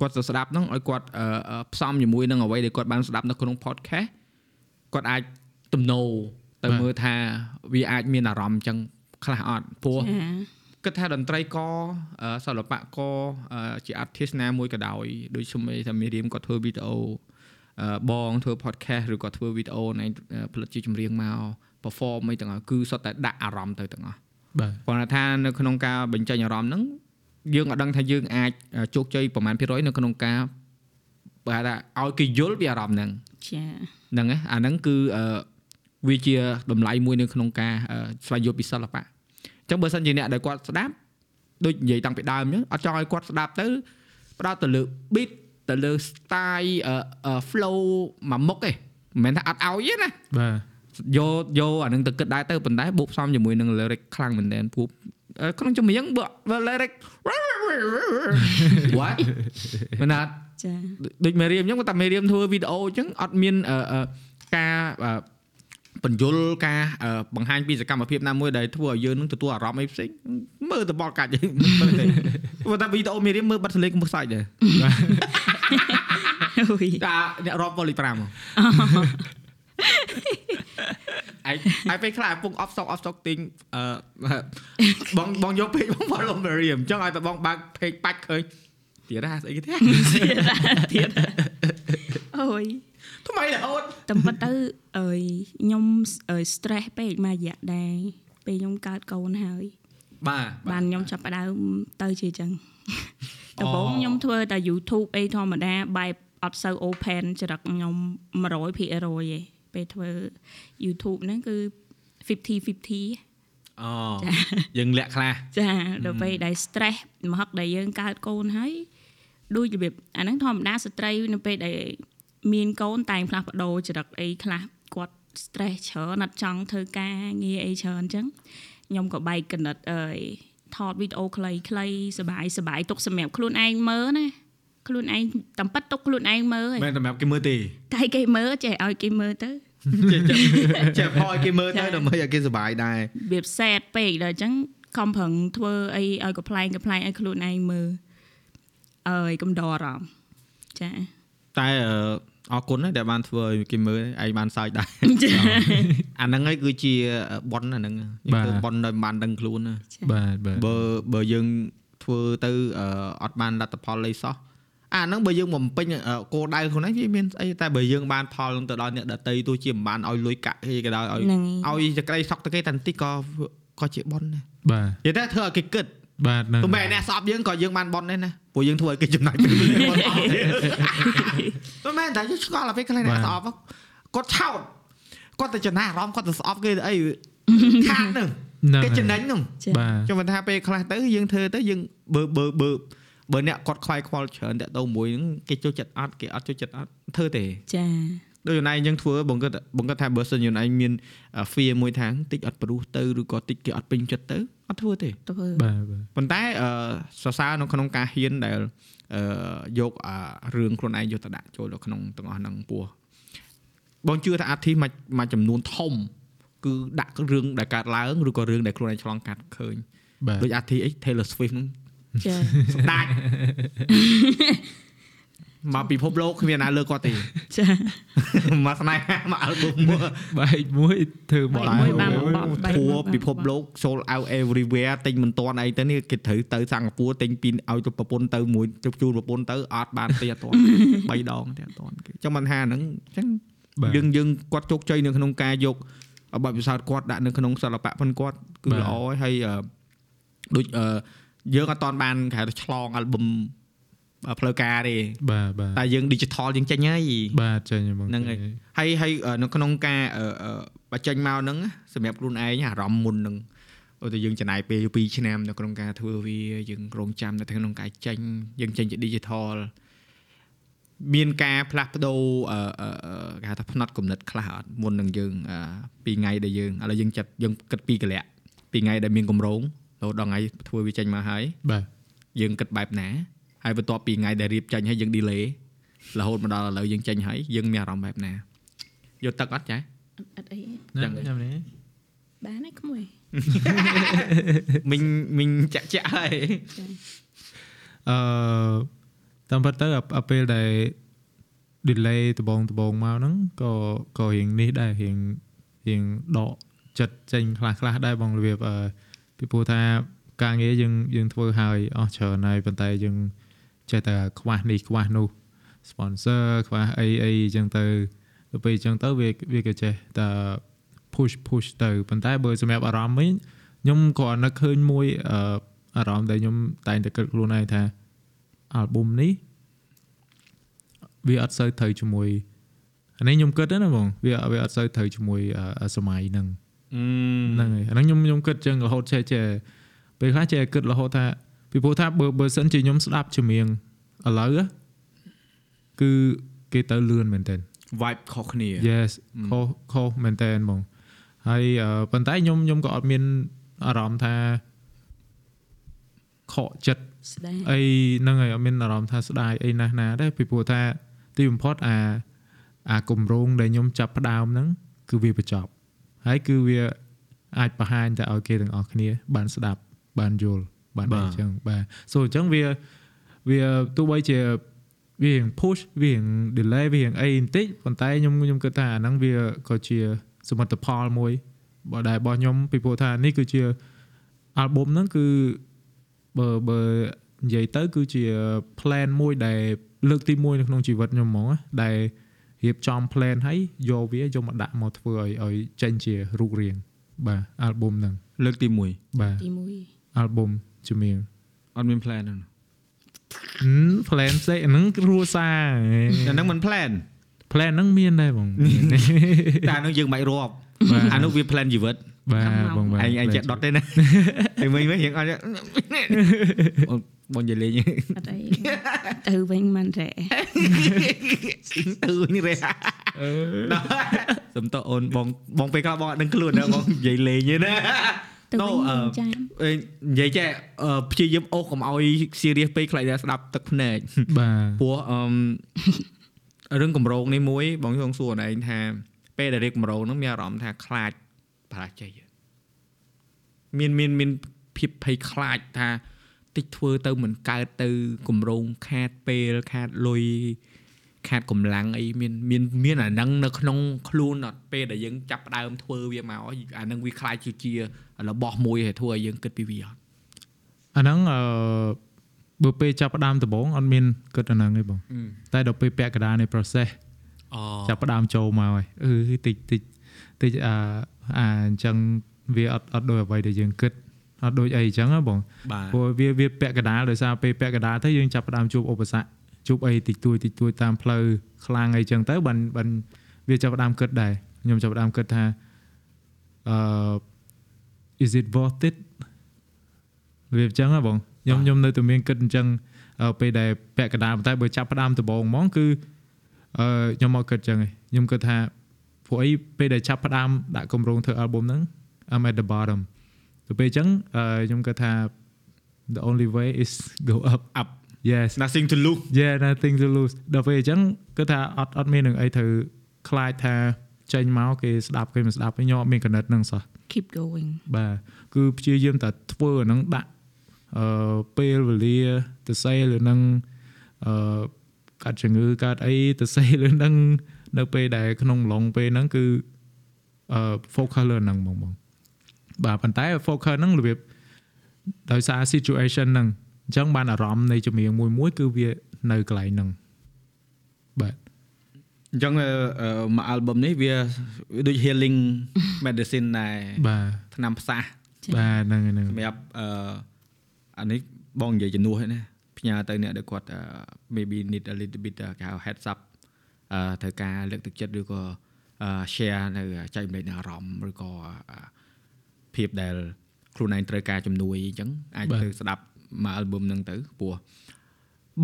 គាត់ទៅស្ដាប់ហ្នឹងឲ្យគាត់អឺផ្សំជាមួយនឹងអ្វីដែលគាត់បានស្ដាប់នៅក្នុង podcast គាត់អាចទំនោរ ទៅមើលថាវាអាចមានអារម្មណ៍អញ្ចឹងខ្លះអត់ព្រោះចាគិតថាតន្ត្រីករអឺសិល្បករអឺជា artist ណាមួយក៏ដោយដូចខ្ញុំឯថាមេរៀមគាត់ធ្វើវីដេអូអឺបងធ្វើ podcast ឬក៏ធ្វើវីដេអូណែផលិតជាចម្រៀងមក perform អីទាំងអស់គឺសុទ្ធតែដាក់អារម្មណ៍ទៅទាំងអស់បាទគាត់ថានៅក្នុងការបញ្ចេញអារម្មណ៍ហ្នឹងយើងអត់ដឹងថាយើងអាចជោគជ័យប្រមាណភាគរយនៅក្នុងការបើថាឲ្យគេយល់ពីអារម្មណ៍ហ្នឹងចាហ្នឹងឯងអាហ្នឹងគឺអឺ វាជាតម្លៃមួយនៅក្នុងការអឺស្វែងយល់ពីសិល្បៈអញ្ចឹងបើសិនជាអ្នកដែលគាត់ស្ដាប់ដូចនិយាយតាំងពីដើមអញ្ចឹងអត់ចង់ឲ្យគាត់ស្ដាប់ទៅផ្ដោតទៅលើ beat ទៅលើ style អឺអឺ flow មួយមុខឯងមិនមែនថាអត់ឲ្យទេណាបាទយកយកអានឹងទៅគិតដែរទៅប៉ុន្តែបូកផ្សំជាមួយនឹង lyric ខ្លាំងមែនទែនព្រោះអឺក្នុងចម្រៀងបើបើ lyric what មិនណាត់ចាដូចមេរៀមអញ្ចឹងគាត់តែមេរៀមធ្វើវីដេអូអញ្ចឹងអត់មានអឺអឺការអឺ បញ្យលការអឺបង្ហាញពីសកម្មភាពណាមួយដែលធ្វើឲ្យយើងនឹងទទួលអារម្មណ៍អីផ្សេងមើលទៅបលកាច់មិនមើលទេព្រោះតែវីដេអូមេរៀមមើលបាត់សលេងមើលសាច់ដែរអូយតាអ្នករាប់វ៉លី5អាយអាយពេលខ្លះពុកអបសក់អបសក់ទិញអឺបងបងយកពេកបង follow មេរៀមអញ្ចឹងឲ្យតែបងបើកពេកបាច់ឃើញទៀតហ่าស្អីគេទេទៀតអូយ ថ្មីរហូតតែប៉ុន្តែអើយខ្ញុំអើយ stress ពេកមួយរយៈដែរពេលខ្ញុំកើតកូនហើយ បាទបានខ្ញុំចាប់ផ្ដើមទៅជាអញ្ចឹងអូដំបូងខ្ញុំធ្វើតែ YouTube អីធម្មតាបែបអត់សូវ open ចរិតខ្ញុំ100%ឯងពេលធ្វើ YouTube ហ្នឹងគឺ50 50អូយើងលាក់ខ្លះចាដល់ពេលដែល stress មហឹកដែលយើងកើតកូនហើយដូចរបៀបអាហ្នឹងធម្មតាស្ត្រីនៅពេលដែល មានកូនតែងផ្លាស់ប្ដូរចរិតអីខ្លះគាត់ stress ច្រើនអត់ចង់ធ្វើការងារអីច្រើនអញ្ចឹងខ្ញុំក៏បែកកណិតអើយថតវីដេអូខ្លីៗសបាយសបាយទុកសម្រាប់ខ្លួនឯងមើលណាខ្លួនឯងតំប៉ិតទុកខ្លួនឯងមើលហ្នឹងមែនសម្រាប់គេមើលទេតែគេមើលចេះឲ្យគេមើលទៅចេះឲ្យគេមើលទៅដើម្បីឲ្យគេសុបាយដែររបៀបសែតពេកដល់អញ្ចឹងខំប្រឹងធ្វើអីឲ្យកំ plaign កំ plaign ឲ្យខ្លួនឯងមើលអើយកំដរអារម្មណ៍ចាតែ អឺអរគុណណាស់ដែលបានធ្វើឲ្យគេមើលឯងបានសើចដែរចាអាហ្នឹងហើយគឺជាប៉ុនអាហ្នឹងយើងធ្វើប៉ុនដោយមិនបានដឹងខ្លួនណាបាទបាទបើបើយើងធ្វើទៅអឺអត់បានលទ្ធផលអីសោះអាហ្នឹងបើយើងបំពេញអឺគោលដៅខ្លួនឯងវាមានស្អីតែបើយើងបានផលទៅដល់អ្នកដតីទោះជាមិនបានឲ្យលុយកាក់គេក៏ដោយឲ្យហ្នឹងឲ្យចក្រីសក់ទៅគេតែបន្តិចក៏ក៏ជាប៉ុនដែរបាទនិយាយតែធ្វើឲ្យគេគិតបាទហ្នឹងទោះបីអ្នកស្អប់យើងក៏យើងបានប៉ុនដែរណាព្រោះយើងធ្វើឲ្យគេចំណាយពេលវេលាប៉ុនអស់ មិនមែនតែយើងឆ្ងល់អាពេលខ្លះអ្នកស្អប់គាត់ឆោតគាត់ទៅចំណាអារម្មណ៍គាត់ទៅស្អប់គេអីខាតនឹងគេចំណេញនោះចាំមិនថាពេលខ្លះទៅយើងធ្វើទៅយើងបើបើបើបើអ្នកគាត់ខ្វាយខ្វល់ច្រើនតាក់ទងមួយហ្នឹងគេចូលចិត្តអត់គេអត់ចូលចិត្តអត់ធ្វើទេចាដូចខ្លួនឯងយើងធ្វើបងគាត់បងគាត់ថាបើសិនខ្លួនឯងមាន fear មួយថាតិចអត់ព្រោះទៅឬក៏តិចគេអត់ពេញចិត្តទៅអត់ធ្វើទេបាទបាទប៉ុន្តែសរសើរនៅក្នុងការហ៊ានដែល យកអារឿងខ្លួនឯងយកទៅដាក់ចូលទៅក្នុងទាំងអស់ហ្នឹងពោះបងជឿថាអាធីមួយមួយចំនួនធំ គឺដាក់រឿងដែលកើតឡើងឬក៏រឿងដែលខ្លួនឯងឆ្លងកាត់ឃើញបាទដូចអាធីអី Taylor Swift ហ្នឹងចាស្ដាច់ មកពិភពលោកគ្មានណាលើគាត់ទេចាមកស្នេហាមកអាល់ប៊ុមមួយបែកមួយធ្វើបបែកកមួយបានបបបែកធัวមួយបានពិភពលោក sold out everywhere ទិញមិនទាន់អីទៅនេះគេត្រូវទៅសិង្ហបុរីទិញពីឲ្យទៅប្រពន្ធទៅមួយទៅជូនប្រពន្ធទៅអត់បានទេអត់ទាន់3ដងទេអត់ទាន់គេចឹងមិនថាហ្នឹងចឹងបាទយើងយើងគាត់ជោគជ័យនៅក្នុងការយកបទពិសោធន៍គាត់ដាក់នៅក្នុងសិល្បៈផងគាត់គឺបាទល្អហើយហើយអឺដូចអឺយើងអត់ទាន់បានគេហៅថាឆ្លងអាល់ប៊ុម ផ្លូវការទេបាទបាទតែយើង digital យើងចេញហើយបាទចេញហ្មងហ្នឹងហើយហើយហើយអឺនៅក្នុងការអឺអឺបញ្ចេញមកហ្នឹងណាសម្រាប់ខ្លួនឯងអារម្មណ៍មុនហ្នឹងអូទៅយើងចំណាយពេល2ឆ្នាំនៅក្នុងការធ្វើវាយើងរងចាំនៅក្នុងការចេញយើងចេញជា digital មានការផ្លាស់ប្ដូរអឺអឺអឺគេហៅថាផ្នត់គំនិតខ្លះអត់មុននឹងយើងអឺពីថ្ងៃដែលយើងឥឡូវយើងចាត់យើងគិតពីកលៈពីថ្ងៃដែលមានកម្រងរហូតដល់ថ្ងៃធ្វើវាចេញមកហើយបាទយើងគិតបែបណា ហើយបន្ទាប់ពីថ្ងៃដែលរៀបចេញហើយយើង delay រហូតមកដល់ឥឡូវយើងចេញហើយយើងមានអារម្មណ៍បែបណាយកទឹកអត់ចាអត់អីចាំចាំនេះបានហើយក្មួយមីងមីងចាក់ចាក់ហើយអឺតាមពិតទៅអាអាពេលដែល delay ដបងដបងមកហ្នឹងក៏ក៏រៀងនេះដែររៀងរៀងដកចិត្តចេញខ្លះខ្លះដែរបងរបៀបអឺពីព្រោះថាការងារយើងយើងធ្វើហើយអស់ច្រើនហើយប៉ុន្តែយើង ចេះតែខ្វះនេះខ្វះនោះ sponsor ខ្វះអីអីអញ្ចឹងទៅទៅពេលអញ្ចឹងទៅវាវាក៏ចេះតែ push push ទៅប៉ុន្តែបើសម្រាប់អារម្មណ៍វិញខ្ញុំក៏នឹកឃើញមួយអឺអារម្មណ៍ដែលខ្ញុំតែងតែគិតខ្លួនឯងថា album នេះវាអត់សូវត្រូវជាមួយអានេះខ្ញុំគិតណាបងវាវាអត់សូវត្រូវជាមួយអឺសម័យហ្នឹងហ្នឹងហើយអាហ្នឹងខ្ញុំខ្ញុំគិតចឹងរហូតចេះចេះពេលខ្លះចេះគិតរហូតថា ពីព្រោះថាបើបើសិនជាខ្ញុំស្ដាប់ចម្រៀងឥឡូវ á គឺគេទៅលឿនមែនតើ vibe ខុសគ្នា yes ខុសខុសមែនតើបងហើយអឺប៉ុន្តែខ្ញុំខ្ញុំក៏អត់មានអារម្មណ៍ថាខកចិត្តស្ដាយអីហ្នឹងហើយអត់មានអារម្មណ៍ថាស្ដាយអីណាស់ណាដែរពីព្រោះថាទីបំផុតអាអាគម្រោងដែលខ្ញុំចាប់ផ្ដើមហ្នឹងគឺវាបញ្ចប់ហើយគឺវាអាចបង្ហាញទៅឲ្យគេទាំងអស់គ្នា បានស្ដាប់បានយល់ បានអីចឹងបាទ so អញ្ចឹងវាវាទោះបីជាវារៀង push វារៀង delay វារៀងអីបន្តិចប៉ុន្តែខ្ញុំខ្ញុំគិតថាអាហ្នឹងវាក៏ជាសមិទ្ធផលមួយបើដែលរបស់ខ្ញុំពីព្រោះថានេះគឺជា album ហ្នឹងគឺបើបើនិយាយទៅគឺជា plan មួយដែលលើកទី1នៅក្នុងជីវិតខ្ញុំហ្មងណាដែលរៀបចំ plan ហើយយកវាយកមកដាក់មកធ្វើឲ្យឲ្យចេញជារូបរាងបាទ album ហ្នឹងលើកទីបាទទី1 album ជំនាញ1អត់មាន plan ហ្នឹងហឹម plan ផ្សេងអាហ្នឹងគ្រួសារអាហ្នឹងមិន plan plan ហ្នឹងមានដែរបងតែអានោះយើងមិនរាប់បាទអានោះវា plan ជីវិតបាទបងបាទឯងឯងចេះដុតទេណាឯងវិញវិញយើងអត់អូនបងនិយាយលេងអត់អីទៅវិញមិនរ៉េទៅនេះរេសំតអូនបងបងពេលខ្លះបងអត់ដឹងខ្លួនណាបងនិយាយលេងទេណា ទៅ No, វិញអឺចាមអេនិយាយចេះអឺព្យាយាមអូសកុំឲ្យ serious ពេកខ្លាចតែស្ដាប់ទឹកភ្នែកបាទព្រោះអឺរឿងកម្រងនេះមួយបងចង់សួរអូនឯងថាពេលដែលរៀបកម្រងហ្នឹងមានអារម្មណ៍ថាខ្លាចបរាជ័យមានមានមានភាពភ័យខ្លាចថាតិចធ្វើទៅមិនកើតទៅកម្រងខាតពេលខាតលុយ ខាតកម្លាំងអីមានមានមានអាហ្នឹងនៅក្នុងខ្លួនអត់ពេលដែលយើងចាប់ផ្ដើមធ្វើវាមកអាហ្នឹងវាខ្លាចជាជារបស់មួយហើយធ្វើឲ្យយើងគិតពីវាអត់អាហ្នឹងអឺបើពេលចាប់ផ្ដើមដំបូងអត់មានគិតអាហ្នឹងទេបងតែដល់ពេលពាក់កណ្ដាលនៃ process អូចាប់ផ្ដើមចូលមកហើយអឺតិចតិចតិចអាអាអញ្ចឹងវាអត់អត់ដូចអ្វីដែលយើងគិតអត់ដូចអីអញ្ចឹងហ៎បងបាទព្រោះវាវាពាក់កណ្ដាលដោយសារពេលពាក់កណ្ដាលទៅយើងចាប់ផ្ដើមជួបឧបសគ្គ ជួបអីតិចតួចតិចតួចតាមផ្លូវខ្លាំងអីអញ្ចឹងទៅបានបានវាចាប់ផ្ដើមគិតដែរខ្ញុំចាប់ផ្ដើមគិតថាអឺ is it worth it វាអញ្ចឹងហ៎បងខ្ញុំខ្ញុំនៅតែមានគិតអញ្ចឹងអឺពេលដែលពាក់កណ្ដាលប៉ុន្តែបើចាប់ផ្ដើមដំបូងហ្មងគឺអឺខ្ញុំមកគិតចឹងឯងខ្ញុំគិតថាព្រោះអីពេលដែលចាប់ផ្ដើមដាក់គម្រោងធ្វើ album ហ្នឹង I'm at the bottom ទៅពេលចឹងអឺខ្ញុំគិតថា the only way is go up up yes nothing to lose yeah nothing to lose ដល់ពេលអញ្ចឹងគឺថាអត់អត់មាននឹងអីត្រូវខ្លាចថាចេញមកគេស្ដាប់គេមិនស្ដាប់ទេខ្ញុំអត់មានកណិតនឹងសោះ keep going បាទគឺព្យាយាមតែធ្វើអាហ្នឹងដាក់អឺពេលវេលាទៅសេលើនឹងអឺកាត់ជំងឺកាត់អីទៅសេលើនឹងនៅពេលដែលក្នុងឡុងពេលហ្នឹងគឺអឺ focus លើហ្នឹងហ្មងបងបាទប៉ុន្តែ focus ហ្នឹងរបៀបដោយសារ situation ហ្នឹង អញ្ចឹងបានអារម្មណ៍នៃចម្រៀងមួយមួយគឺវានៅកន្លែងហ្នឹងបាទអញ្ចឹងអឺអឺមួយ album នេះវាវាដូច healing medicine ដែរបាទថ្នាំផ្សះបាទហ្នឹងហើយហ្នឹងសម្រាប់អឺអានេះបងនិយាយជំនួសហ្នឹងណាផ្ញើទៅអ្នកដែលគាត់អឺ maybe need a little bit គេហៅ heads up អឺត្រូវការលើកទឹកចិត្តឬក៏អឺ share នៅចែកម្លែកនៅអារម្មណ៍ឬក៏អឺភាពដែលខ្លួនឯងត្រូវការជំនួយអញ្ចឹងអាចទៅស្ដាប់ មួយ album ហ្នឹងទៅព្រោះ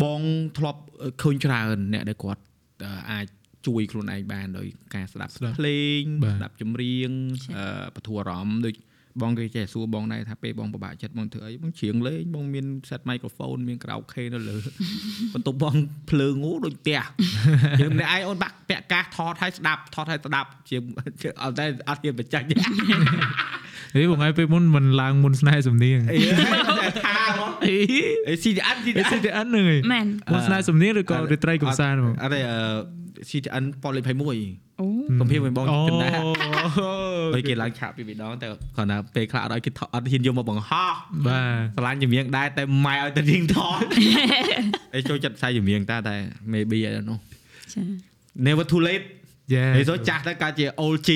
បងធ្លាប់ឃើញច្រើនអ្នកដែលគាត់អឺអាចជួយខ្លួនឯងបានដោយការស្ដាប់ស្ដាប់ភ្លេងបាទស្ដាប់ចម្រៀងអឺបធូរអារម្មណ៍ដូចបងគេចេះសួរបងដែរថាពេលបងពិបាកចិត្តបងធ្វើអីបងច្រៀងលេងបងមាន set microphone មាន karaoke នៅលើបន្ទប់បងភ្លើងងូដូចផ្ទះយើងម្នាក់ឯងអូនបាក់ពាក់កាសថតឲ្យស្ដាប់ថតឲ្យស្ដាប់ជាងអត់តែអត់ហ៊ានបញ្ចាច់ទេ ហេបងឯងពេលមុនមិនឡើងមុនស្នេហ៍សំនៀងអីថាមកអីអី CDN អី CDN CTN ហ្នឹងឯងមែនមុនស្នេហ៍សំនៀងឬក៏រាត្រីកំសាន្តហ្មងអត់ទេអឺ CDN ប៉ុនលេខ21អូកំភៀងបងអូចំណាហើយគេឡើងឆាកពីរដងតែគាត់ថាពេលខ្លះអត់ឲ្យគេថតអត់ហ៊ានយកមកបង្ហោះបាទស្រឡាញ់ចម្រៀងដែរតែម៉ែឲ្យទៅរៀងថតអីចូលចិត្តផ្សាយចម្រៀងតាតែ maybe I don't know ចា never too late យេហើយសូចាស់ទៅកើតជា old G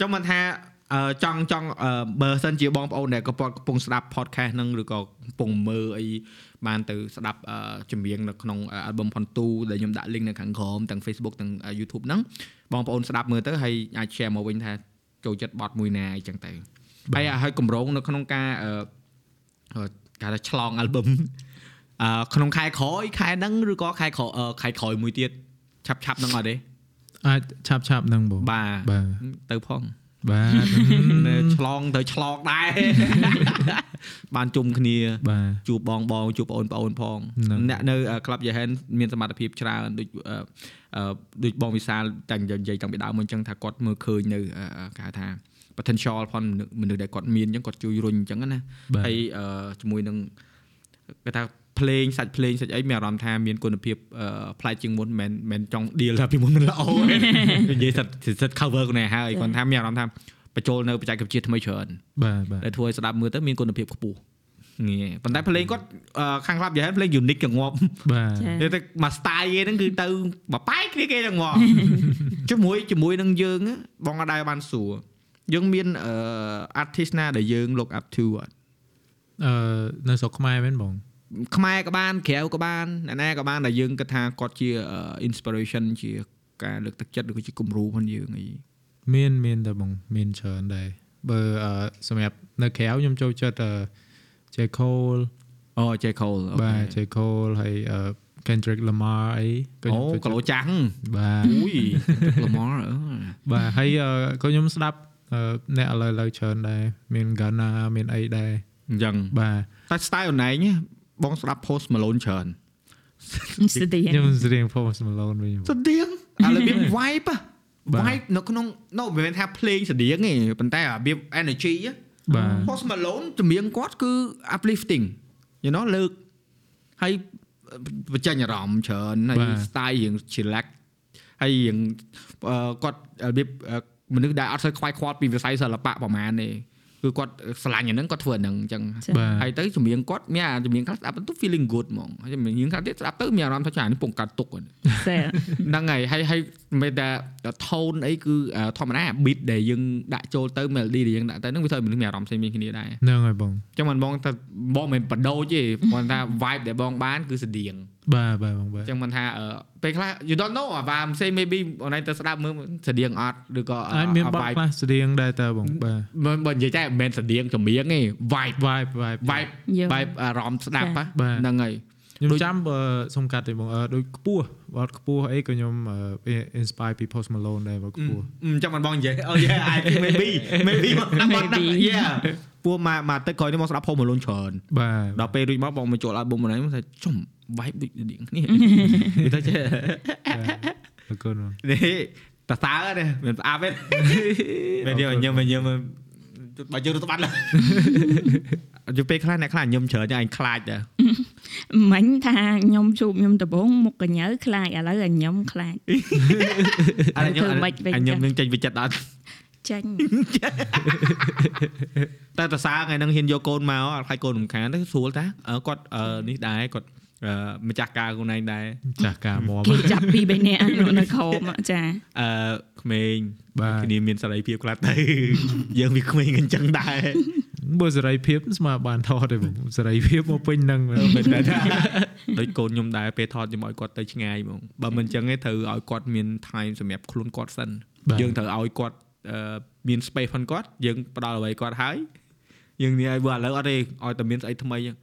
ចង់មិនថាអឺចង់ចង់អឺបើសិនជាបងប្អូនដែលកំពុងកំពុងស្ដាប់ podcast ហ្នឹងឬក៏កំពុងមើលអីបានទៅស្ដាប់អឺចម្រៀងនៅក្នុង album ផុនទូដែលខ្ញុំដាក់ link នៅខាងក្រោមទាំង Facebook ទាំង YouTube ហ្នឹងបងប្អូនស្ដាប់មើលទៅហើយអាច share មកវិញថាចូលចិត្តបទមួយណាអីចឹងទៅហើយហើយកម្រងនៅក្នុងការអឺអឺគេថាឆ្លង album អឺក្នុងខែក្រោយខែហ្នឹងឬក៏ខែក្រោយអឺខែក្រោយមួយទៀតឆាប់ឆាប់ហ្នឹងអត់ទេ អាចឆាប់ឆាប់ហ្នឹងបងបាទបាទទៅផងបាទនៅឆ្លងទៅឆ្លងដែរបានជុំគ្នាបាទជួបបងបងជួបបងប្អូនផងហ្នឹងអ្នកនៅក្លាប់យេហែនមានសមត្ថភាពច្រើនដូចអឺអឺដូចបងវិសាលតែនិយាយតាំងពីដើមមកអញ្ចឹងថាគាត់មើលឃើញនៅអឺអឺគេហៅថា potential ផងមនុស្សមនុស្សដែលគាត់មានអញ្ចឹងគាត់ជួយរុញអញ្ចឹងណាបាទហើយអឺជាមួយនឹងគេថា ភ្លេងសាច់ភ្លេងសាច់អីមានអារម្មណ៍ថាមានគុណភាពអឺប្លែកជាងមុនមិនមែនចង់ deal ថាពីមុនមិនល្អទេនិយាយសិតសិត cover ខ្លួនឯងហើយគាត់ថាមានអារម្មណ៍ថាបញ្ចូលនៅបច្ចេកវិទ្យាថ្មីច្រើនបាទបាទដែលធ្វើឲ្យស្ដាប់មើលទៅមានគុណភាពខ្ពស់ងាយប៉ុន្តែភ្លេងគាត់អឺខាងក្លាប់យ៉ាងភ្លេង unique ចង្អប់បាទចានិយាយទៅមក style គេហ្នឹងគឺទៅបបែកគ្នាគេចង្អប់ជាមួយជាមួយនឹងយើងណាបងអត់ដែរបានសួរយើងមានអឺ artist ណាដែលយើង look up to អត់អឺនៅស្រុកខ្មែរមែនបង ខ្មែរក៏បានក្រៅក៏បានអ្នកណាក៏បានដែលយើងគិតថាគាត់ជាអឺ inspiration ជាការលើកទឹកចិត្តឬក៏ជាគំរូផងយើងអីមានមានតែបងមានច្រើនដែរបើអឺសម្រាប់នៅក្រៅខ្ញុំចូលចិត្តអឺ J Cole អូ J Cole អូបាទ J Cole ហើយអឺ Kendrick Lamar អីក៏អូខ្ញុំចូលគីឡូចិត្តចាស់បាទអូយ Lamar អឺបាទហើយអឺក៏ខ្ញុំស្ដាប់អឺអ្នកឥឡូវឥឡូវច្រើនដែរមាន Ghana មានអីដែរអញ្ចឹងបាទតែ style អូនឯង បងស្ដាប់ Post Malone ច្រើនស្ទីខ្ញុំស្រៀង Post Malone វិញបងស្តៀងអារបៀប vibe ហ៎បាទ vibe នៅក្នុង no មិនមែនថាភ្លេងស្តៀងទេប៉ុន្តែរបៀប energy ហ៎បាទ Post Malone ចម្រៀងគាត់គឺ uplifting you know លើកហើយបញ្ចេញអារម្មណ៍ច្រើនហើយ style រៀង chillax ហើយរៀងអឺគាត់របៀបអឺមនុស្សដែលអត់សូវខ្វាយខ្វល់ពីវិស័យសិល្បៈប្រហែលទេ គឺគាត់ស្រឡាញ់អាហ្នឹងគាត់ធ្វើអាហ្នឹងអញ្ចឹងបាទហើយទៅចម្រៀងគាត់មានអាចម្រៀងខ្លះស្ដាប់ទៅ feeling good ហ្មងហើយចម្រៀងខ្លះទៀតស្ដាប់ទៅមានអារម្មណ៍ថាចានេះពងកាត់ទុកហ្នឹងសែហ្នឹងហើយហើយហើយមិនតែ tone អីគឺអឺធម្មតា beat ដែលយើងដាក់ចូលទៅ melody ដែលយើងដាក់ទៅហ្នឹងវាធ្វើឲ្យមនុស្សមានអារម្មណ៍ផ្សេងៗគ្នាដែរហ្នឹងហើយបងអញ្ចឹងមិនបងថាបងមិនបដូរទេគាត់ថា vibe ដែលបងបានគឺស្តៀងបាទបាទបងបាទអញ្ចឹងមិនថាអឺពេលខ្លះ you don't know អា I'm say maybe អូនឯងទៅស្ដាប់មើលស្តៀងអត់ឬក៏អាចមានបទ vibe ខ្លះស្តៀងដែរតើបងបាទមិនបើនិយាយតែមិនមែនស្តៀងចម្រៀងទេ vibe vibe vibe vibe យើង vibe អារម្មណ៍ស្ដាប់ចាហ៎បាទហ្នឹងហើយ ខ្ញុំដូចចាំបើសុំកាត់ទេបងអឺដូចខ្ពស់បទខ្ពស់អីក៏ខ្ញុំអឺ inspire ពី Post Malone ដែរបទខ្ពស់អញ្ចឹងមិនបងនិយាយអូ yeah I think maybe maybe មកស្ដាប់បងហ្នឹង Maybe. yeah ពួកមកមកទឹកក្រោយនេះមកស្ដាប់ផុសមលូនច្រើនបាទដល់ពេលរួចមកបងមកចូល album ហ្នឹងមកថាចំ vibe ដូចស្តៀងគ្នាវាទៅចេះអរគុណបងនេះតសើនេះមិនផ្អាប់ទេមែនយើងញឹមញឹម បើយើងរត់បាត់ឡើយយូរពេលខ្លះអ្នកខ្លះញឹមច្រើនតែអញខ្លាចដែរមិញថាខ្ញុំជួបខ្ញុំដំបងមុខកញ្ញើខ្លាចឥឡូវឲ្យខ្ញុំខ្លាចអញញឹមធ្វើម៉េចវិញអញញឹមនឹងចេញវិចិត្រអត់ចាញ់តែតសើថ្ងៃហ្នឹងហ៊ានយកកូនមកអត់ខ្លាចកូនរំខានទៅស្រួលតាអឺគាត់អឺនេះដែរគាត់អឺ ម្ចាស់ការខ្លួនឯងដែរចាស់ការមកគេចាប់ពីរបីនាក់នៅនៅខមចាអឺក្មេងបាទគ្នាមានសេរីភាពខ្លះទៅយើងវាក្មេងអញ្ចឹងដែរបើសេរីភាពស្មើបានថតទេបងសេរីភាពមកពេញហ្នឹងមែនមិនមែនថាដូចកូនខ្ញុំដែរពេលថតខ្ញុំឲ្យគាត់ទៅឆ្ងាយហ្មងបើមិនអញ្ចឹងទេត្រូវឲ្យគាត់មាន time សម្រាប់ខ្លួនគាត់សិនបាទយើងត្រូវឲ្យគាត់អឺមាន space ផងគាត់យើងផ្ដល់អ្វីគាត់ហើយយើងនេះឲ្យបើឥឡូវអត់ទេឲ្យតែមានស្អីថ្មីហ្នឹង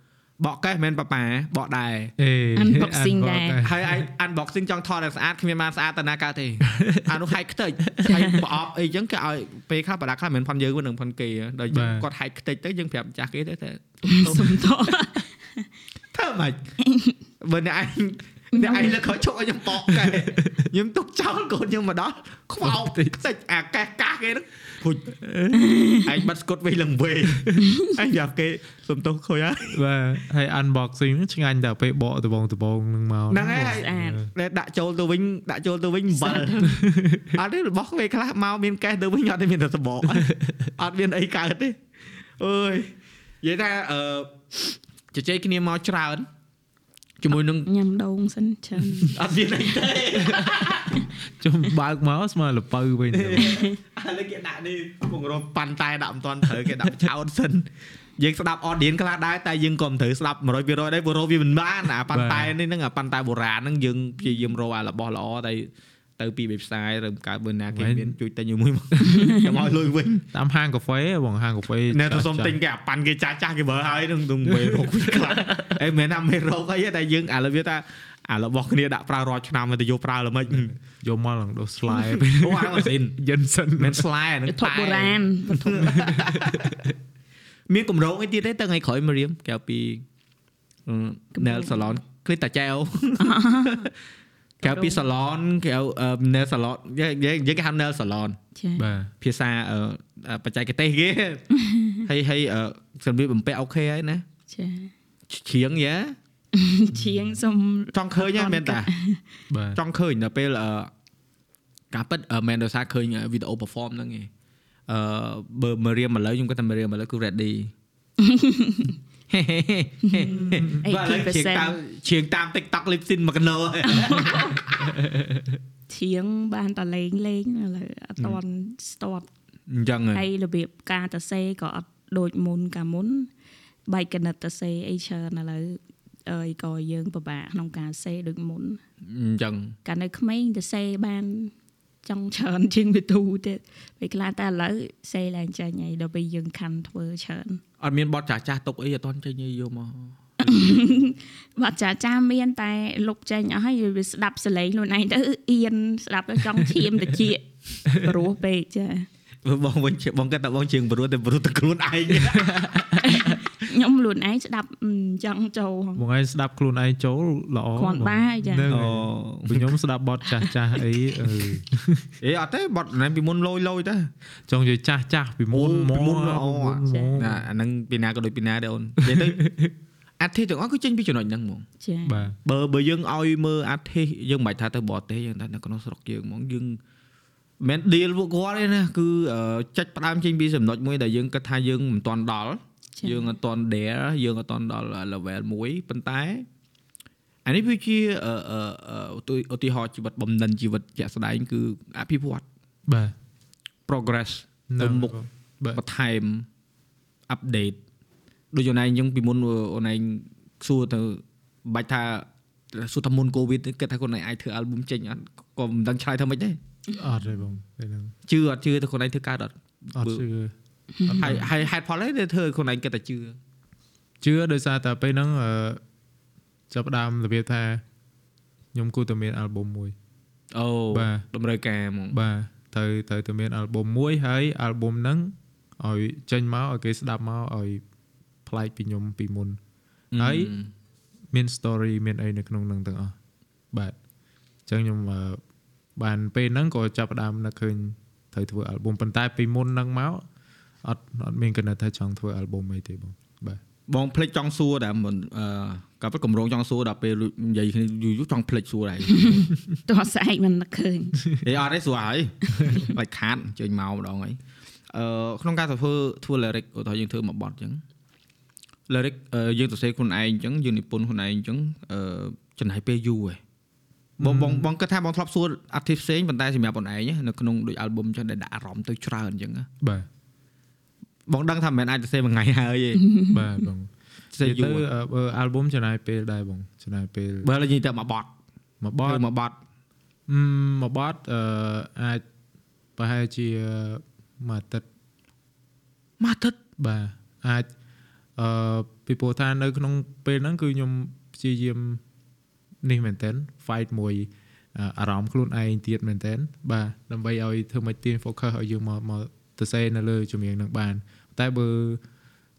បកកេះមិនមែនប៉ាប៉ាបកដែរអេ Unboxing ដែរហើយ unboxing ចង់ថតឲ្យស្អាតគ្មានបានស្អាតទៅណាកើតទេអានោះហែកខ្ទេចហែកប្រអប់អីចឹងគេឲ្យពេលខ្លះបដាខ្លះមិនមែនផនយើងវិញនឹងផនគេដល់យើងគាត់ហែកខ្ទេចទៅយើងប្រាប់ម្ចាស់គេទៅតែសុំតធ្វើម៉េចបើអ្នកឯង អ្នកឯងលើកខោជក់ឲ្យខ្ញុំបកកែខ្ញុំទុកចោលកូនខ្ញុំមកដល់ខ្វោកខ្ទេចអាកែកាសគេហ្នឹងភុចឯងបាត់ស្គុតវិញឡើងវិញឯងយ៉ាប់គេសុំទោសខូចហើយបាទហើយ unboxing ហ្នឹងឆ្ងាញ់តែពេលបកដបងដបងហ្នឹងមកហ្នឹងហើយស្អាតដែលដាក់ចូលទៅវិញដាក់ចូលទៅវិញអំបិលអត់ទេរបស់ពេលខ្លះមកមានកេះទៅវិញអត់ទេមានតែសបកអត់មានអីកើតទេអើយនិយាយថាអឺជជែកគ្នាមកច្រើន ជាមួយនឹងញ៉ាំដូងសិនច្រើនអត់មានអីទេជុំបើកមកស្មើលពៅវិញទៅឥឡូវគេដាក់នេះពងរំប៉ាន់តែដាក់មិនទាន់ត្រូវគេដាក់ឆោតសិនយើងស្ដាប់ audience ខ្លះដែរតែយើងក៏មិនត្រូវស្ដាប់100%ដែរព្រោះរកវាមិនបានអាប៉ាន់តែនេះហ្នឹងអាប៉ាន់តែបុរាណហ្នឹងយើងព្យាយាមរកអារបស់ល្អតែ ទៅពីវិបផ្សាយឬកើតបើណាគេមានជួយទិញមួយមកខ្ញុំឲ្យលុយវិញតាមហាងកាហ្វេបងហាងកាហ្វេអ្នកទៅសុំទិញគេអាប៉ាន់គេចាស់ចាស់គេបើហើយនឹងនឹងមេរោគវាខ្លាំងអេមិនមែនថាមេរោគអីទេតែយើងឥឡូវវាថាអារបស់គ្នាដាក់ប្រើរាល់ឆ្នាំទៅយកប្រើល្មិចយកមកឡើងដោះស្លាយអូអាម៉ាស៊ីនយិនសិនមិនស្លាយអានឹងវត្ថុបុរាណវត្ថុមានកម្រងអីទៀតទេទៅថ្ងៃក្រោយមករៀមកែពី nail salon គ្លីតាចែវ កែពី salon កែ nail salon យើងយើងគេហៅ nail salon ចាបាទភាសាអឺបច្ចេកទេសគេហើយហើយអឺសម្ភារបំពាក់អូខេហើយណាចាជ្រៀងយ៉ាជាងសុំចង់ឃើញហ្នឹងមែនតាបាទចង់ឃើញដល់ពេលអឺការពិតអឺមែនដោយសារឃើញវីដេអូ perform ហ្នឹងឯងអឺបើមករៀមឥឡូវខ្ញុំគាត់ថាមករៀមឥឡូវគឺ ready បាទឥឡូវជាងតាម80%ជាងតាម TikTok lip sync មកកណោជាងបានតលេងលេងឥឡូវអត់តន់ស្ទាត់អញ្ចឹងហ៎ហើយរបៀបការតសេក៏អត់ដូចមុនកាលមុនបែកកណិតតសេអីច្រើនឥឡូវអើយក៏យើងពិបាកក្នុងការសេដូចមុនអញ្ចឹងកាលនៅក្មេងតសេបានចង់ច្រើនជាងវិទូទៀតពេលខ្លះតែឥឡូវសេឡើងចាញ់ហើយដល់ពេលយើងខាន់ធ្វើច្រើន អត់មានបទចាស់ចាស់ទុកអីអត់តន់ចេញយកមកបាត់ចាចាមានតែលុបចេញអស់ហើយវាស្ដាប់សលេងខ្លួនឯងទៅអៀនស្ដាប់ទៅចង់ឈាមតិចព្រោះពេកចាបងវិញជាបងគាត់តែបងជាងព្រោះតែព្រោះតែខ្លួនឯង ខ្ញុំខ្លួនឯងស្ដាប់អឺចង់ចូលបងឯងស្ដាប់ខ្លួនឯងចូលល្អគ្រាន់បើហើយចាហ្នឹងអូហើយខ្ញុំស្ដាប់បទចាស់ចាស់អីអឺអេអត់ទេបទណែពីមុនលយលយទៅចង់និយាយចាស់ចាស់ពីមុនអូមកពីមុនអូពីមុនមកណាអាហ្នឹងពីណាក៏ដូចពីណាដែរអូននិយាយទៅអធិទាំងអស់គឺចេញពីចំណុចហ្នឹងហ្មងចាបាទបើបើយើងឲ្យមើលអធិយើងមិនបាច់ថាទៅបរទេសយើងថានៅក្នុងស្រុកយើងហ្មងយើងមិន deal ពួកគាត់ទេណាគឺអឺចាច់ផ្ដើមចេញពីចំណុចមួយដែលយើងគិតថាយើងមិនទាន់ដល់ចា យើងអត់ទាន់ dare យើងអត់ទាន់ដល់ level 1ប៉ុន្តែអានេះវាជាអឺអឺអឺឧទាឧទាហរណ៍ជីវិតបំណិនជីវិតជាក់ស្ដែងគឺអភិវឌ្ឍបាទ progress ទៅមុខបាទបន្ថែម update ដូចអូនឯងអញ្ចឹងពីមុនអូនឯងសួរទៅបាច់ថាសួរថាមុនកូវីដគិតថាខ្លួនឯងអាចធ្វើ album ចេញអត់ក៏មិនដឹងឆ្លើយថាម៉េចដែរអត់ទេបងពេលហ្នឹងជឿអត់ជឿទៅខ្លួនឯងធ្វើកើតអត់អត់ជឿ ហើយហើយហេតុផលអីដែលធ្វើឲ្យខ្លួនឯងគិតតែជឿជឿដោយសារតែពេលហ្នឹងអឺចាប់ផ្ដើមរបៀបថាខ្ញុំគូតែមាន album មួយអូបាទតម្រូវការហ្មងបាទត្រូវត្រូវតែមាន album មួយហើយ album ហ្នឹងឲ្យចេញមកឲ្យគេស្ដាប់មកឲ្យប្លែកពីខ្ញុំពីមុនហើយមាន story មានអីនៅក្នុងហ្នឹងទាំងអស់បាទអញ្ចឹងខ្ញុំអឺបានពេលហ្នឹងក៏ចាប់ផ្ដើមនឹកឃើញត្រូវធ្វើ album ប៉ុន្តែពីមុនហ្នឹងមក អត់អត់មានគណិតថាចង់ធ្វើ album អីទេបងបាទបងភ្លេចចង់សួរតែមិនអឺក៏ពិតកម្រងចង់សួរដល់ពេលនិយាយគ្នាយូរយូរចង់ភ្លេចសួរដែរទោះស្អែកមិននឹកឃើញអេអត់ទេសួរហើយបាច់ខាតជើញមកម្ដងហើយអឺក្នុងការធ្វើធ្វើ lyric ឧទាហរណ៍យើងធ្វើមួយបទអញ្ចឹង lyric អឺយើងសរសេរខ្លួនឯងអញ្ចឹងយើងនិពន្ធខ្លួនឯងអញ្ចឹងអឺចំណាយពេលយូរហ៎បងបងបងគិតថាបងធ្លាប់សួរ artist ផ្សេងប៉ុន្តែសម្រាប់បងឯងនៅក្នុងដូច album អញ្ចឹងដែលដាក់អារម្មណ៍ទៅច្រើនអញ្ចឹងណាបាទ បងដឹងថាមិនមែនអាចសរសេរមួយថ្ងៃហើយទេបាទបងសរសេរយូទៅរអឺបើ album ចំណាយពេលដែរបងចំណាយពេលបើនិយាយទៅមួយបទមួយបធ្វើទមួយបទអឺមួយបទអឺអាចប្រហែលជាមួយអាទិត្យមួយអាទិត្យបាទអាចអឺពីព្រោះថានៅក្នុងពេលហ្នឹងគឺខ្ញុំព្យាយាមនេះមែនតើ fight មួយអឺអារម្មណ៍ខ្លួនឯងទៀតមែនតើបាទដើម្បីឲ្យធ្វើមិនទាញ focus ឲ្យយើងមកមកទៅសេនៅលើជំនាញហ្នឹងបាន តែបើ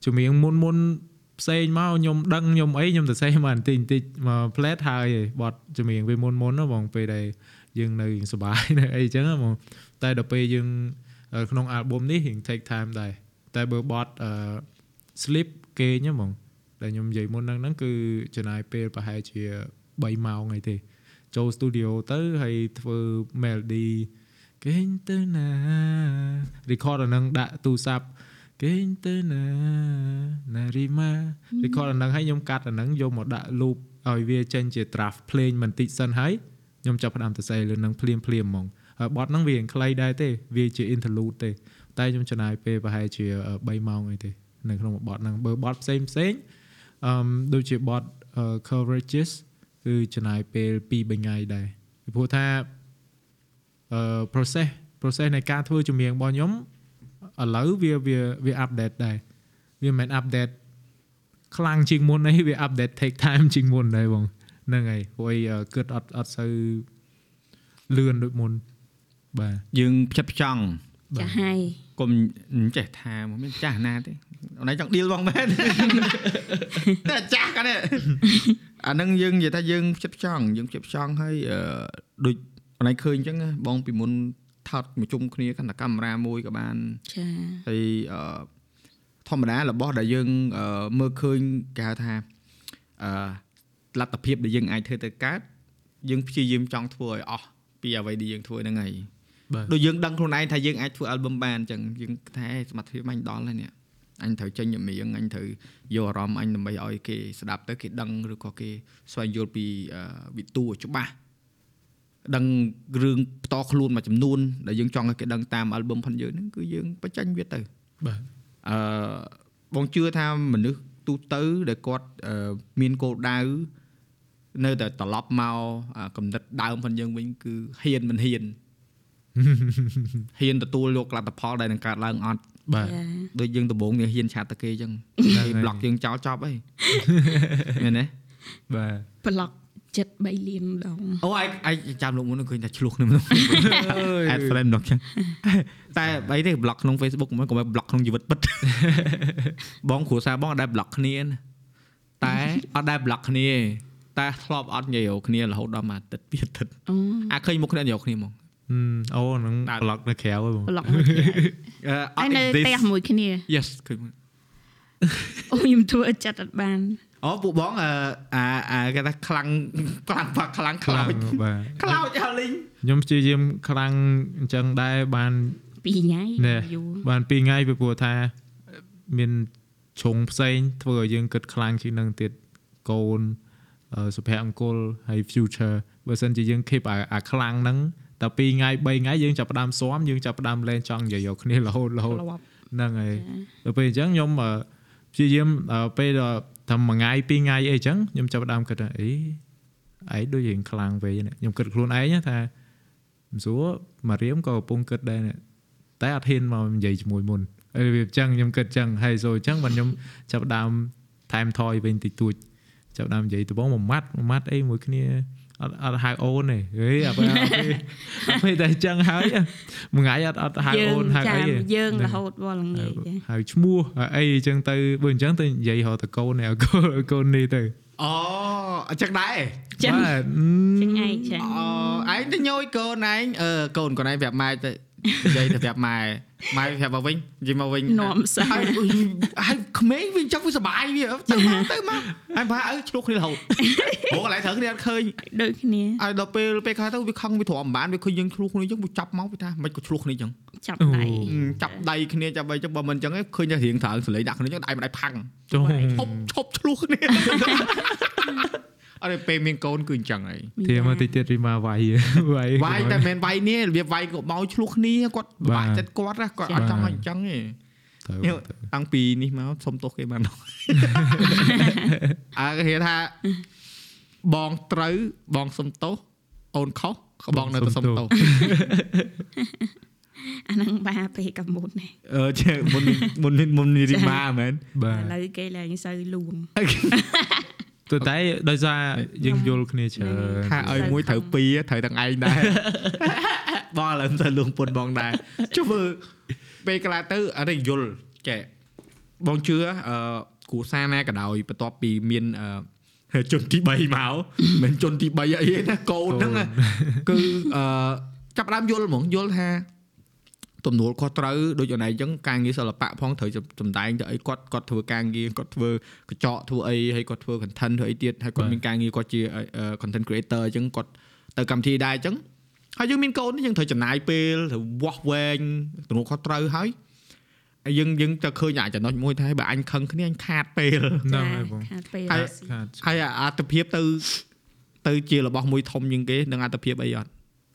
ជំនាញមុនមុនផ្សេងមកខ្ញុំដឹងខ្ញុំអីខ្ញុំទៅសេមកបន្តិចបន្តិចមក plate ហើយឯងបត់ជំនាញវាមុនមុនណាបងពេលដែលយើងនៅសប្បាយនៅអីចឹងណាបងតែដល់ពេលយើងអឺក្នុង album នេះរៀង take time ដែរតែបើបត់អឺ sleep គេងហ្នឹងហ្មងដែលខ្ញុំនិយាយមុនហ្នឹងហ្នឹងគឺចំណាយពេលប្រហែលជា3ម៉ោងអីទេចូល studio ទៅហើយធ្វើ melody គេងទៅណា record អាហ្នឹងដាក់ទូរស័ព្ទ គេងទៅណាណារីម៉ា record អាហ្នឹងហើយខ្ញុំកាត់អាហ្នឹងយកមកដាក់ loop ឲ្យវាចេញជា draft ភ្លេងបន្តិចសិនហើយខ្ញុំចាប់ផ្ដើមទៅសេលើហ្នឹងភ្លាមភ្លាមហ្មងហើយបទហ្នឹងវាខ្លីដែរទេវាជា interlude ទេ តែខ្ញុំចំណាយពេលប្រហែលជា3ម៉ោងអីទេនៅក្នុងបទហ្នឹងបើបទផ្សេងផ្សេងអឺមដូចជាបទ coverages គឺចំណាយពេល2 3ថ្ងៃដែរពីព្រោះថាអឺ process process នៃការធ្វើចម្រៀងរបស់ខ្ញុំ ឥឡូវវាវាវា update ដែរវាមិនមែន update ខ្លាំងជាងមុនអីវា update take time ជាងមុនដែរបងហ្នឹងហើយព្រោះអីអឺគិតអត់អត់សូវលឿនដូចមុនបាទយើងផ្ចិតផ្ចង់ចាស់ហើយកុំចេះថាមិនមានចាស់ណាទេអូនឯងចង់ឌីលបងមែនតែចាស់កាន់តែអាហ្នឹងយើងនិយាយថាយើងផ្ចិតផ្ចង់យើងផ្ចិតផ្ចង់ហើយអឺដូចអូនឯងឃើញអញ្ចឹងណាបងពីមុន ថតមកជុំគ្នាកាន់តែកាមេរ៉ាមួយក៏បានចាហើយអឺធម្មតារបស់ដែលយើងអឺមើលឃើញគេហៅថាអឺលទ្ធភាពដែលយើងអាចធ្វើទៅកើតយើងព្យាយាមចង់ធ្វើឲ្យអស់ពីអ្វីដែលយើងធ្វើហ្នឹងហើយបាទដូចយើងដឹងខ្លួនឯងថាយើងអាចធ្វើ album បានអញ្ចឹងយើងថាហេសមត្ថភាពអញដល់ហើយនេះអញត្រូវចេញចម្រៀងអញត្រូវយកអារម្មណ៍អញដើម្បីឲ្យគេស្ដាប់ទៅគេដឹងឬក៏គេស្វែងយល់ពីអឺវិទូច្បាស់ ដឹងរឿងផ្ទាល់ខ្លួនមួយចំនួនដែលយើងចង់ឲ្យគេដឹងតាម album ផងយើងហ្នឹងគឺយើងបញ្ចេញវាទៅបាទអឺបងជឿថាមនុស្សទូទៅដែលគាត់អឺមានគោលដៅនៅតែត្រឡប់មកអាកំណត់ដើមផងយើងវិញគឺហ៊ានមិនហ៊ានហ៊ានទទួលយកលទ្ធផលដែលនឹងកើតឡើងអត់បាទចាដូចយើងដំបូងយើងហ៊ានឆាតទៅគេអញ្ចឹងហ្នឹងគេហើយប្លុកយើងចោលចប់ហើយមែនទេបាទប្លុក ចិត្ត3លានដងអូឯងឯងចាំលោកមុនឃើញថាឆ្លោះគ្នាម្ដង add friend ម្ដងចឹងតែអីទេប្លុកក្នុង Facebook មិនកុំឲ្យប្លុកក្នុងជីវិតពិតបងគ្រួសារបងអត់ដែលប្លុកគ្នាណាតែអត់ដែលប្លុកគ្នាទេតែធ្លាប់អត់និយាយរកគ្នារហូតដល់មួយអាទិត្យពីរអាទិត្យអូអាឃើញមុខគ្នានិយាយរកគ្នាហ្មងហឹមអូហ្នឹងដាក់ប្លុកនៅក្រៅហ៎បងប្លុកមួយទៀតអឺអហើយត់នៅ exist ផ្ទះមួយគ្នា yes ឃើញអូខ្ញុំធ្វើចិត្តអត់បាន អូពួកបងអឺអាអាគេថាខ្លាំងខ្លាំងបាក់ខ្លាំងខ្ខ្លោលាំងចបាទខ្លោចហៅលីងខ្ញុំព្យាយាមខ្លាំងអញ្ចឹងដែរបាន2ថ្ងៃណែយូរបាន2ថ្ងៃពីព្រោះថាមានជ្រុងផ្សេងធ្វើឲ្យយើងគិតខ្លាំងជាងនឹងទៀតកូនអឺសុភមង្គលហើយ future បើសិនជាយើង keep អាអាខ្លាំងហ្នឹងតែ2ថ្ងៃ3ថ្ងៃយើងចាប់ផ្ដើមស៊ាំយើងចាប់ផ្ដើមលែងចង់និយាយយកគ្នារហូតរហូតធ្លាប់ហ្នឹងហើយដល់ពេលអញ្ចឹងខ្ញុំអឺព្យាយាមអឺពេលដល់ តែមួយថ្ងៃពីរថ្ងៃអីអញ្ចឹងខ្ញុំចាប់ផ្ដើមគិតថាអីឯងដូចរៀងខ្លាំងពេកនេះខ្ញុំគិតខ្លួនឯងណាថាមិនស្រួលមករៀមក៏កំពុងគិតដែរនេះតែអត់ហ៊ានមកនិយាយជាមួយមុនហើយវាអញ្ចឹងខ្ញុំគិតអញ្ចឹងហើយសូអញ្ចឹងបានខ្ញុំចាប់ផ្ដើមថែមថយវិញតិចតួចចាប់ផ្ដើមនិយាយដំបងមួយម៉ាត់មួយម៉ាត់អីមួយគ្នា អត់អត់ហៅអូនទេហេអាពេលអាពេលអាពេលតែអញ្ចឹងហើយមួយថ្ងៃអត់អត់ហៅយើអូងនហៅអីចាំទេយើងហ្នឹងរហូតវល់ល្ងាចចាហៅឈ្មោះហៅអីអញ្ចឹងទៅបើអញ្ចឹងទៅនិយាយរកតកូននេះឲ្យកូនកូននេះទៅអូអញ្ចឹងដែរចឹងបាទចឹងឯងចាអូឯងទៅញយកូនឯងអឺកូនកូនឯងប្រាប់ម៉ែទៅ និយាយទៅប្រាប់ម៉ែម៉ែប្រាប់មកវិញនិយាយមកវិញនាំសាហើយហើយក្មេងវាអញ្ចឹងវាសុបាយវាទៅមកទៅមកហើយប្រហែលអើឆ្លោះគ្នារហូតព្រោះកន្លែងត្រូវគ្នាអត់ឃើញដូចគ្នាហើយដល់ពេលពេលខ្លះទៅវាខឹងវាទ្រាំមិនបានវាឃើញយើងឆ្លោះគ្នាអញ្ចឹងវាចាប់មកវាថាមិនក៏ឆ្លោះគ្នាអញ្ចឹងចាប់ដៃចាប់ដៃគ្នាចាប់អីអញ្ចឹងបើមិនអញ្ចឹងឯងឃើញតែរៀងត្រូវសលេងដាក់គ្នាអញ្ចឹងដៃមិនដៃផាំងចូលឈប់ឈប់ឆ្លោះគ្នា អត់ទេពេលមានកូនគឺអញ្ចឹងហើយធៀមកតិចទៀតរីមកវាយវាយវាយតែមិនមែនវាយនេះរបៀបវាយក៏បោឆ្លោះគ្នាគាត់បាទបាក់ចិត្តគាត់ណាគាត់អត់ចង់ឲ្យអញ្ចឹងទេទៅខ្ញុំតាំងពីនេះមកសុំទោសគេបានអើគេហៅថាបងត្រូវបងសុំទោសអូនខុសក៏បងនៅតែសុំទោសអាហ្នឹងបាពេកកមុននេះអឺចេះមុនមុនមុននេះរីម៉ាមែនបាឥទឡូវគេឡើងសូវលួង ទៅតែដោយសារយើងយល់គ្នាច្រើនថាឲ្យមួយត្រូវពីរត្រូវទាំងឯងដែរបងឥឡូវទៅលួងពុនបងដែរចុះមើលពេលកន្លះទៅអរិយយល់ចេះបងជឿអឺគ្រូសាណាក៏ដោយបន្ទាប់ពីមានអឺជនទី3មកមិនមែនជនទី3អីទេណាកូនហ្នឹងណាគឺអឺចាប់ផ្ដើមយល់ហ្មងយល់ថា ទំនួលខុសត្រូវដូចអូនឯងអញ្ចឹងការងារសិល្បៈផងត្រូវសំដែងទៅអីគាត់គាត់ធ្វើការងារគាត់ធ្វើកញ្ចក់ធ្វើអីហើយគាត់ធ្វើ content ធ្វើអីទៀតហើយគាត់មានការងារគាត់ជា content creator អញ្ចឹងគាត់ទៅកម្មវិធីដែរអញ្ចឹងហើយយើងមានកូននេះយើងត្រូវចំណាយពេលត្រូវវាស់វែងទំនួលខុសត្រូវហើយហើយយើងយើងទៅឃើញអាចចំណុចមួយថាបើអញខឹងគ្នាអញខាតពេលហ្នឹងហើយបងខាតពេលហើយខាតហើយអាអត្តភាពទៅទៅជារបស់មួយធំជាងគេនឹងអត្តភាពអីអត់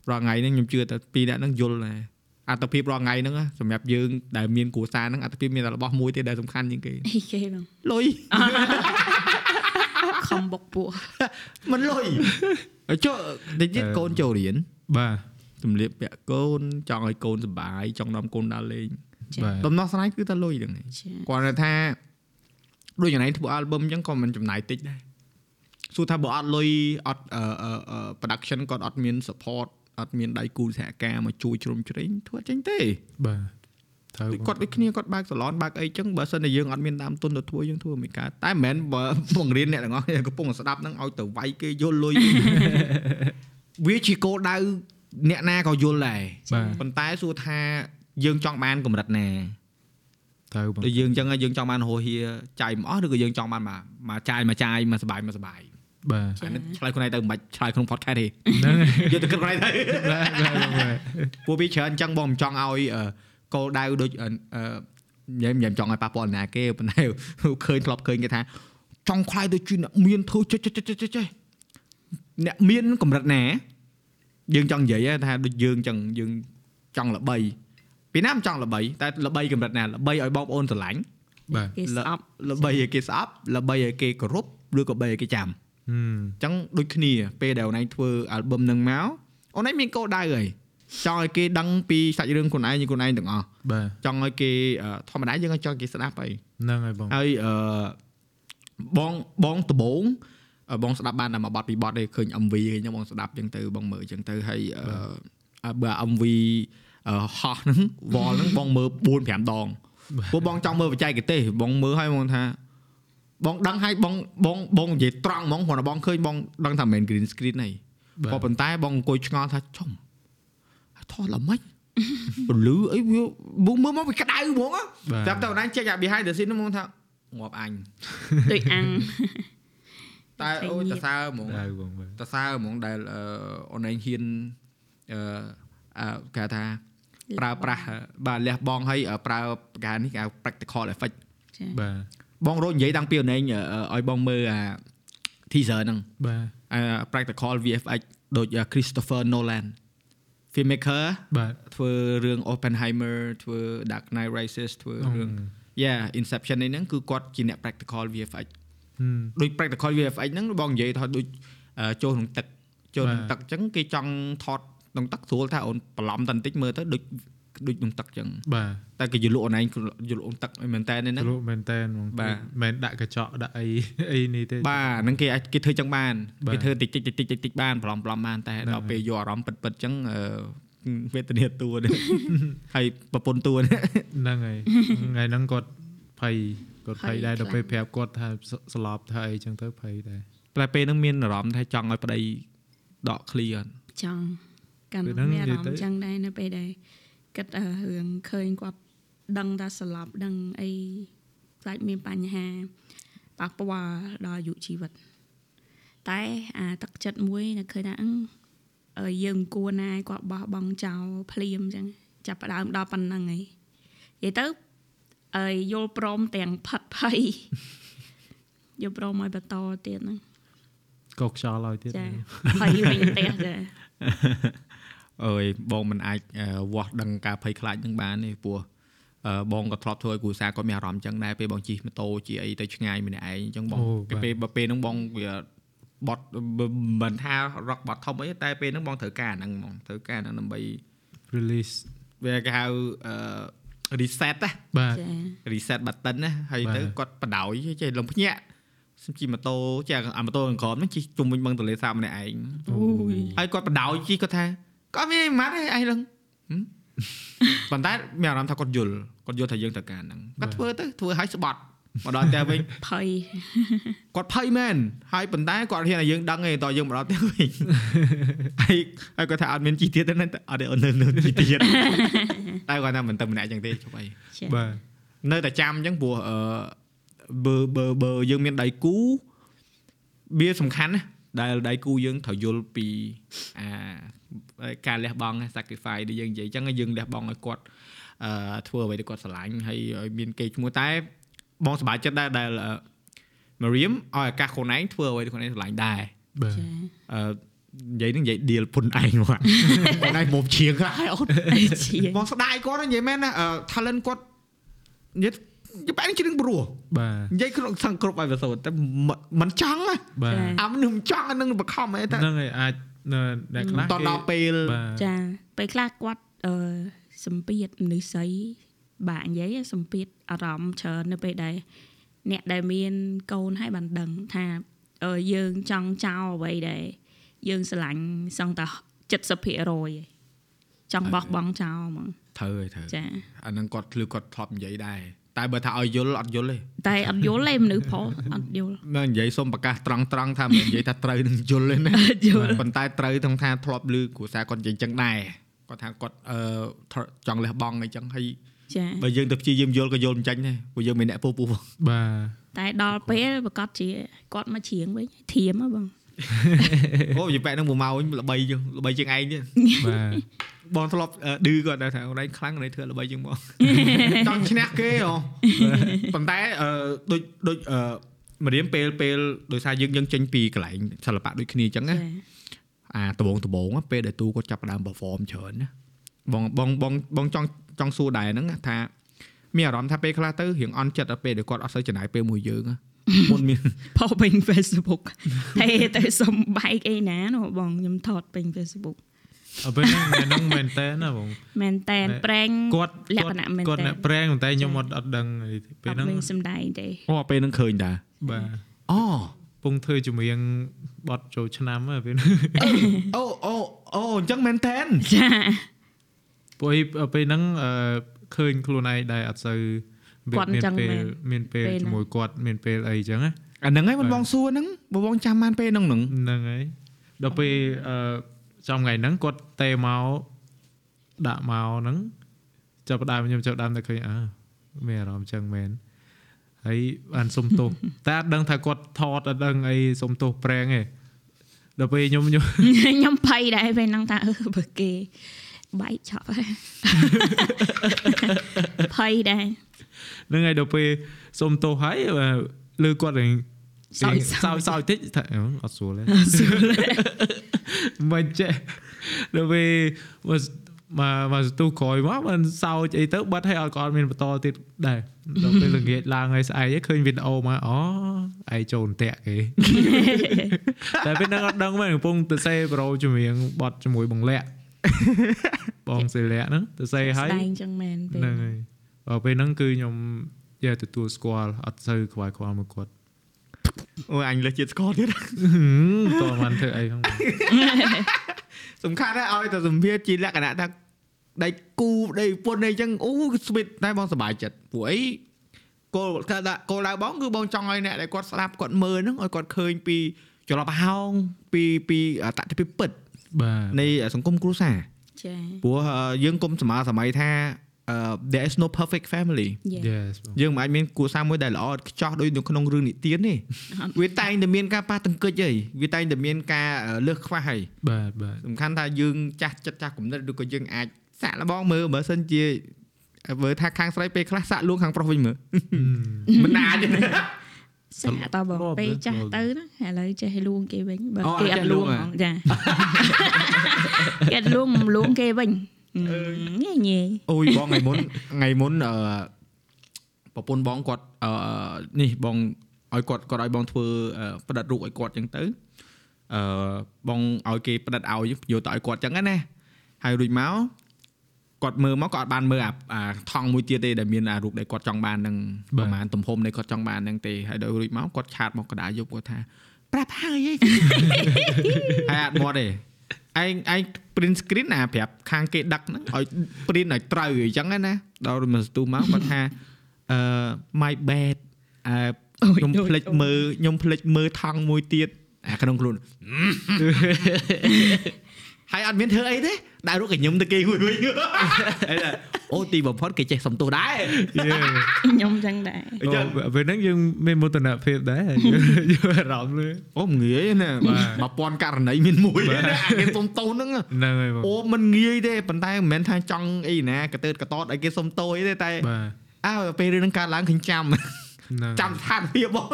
រាល់ថ្ងៃហ្នឹងខ្ញុំជឿតែពីរនាក់ហ្នឹងយល់ដែរ អត្តភាពរាល់ថ្ងៃហ្នឹងណាសម្រាប់យើងដែលមានគ្រួសារហ្នឹងអត្តភាពមានតែរបស់មួយទេដែលសំខាន់ជាងគេអីគេបងលុយខំបុកពួកមិនលុយចុះតិចទៀតកូនចូលរៀនបាទសម្លៀកពាក់កូនចង់ឲ្យកូនសុបាយចង់នាំកូនដើរលេងបាទដំណោះស្រាយគឺតែលុយហ្នឹងឯងចាគាត់ថាដូចយ៉ាងណាធ្វើ album អញ្ចឹងក៏មិនចំណាយតិចដែរសួរថាបើអត់លុយអត់អឺអឺអឺ production គាត់អត់មាន support អត់មានដៃគូសហការមកជួយជ្រោមជ្រែងធ្វើអត់ចេញទេបាទត្រូវដូចគាត់ដូចគ្នាគាត់បើកសាឡនបើកអីចឹងបើសិនតែយើងអត់មានដើមទុនទៅធ្វើយើងធ្វើមិនកើតតែមិនមែនបើបង្រៀនអ្នកទាំងអស់គ្នាកំពុងតែស្ដាប់ហ្នឹងឲ្យទៅវាយគេយល់លុយវាជាគោលដៅអ្នកណាក៏យល់ដែរបាទប៉ុន្តែសួរថាយើងចង់បានកម្រិតណាត្រូវបងតែយើងអញ្ចឹងយើងចង់បានរហៀចាយមិនអស់ឬក៏យើងចង់បានមកមកចាយមកចាយមកសបាយមកសបាយ បាទអានេះឆ្លើយខ្លួនឯងទៅមិនបាច់ឆ្លើយក្នុង podcast ទេហ្នឹងហើយយកទៅគិតខ្លួនឯងទៅបាទបាទបាទពួកវាច្រើនអញ្ចឹងបងមិនចង់ឲ្យអឺគោលដៅដូចអឺអឺញ៉ែមញ៉ែមចង់ឲ្យប៉ះពាល់ណាគេប៉ុន្តែឃើញធ្លាប់ឃើញគេថាចង់ខ្លាយទៅជាអ្នកមានធ្វើចេះចេះចេះចេះចេះអ្នកមានកម្រិតណាយើងចង់និយាយថាដូចយើងអញ្ចឹងយើងចង់ល្បីពីណាមិនចង់ល្បីតែល្បីកម្រិតណាល្បីឲ្យបងប្អូនស្រឡាញ់បាទគេស្អប់ល្បីឲ្យគេស្អប់ល្បីឲ្យគេគោរពឬក៏បីឲ្យគេចាំហឹម អញ្ចឹងដូចគ្នាពេលដែលអូនឯងធ្វើ album នឹងមកអូនឯងមានគោលដៅហើយចង់ឲ្យគេដឹងពីសាច់រឿងខ្លួនឯងខ្លួនឯងទាំងអស់បាទចង់ឲ្យគេអឺធម្មតាយើងឲ្យចង់ឲ្យគេស្ដាប់ហើយហ្នឹងហើយបងហើយអឺបងបងដបងអឺបងស្ដាប់បានតែមួយបទពីរបទទេឃើញ MV ឃើញបងស្ដាប់អញ្ចឹងទៅបងមើលអញ្ចឹងទៅហើយអឺបើ MV អឺហោះហ្នឹងវល់ហ្នឹងបងមើល4 5ដងពួកបងចង់មើលបច្ចេកទេសបងមើលឲ្យបងថា បងដឹងឲ្យបងបងបងនិយាយត្រង់ហ្មងគ្រាន់តែបងឃើញបងដឹងថាមិនមែន green screen ទេបាទក៏ប៉ុន្តែបងអង្គុយឆ្ងល់ថាចុំថតល្មិចពលឺអីវាមើលមើលមកវាក្តៅហ្មងបាទចាប់តែអូនឯងចេញអា behind the scene ហ្នឹងមកថាងាប់អញដូចអាំងតែឃើញអូយញាតតិសើហ្មងត្រូវបងបាទតសើហ្មងដែលអឺអូនឯងហ៊ានអឺអឺគេថាប្រើប្រាស់បាទលះបង់ឲ្យប្រើប្រការនេះគេហៅ practical effect ចាបាទ បងរត់និយាយតាំងពីអូនឯងអឺឲ្យបងមើលអា teaser ហ្នឹងបាទអឺ practical VFX ដូច Christopher Nolan filmmaker បាទធ្វើរឿង Oppenheimer ធ្វើ Dark Knight Rises ធ្វើរឿង yeah Inception នេះហ្នឹងគឺគាត់ជាអ្នក practical VFX ដូច practical VFX ហ្នឹងបងនិយាយថាដូចអឺចូលក្នុងទឹកចូលក្នុងទឹកអញ្ចឹងគេចង់ថតក្នុងទឹកស្រួលថាអូនបន្លំតន្តិចមើលទៅដូច ដូចក្នុងទឹកអញ្ចឹងបាទតែគេយល់អូនឯងយល់អូនទឹកមែនតើហ្នឹងព្រោះមែនតើហ្មងបាទមិនដាក់កញ្ចក់ដាក់អីអីនេះទេបាទហ្នឹងគេអាចគេធ្វើចឹងបានបាទគេធ្វើតិចតិចតិចតិចតិចតិចបានប្លំប្លំបានតែហ្នឹងដល់ហើយពេលយកអារម្មណ៍ពិតពិតចឹងអឺវេទនាតួនេះហើយប្រពន្ធតួនេះហ្នឹងហើយថ្ងៃហ្នឹងគាត់ភ័យគាត់ភ័យភ័យដែរខ្លាំងដល់ពេលប្រាប់គាត់ថាស្លាប់ថាអីចឹងទៅភ័យដែរតែពេលហ្នឹងមានអារម្មណ៍ថាចង់ឲ្យប្តីដកឃ្លីអត់ចង់កាន់ពេលហ្នឹងមានអារម្មនិយាយទៅណ៍ចឹងដែរនៅពេលដែល គិតអឺរឿងឃើញគាត់ដឹងថាស្លាប់ដឹងអីខ្លាចមានបញ្ហាប៉ះពាល់ដល់អាយុជីវិតតែអាទឹកចិត្តមួយនៅឃើញថាអឺអឺយើងមិនគួរណាឲ្យគាត់បោះបង់ចោលភ្លាមចឹងចាប់ផ្ដើមដល់ប៉ុណ្្នឹងហើយនិយាយទៅអើយយល់ព្រមទាំងផិតភ័យយល់ព្រមឲ្យបន្តទៀតហ្នឹងកោខ្យល់ឲ្យទៀតចាភ័យវិញផ្ទះចា អើយបងមិនអាចអឺវាស់ដឹងការភ័យខ្លាចនឹងបានទេព្រោះអឺបងក៏ធ្លាប់ធ្វើឲ្យគ្រួសារគាត់មានអារម្មណ៍ចឹងដែរពេលបងជិះម៉ូតូជិះអីទៅឆ្ងាយម្នាក់ឯងអញ្ចឹងបងពេលពេលពេលហ្នឹងបងវាបត់មិនថារកបត់ធំអីតែពេលហ្នឹងបងត្រូវការហ្នឹងហ្មងត្រូវការហ្នឹងដើម្បី release វាគេហៅអឺ reset ណាបាទចា reset button ណាហើយបាទទៅគាត់បដ ாய் ចេះលំភ្ញាក់សំជិះម៉ូតូចេះអាម៉ូតូខាងក្រោមហ្នឹងជិះជុំវិញបឹងទន្លេសាបម្នាក់ឯងអូយហើយគាត់បដ ாய் ជិះគាត់ថា គាត់មានម៉ាត់ឯងឯងឡើងហឹមប៉ុន្តែមានអារម្មណ៍ថាគាត់យល់គាត់យល់ថាយើងត្រូវការហ្នឹងគាត់ធ្វើទៅធ្វើឲ្យស្បត់មកដល់ផ្ទះវិញភ័យគាត់ភ័យមែនហើយប៉ុន្តែគាត់ហ៊ានឲ្យយើងដឹងឯងតើយើងមកដល់ផ្ទះវិញហើយហើយគាត់ថាអត់មានជីទៀតទេណាអត់ទេអូននៅនៅជីទៀតតែគាត់ថាមិនទៅម្នាក់ចឹងទេជប់អីចាបាទនៅតែចាំអញ្ចឹងព្រោះអឺបើបើបើយើងមានដៃគូវាសំខាន់ណា ដែលដៃគូយើងត្រូវយល់ពីអាការលះបង់ sacrifice ដែលយើងនិយាយអញ្ចឹងហើយយើងលះបង់ឲ្យគាត់អឺធ្វើអ្វីដែលគាត់ស្រឡាញ់ហើយឲ្យមានគេឈ្មោះតែបងសប្បាយចិត្តដែរដែលអឺ Mariam ឲ្យឱកាសខ្លួនឯងធ្វើអ្វីដែលខ្លួនឯងស្រឡាញ់ដែរបាទចាអឺនិយាយនឹងនិយាយ deal ពុនឯងមកបងឯងមកជាងហើយអូនជាបងស្ដាយគាត់និយាយមែនណាអឺ talent គាត់និយាយនិ យាយបែរជារឿងព្រោះបាទនិយាយក្នុងសង្គ្រប់អីវ៉ាសូតែមិនមិនចង់ណាបាទអាមនុស្សមិនចង់អានឹងបខំអីតែហ្នឹងហើយអាចនៅអ្នកខ្លះតដល់ពេលបាទចាពេលខ្លះគាត់អឺសម្ពាធមនុស្សស្អីបាក់និយាយសម្ពាធអារម្មណ៍ច្រើននៅពេលដែលអ្នកដែលមានកូនហើយបានដឹងថាអឺយើងចង់ចោលអ្វីដែលយើងស្រឡាញ់សឹងតែ70%ឯងចង់បោះបង់ចោលហ្មងត្រូវហើយត្រូវចាអានឹងគាត់ធ្លឺគាត់ធ្លាប់និយាយដែរ តែបើថាឲ្យយល់អត់យល់ទេតែអត់យល់ទេមនុស្សប្រុសអត់យល់មិននិយាយសុំប្រកាសត្រង់ត្រង់ថាមិននិយាយថាត្រូវនឹងយល់ទេណាអត់យល់ប៉ុន្តែត្រូវទាំងថាធ្លាប់ឮគ្រូសាគាត់និយាយចឹងដែរគាត់ថាគាត់អឺចង់លះបង់អីចឹងហើយចាបើយើងទៅព្យាយាមយល់ក៏យល់មិនចាញ់ដែរព្រោះយើងមិនអ្នកពូពូបាទតែដល់ពេលប្រកាសជាគាត់មកច្រៀងវិញធៀមហ៎បង អូយបែកនឹងមួយម៉ោងល្បីជាងល្បីជាងឯងទៀតបាទបងធ្លាប់អឺឌឺគាត់ដែរថាអូនឯងខ្លាំងនេះធ្វើល្បីជាងមកចង់ឈ្នះគេហ៎ប៉ុន្តែអឺដូចដូចអឺម្រាមពេលពេលដោយសារយើងយើងចេញពីកន្លែងសិល្បៈដូចគ្នាអញ្ចឹងណាចាអាដបងដបងណាពេលដែលទូគាត់ចាប់ផ្ដើម perform ច្រើនណាបងបងបងបងចង់ចង់សួរដែរហ្នឹងណាថាមានអារម្មណ៍ថាពេលខ្លះទៅរៀងអន់ចិត្តដល់ពេលដែលគាត់អត់សូវចំណាយពេលមួយយើងណា មុនមានផុសពេញ Facebook តែទៅសុំបែកអីណានោះបងខ្ញុំថតពេញ Facebook អត់ពេលហ្នឹងហ្នឹងមែនតើណាបងមែនតែនណែប្រេងគាត់លក្ខណៈមែនគាត់តើអ្នកប្រេងប៉ុន្តែខ្ញុំអត់អត់ដឹងពេលអត់ហ្នឹងមានសំដែងទេអូពេលហ្នឹងឃើញតាបាទអូពងធ្វើចម្រៀងបត់ចូលឆ្នាំហ្នឹងពេលហ្នឹងអូអូអូអញ្ចឹងមែនតើចាព្រោះអីពេលហ្នឹងអឺឃើញខ្លួនឯងដែរអត់សូវ គាត់អញ្ចឹងពេលមែនមានពេលពេលហ្នឹងជាមួយគាត់មានពេលអីអញ្ចឹងណាអាហ្នឹងហើយមិនបាទបងសួរហ្នឹងបើបងចាំបានពេលហ្នឹងហ្នឹងហ្នឹងហើយដល់ពេលអឺចំថ្ងៃហ្នឹងគាត់ទេមកដាក់មកហ្នឹងចាប់ផ្ដើមខ្ញុំចាប់ផ្ដើមតែឃើញអើមានអារម្មណ៍អញ្ចឹងមែនហើយបានសុំទោសតែអត់ដឹងថាគាត់ថតអត់ដឹងអីសុំទោសប្រេងទេដល់ពេលខ្ញុំខ្ញុំខ្ញុំភ័យដែរពេលហ្នឹងថាអឺបើគេ បែកឆប់ហើយភ័យដែរហ្នឹងហើយដល់ពេលសុំទោសហើយបាទលើគាត់រៀងសោយសោយសោយតិចថាអឺអត់ស្រួលទេមិនចេះដល់ពេលមកមកមកស្ទុះក្រោយមកមិនសោចអីទៅបាត់ឲ្យឲ្យគាត់មានបន្តទៀតដែរដល់ពេលល្ងាចឡើងហើយស្អែកឃើញវីដេអូមកអូឯងចូលអន្ទាក់គេតែពេលហ្នឹងអត់ដឹងមែនកំពុងទៅសេប្រូជំនាញបត់ជាមួយបងលាក់ បងសេលាក់ហ្នឹងទៅសេឲ្យស្ដែងចឹងមែនពេលហ្នឹងហើយដល់ពេលហ្នឹងគឺខ្ញុំយកទទួលស្គាល់អត់សូវខ្វាយខ្វល់មកគាត់អូអញលើសជាតិស្គាល់ទៀតតើមិនធ្វើអីហ្នឹងសំខាន់ណាស់ឲ្យតែសម្ភារជាលក្ខណៈថាដៃគូដៃពុនអីចឹងអូស្វីតតែបងសប្បាយចិត្តព្រោះអីគោលថាដាក់គោលដៅបងគឺបងចង់ឲ្យអ្នកដែលគាត់ស្ដាប់គាត់មើលហ្នឹងឲ្យគាត់ឃើញពីចលនាហោងពីពីតតិភិពិត បាទនៃសង្គមគ្រួសារចាព្រោះអឺយើងគុំសម័យសម័យថាអឺ there is no perfect family Yeah. yes បងយើងមិនអាចមានគ្រួសារមួយដែលល្អឥតខ្ចោះដូចនៅក្នុងរឿងនិទានទេវាតែងតែមានការប៉ះទង្គិចហីវាតែងតែមានការអឺលើសខ្វះហីបាទបាទសំខាន់ថាយើងចាស់ចិត្តចាស់គំនិតឬក៏យើងអាចសាក់លបងមើលបើសិនជាមើលថាខាងស្រីពេលខ្លះសាក់លួងខាងប្រុសវិញមើលមិនអាចទេ សាក់តបងធ្លាប់ពេលទេចាស់ធ្លាប់ទៅណាឥឡូវចេះលួងគេវិញបើអូគេអត់អចេះត់លួងលួងហ៎ហ្មងចាគេអត់លួងមិនលួងគេវិញញ៉េញ៉េអូយបងថ្ងៃមុនថ្ងៃមុនអឺប្រពន្ធបងគាត់អឺនេះបងឲ្យគាត់គាត់ឲ្យបងធ្វើអឺផ្ដិតរូបឲ្យគាត់ចឹងទៅអឺបងឲ្យគេផ្ដិតឲ្យយកទៅឲ្យគាត់ចឹងណាហើយរួចមក គាត់មើលមកគាត់អត់បានមើលអាអាថង់មួយទៀតទេដែលមានអារូបដែលគាត់ចង់បាននឹងបាទប្រហែលទំហំនៃគាត់ចង់បានហ្នឹងទេហើយដល់រួចមកគាត់ឆាតមកកណ្ដាលយប់គាត់ថាប្រាប់ហើយហីហើយអត់មកទេឯងឯង print screen ណាប្រាប់ខាងគេដឹកហ្នឹងឲ្យ print ឲ្យត្រូវអញ្ចឹងណាដល់មកស្ទុះមកគាត់ថាអឺ my bad អឺខ្ញុំភ្លេចមើលខ្ញុំភ្លេចមើលថង់មួយទៀតអាក្នុងខ្លួន ហើយអត់មានធ្វើអីទេដាក់រូបកញ្ញឹមទៅគេមួយវិញហើយថាអូទីបំផុតគេចេះសំទោសដែរខ្ញុំចឹងដែរអញ្ចឹងអូពេលហ្នឹងយើងមានមោទនភាពដែរយកអារម្មណ៍លើអូមិនងាយណាបាទ1000ករណីមានមួយបាទណាអាគេសុំទោសហ្នឹងហ្នឹងហើយបងអូមិនងាយទេប៉ុន្តែមិនមែនថាចង់អីណាកតើកតតឲ្យគេសុំទោសអីទេតែបាទអើពេលរឿងហ្នឹងកើតឡើងឃើញចាំហ្នឹងចាំស្ថានភាពបង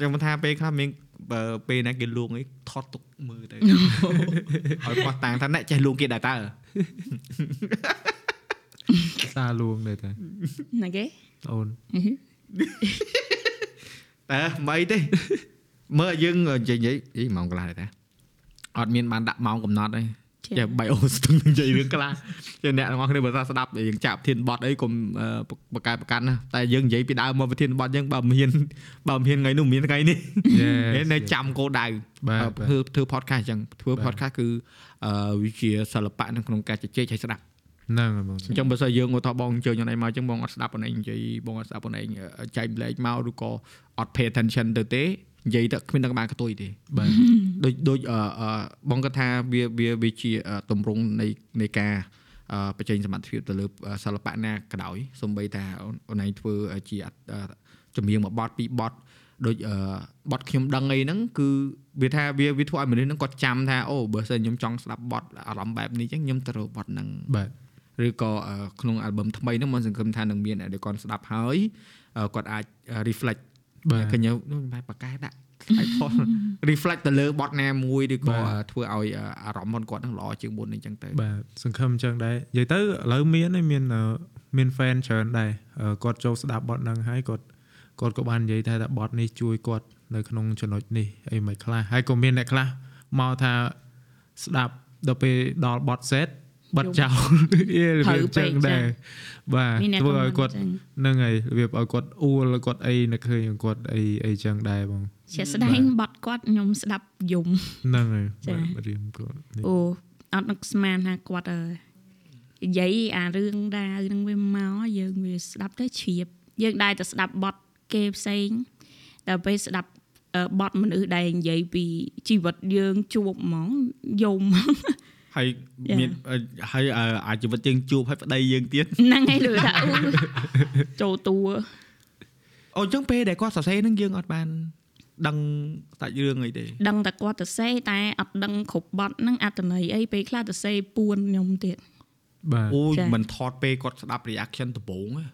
ចឹងមិនថាពេលខ្លះមាន បើពេលណាគេលួងអីថតទុកមើលទៅឲ្យគាត់តាំងថាអ្នកចេះលួងគេដែរតើសារលួងដែរតាណាគេអូនតើមិនអីទេមើលយើងនិយាយនិយាយអីម៉ោងកន្លះដែរតាអត់មានបានដាក់ម៉ោងកំណត់ទេ ចាចាបាយអូស្ទឹងនិយាយរឿងខ្លះចឹងអ្នកទាំងអស់គ្នាបើថាស្ដាប់យើងចាប់ធានបត់អីកុំអឺបកកែប្រកាន់ណាតែយើងនិយាយពីដើមមកប្រធានបត់យើងបើមិនហ៊ានបើមិនហ៊ានថ្ងៃនោះមិនមានថ្ងៃនេះ Yes នៅចាំគោលដៅបាទអឺបាទធ្វើធ្វើ podcast ចឹងធ្វើបាទ podcast គឺអឺវាជាសិល្បៈនៅក្នុងការជជែកឲ្យស្ដាប់ហ្នឹងហើយបងអញ្ចឹងបើសិនយើងឧទាហរណ៍បងអញ្ជើញខ្លួនឯងមកអញ្ចឹងបងអត់ស្ដាប់ខ្លួនឯងនិយាយបងអត់ស្ដាប់ខ្លួនឯងចែកម្លែកមកឬក៏អត់ pay attention ទៅទេ និយាយទៅគ្មានដឹងបានកតុយទេបាទដូចដូចអឺអឺបងគាត់ថាវាវាវាជាអឺទម្រង់នៃនៃការអឺបញ្ចេញសមត្ថភាពទៅលើអឺសិល្បៈណាក៏ដោយសំបីថាអូនអូនឯងធ្វើជាអឺចម្រៀងមួយបទពីរបទដូចអឺបទខ្ញុំដឹងអីហ្នឹងគឺវាថាវាវាធ្វើឲ្យមនុស្សហ្នឹងគាត់ចាំថាអូបើសិនខ្ញុំចង់ស្ដាប់បទអារម្មណ៍បែបនេះអញ្ចឹងខ្ញុំទៅរកបទហ្នឹងបាទឬក៏អឺក្នុងអាល់ប៊ុមថ្មីហ្នឹងមកសង្ឃឹមថានឹងមានអ្នកដែលគាត់ស្ដាប់ហើយអឺគាត់អាច reflect បាទឃើញនោះបែបបកកែដាក់ឲ្យថត reflect ទៅលើបទណាមួយឬក៏បាទអឺធ្វើឲ្យអឺអារម្មណ៍របស់គាត់ហ្នឹងល្អជាងមុនអញ្ចឹងទៅបាទសង្ឃឹមអញ្ចឹងដែរនិយាយទៅឥឡូវមានហើយមានអឺមាន fan ច្រើនដែរអឺគាត់ចូលស្ដាប់បទហ្នឹងហើយគាត់គាត់ក៏បាននិយាយថាថាបទនេះជួយគាត់នៅក្នុងចំណុចនេះអីមិនខ្លះហើយក៏មានអ្នកខ្លះមកថាស្ដាប់ដល់ពេលដល់បទ set បិទចោលយេរបៀបអញ្ចឹងដែរបាទមានអ្នកធ្វើឲ្យ comment គាត់ចឹងហ្នឹងហើយរបៀបឲ្យគាត់អួលគាត់អីនឹកឃើញគាត់អីអីចឹងដែរបងជាក់ស្ដែងបត់គាត់ខ្ញុំស្ដាប់យំហ្នឹងហើយចា៎បាទរៀមគាត់នេះអូអត់នឹកស្មានថាគាត់អើនិយាយអារឿងដាវហ្នឹងវាមកយើងវាស្ដាប់ទៅជ្រាបយើងដែរតែស្ដាប់បត់គេផ្សេងតែពេលស្ដាប់អឺបត់មនុស្សដែលនិយាយពីជីវិតយើងជួបហ្មងយំហើ យ Yeah. មានអឺហើយអឺអាចជីវិតយើងជួបហើយប្តីយើងទៀតហ្នឹងហើយលឺថាអូចូលតួអូអញ្ចឹងពេលដែលគាត់សរសេរហ្នឹងយើងអត់បានដឹងសាច់រឿងអីទេដឹងតែគាត់ទៅសេតែអត់ដឹងគ្រប់បត់ហ្នឹងអត្តន័យអីពេលខ្លះទៅសេពួនខ្ញុំទៀតបាទអូយចា៎មិនថតពេលគាត់ស្ដាប់ reaction ដំបូងទេ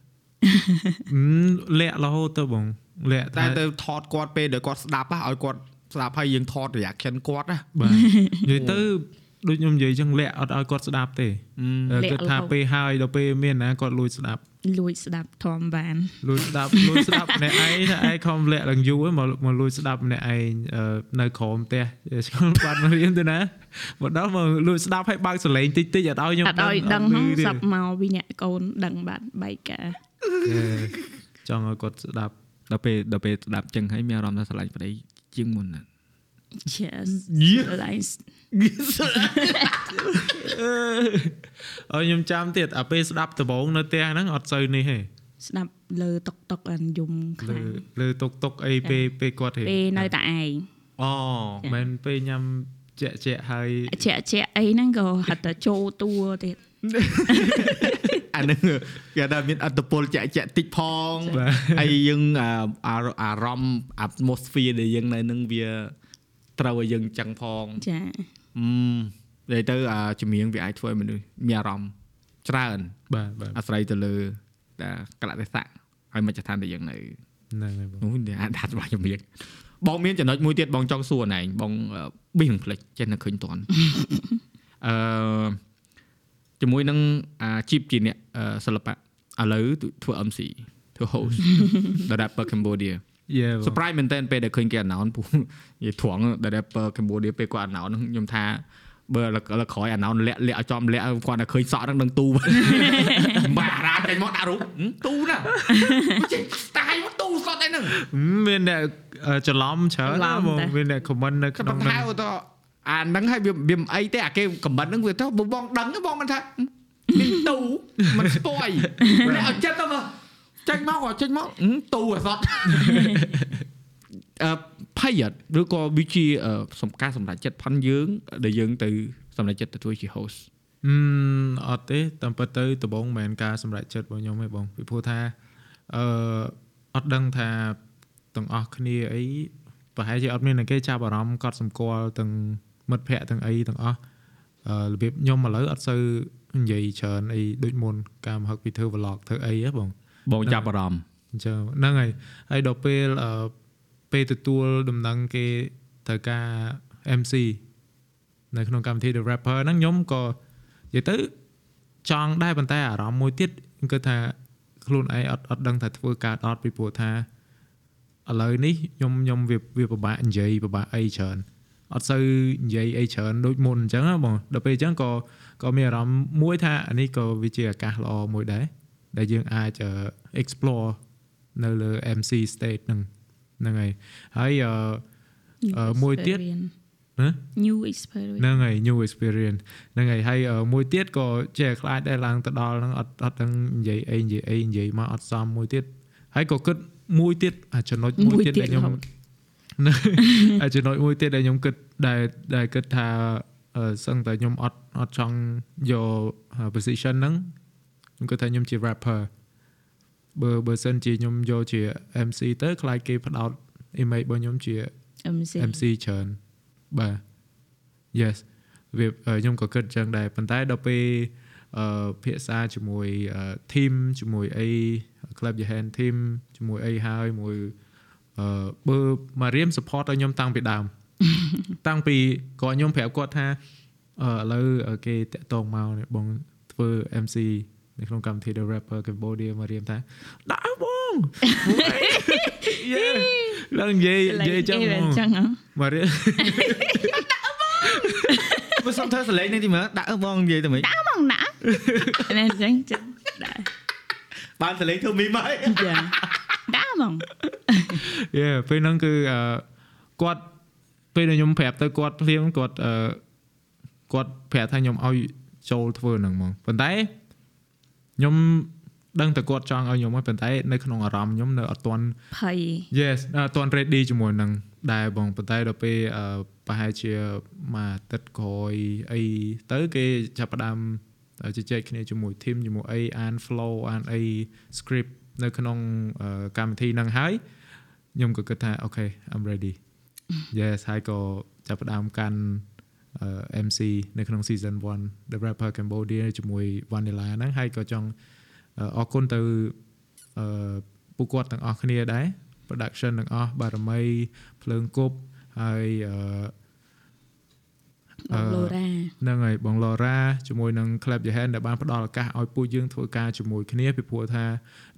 អឺលាក់រហូតទៅបងលាក់តែតែទៅថតគាត់ពេលដែលគាត់ស្ដាប់ហ่ะឲ្យគាត់ស្ដាប់ហើយយើងថត reaction គាត់ណាបាទនិយាយទៅ ដូចខ្ញុំនិយាយចឹងលាក់អត់ឲ្យគាត់ស្ដាប់ទេលាក់គិតថារហូតពេលហើយដល់ពេលមានណាគាត់លួចស្ដាប់លួចស្ដាប់ធំបានលួចស្ដាប់លួចស្ដាប់ម្នាក់ឯងថាឯងខំលាក់ឡើងយូរមកមកលួចស្ដាប់ម្នាក់ឯងអឺនៅក្រោមផ្ទះឆ្កល់បាត់មករៀនទៅណាមកដល់មកលួចស្ដាប់ឲ្យបើកសលេងតិចតិចអត់ឲ្យខ្ញុំអត់ឲ្យដឹងអហ្នឹងឮទេសັບមកពីអ្នកកូនដឹងបាត់បែកការអឺចង់ឲ្យគាត់ស្ដាប់ដល់ពេលដល់ពេលស្ដាប់ចឹងហើយមានអារម្មណ៍ថាស្រឡាញ់ប្តីជាងមុនណា Yes យេ Lies អើខ្ញុំចាំទៀតអាពេលស្ដាប់ដំបងនៅផ្ទះហ្នឹងអត់សូវនេះទេស្ដាប់លើតុកតុកអានយំខ្លើលាំងលើតុកតុកអីពេលពេលគាត់ហេពេលនៅតែឯងអូមិនពេលញ៉ាំជាក់ជាក់ហើយជាក់ជាក់អីហ្នឹងក៏ហត់តែចូលតួទៀតអានឹងគេថាមានអត្តពលចាក់ចាក់តិចផងបាទហើយយើងអាអាអារម្មណ៍ atmosphere ដែលយើងនៅនឹងវា ត្រូវឲ្យយើងចឹងផងចាអឺនិយាយទៅអាជំនាញវាអាចធ្វើឲ្យមនុស្សមានអារម្មណ៍ច្រើនបាទបាទអាស្រ័យទៅលើតែកលៈទេសៈហើយមជ្ឈដ្ឋានដែលយើងនៅហ្នឹងហើយបងនោះនេះអាចថាច្បាស់ជំនាញបងមានចំណុចមួយទៀតបងចង់សួរណែបងប៊ីនឹងផ្លេចចេះនៅឃើញតន់អឺជាមួយនឹងអាជីពជាអ្នកអឺសិល្បៈឥឡូវធ្វើ MC ធ្វើ host ដល់ rapper Cambodia យេបង surprise មែនតើពេលដែលឃើញគេ announce ពូនិយាយត្រង់ដល់ rapper Cambodia ពេលគាត់ announce ហ្នឹងខ្ញុំថាបើលើក្រោយ announce លាក់លាក់ឲ្យចំលាក់គាត់តែឃើញសក់ហ្នឹងនឹងទូបារាចេញមកដាក់រូបហឹមទូណាចេញស្តាយមកទូសតឯហ្នឹងមានអ្នកអឺច្រឡំច្រើនណាបងមានអ្នក comment នៅក៏ក្នុងប៉ុន្តែហ្នឹងទៅអាហ្នឹងហើយវាវាមិនអីទេអាគេខមមិនហ្នឹងវាទៅបងបងដឹងទេបងមិនថាមានទូមិនស្ពយតែឲ្យចិត្តទៅមើល ចេញមកចេញមកហឹមទូអសតអឺភ័យអត់ឬក៏វាជាអឺសំការសម្រាប់ចិត្តផាន់យើង ដែលយើងទៅសម្រាប់ចិត្តទៅធ្វើជា host អឺអត់ទេតាមពិតទៅដំបងមិនមែនការសម្រេចចិត្តរបស់ខ្ញុំទេបងពីព្រោះថាអឺអត់ដឹងថាទាំងអស់គ្នាអីប្រហែលជាអត់មានអ្នកគេចាប់អារម្មណ៍កត់សម្គាល់ទាំងមិត្តភ័ក្តិទាំងអីទាំងអស់អឺរបៀបខ្ញុំឥឡូវអត់សូវនិយាយច្រើនអីដូចមុនការមកហឹកពីធ្វើ vlog ធ្វើអីហ៎បង បងចាប់អារម្មណ៍អញ្ចឹងហ្នឹងហើយហើយដល់ពេលអឺពេលទទួលដំណឹងគេត្រូវការ MC នៅក្នុងកម្មវិធី The Rapper ហ្នឹងខ្ញុំក៏និយាយទៅចង់ដែរប៉ុន្តែអារម្មណ៍មួយទៀតគឺថាខ្លួនឯងអត់អត់ដឹងថាធ្វើការអត់ពីព្រោះថាឥឡូវនេះខ្ញុំខ្ញុំវាវាពិបាកនិយាយពិបាកអីច្រើនអត់សូវនិយាយអីច្រើនដូចមុនអញ្ចឹងណាបងដល់ពេលអញ្ចឹងក៏ក៏មានអារម្មណ៍មួយថាអានេះក៏វាជាឱកាសល្អមួយដែរ ដែលយើងអាចអឺ explore នៅលើ MC stage ហ្នឹងហ្នឹងហើយហើយអឺអឺមួយទៀត Experience ហ៎ new experience ហ្នឹងហើយ new experience ហ្នឹងហើយហើយអឺមួយទៀតក៏ចេះខ្លាចដែរឡើងទៅដល់ហ្នឹងអត់អត់ដឹងនិយាយអីនិយាយអីនិយាយមកអត់សមមួយទៀតហើយក៏គិតមួយទៀតអាចំណុចមួយទៀតដែលខ្ញុំរហូតអាចំណុចមួយទៀតដែលខ្ញុំគិតដែលដែលគិតថាអឺសឹងតែខ្ញុំអត់អត់ចង់យក position ហ្នឹង ខ្ញុំគិតថាខ្ញុំជា rapper បើបើសិនជាខ្ញុំយកជា MC ទៅខ្លាចគេផ្ដោត image របស់ខ្ញុំជា MC MC ច្រើនបាទ yes វាអឺខ្ញុំក៏គិតចឹងដែរប៉ុន្តែដល់ពេលអឺភាសាជាមួយអឺ team ជាមួយអី club your hand team ជាមួយអីហើយមួយអឺបើមករៀម support ឲ្យខ្ញុំតាំងពីដើមតាំងពីគាត់ខ្ញុំប្រាប់គាត់ថាអឺឥឡូវគេតាក់តងមកនេះបងធ្វើ MC នៅក្នុងកម្មវិធី The Rapper Cambodia មករៀមថាដាក់បងយេឡើងនិយាយនិយាយចឹងហ្មងចឹងហ៎មករៀមបើសុំធ្វើសលេងនេះទីមើលដាក់អើបងនិយាយទៅមិនដាក់មកណាណែចឹងចឹងដាក់បានសលេងធ្វើមីមហើយចាដាក់មកយេពេលហ្នឹងគឺអឺគាត់ពេលដែលខ្ញុំប្រាប់ទៅគាត់ភ្លាមគាត់អឺគាត់ប្រាប់ថាខ្ញុំឲ្យចូលធ្វើហ្នឹងហ្មងប៉ុន្តែ ខ្ញុំដឹងតែគាត់ចង់ឲ្យខ្ញុំហើយប៉ុន្តែនៅក្នុងអារម្មណ៍ខ្ញុំនៅអត់ទាន់ភ័យ Yes អត់ទាន់ ready ជាមួយនឹងដែរបងប៉ុន្តែដល់ពេលអឺប្រហែលជាមួយអាទិត្យក្រោយអីទៅគេចាប់ផ្ដើមជជែកគ្នាជាមួយ team ជាមួយអីអាន flow អានអី script នៅក្នុងអឺកម្មវិធីហ្នឹងហើយខ្ញុំក៏គិតថាអូខេ I'm ready Yes ហើយក៏ចាប់ផ្ដើមកាន់អឺ MC នៅក្នុង season 1 The Rapper Cambodia ជាមួយ Vanilla ហ្នឹងហើយក៏ចង់អរគុណទៅអឺពួកគាត់ទាំងអស់គ្នាដែរ production ទាំងអស់បារមីភ្លើងគប់ហើយអឺបងឡូរ៉ាហ្នឹងហើយបងឡូរ៉ាជាមួយនឹង Club Johan ដែលបានផ្ដល់ឱកាសឲ្យពួកយើងធ្វើការជាមួយគ្នាពីព្រោះថា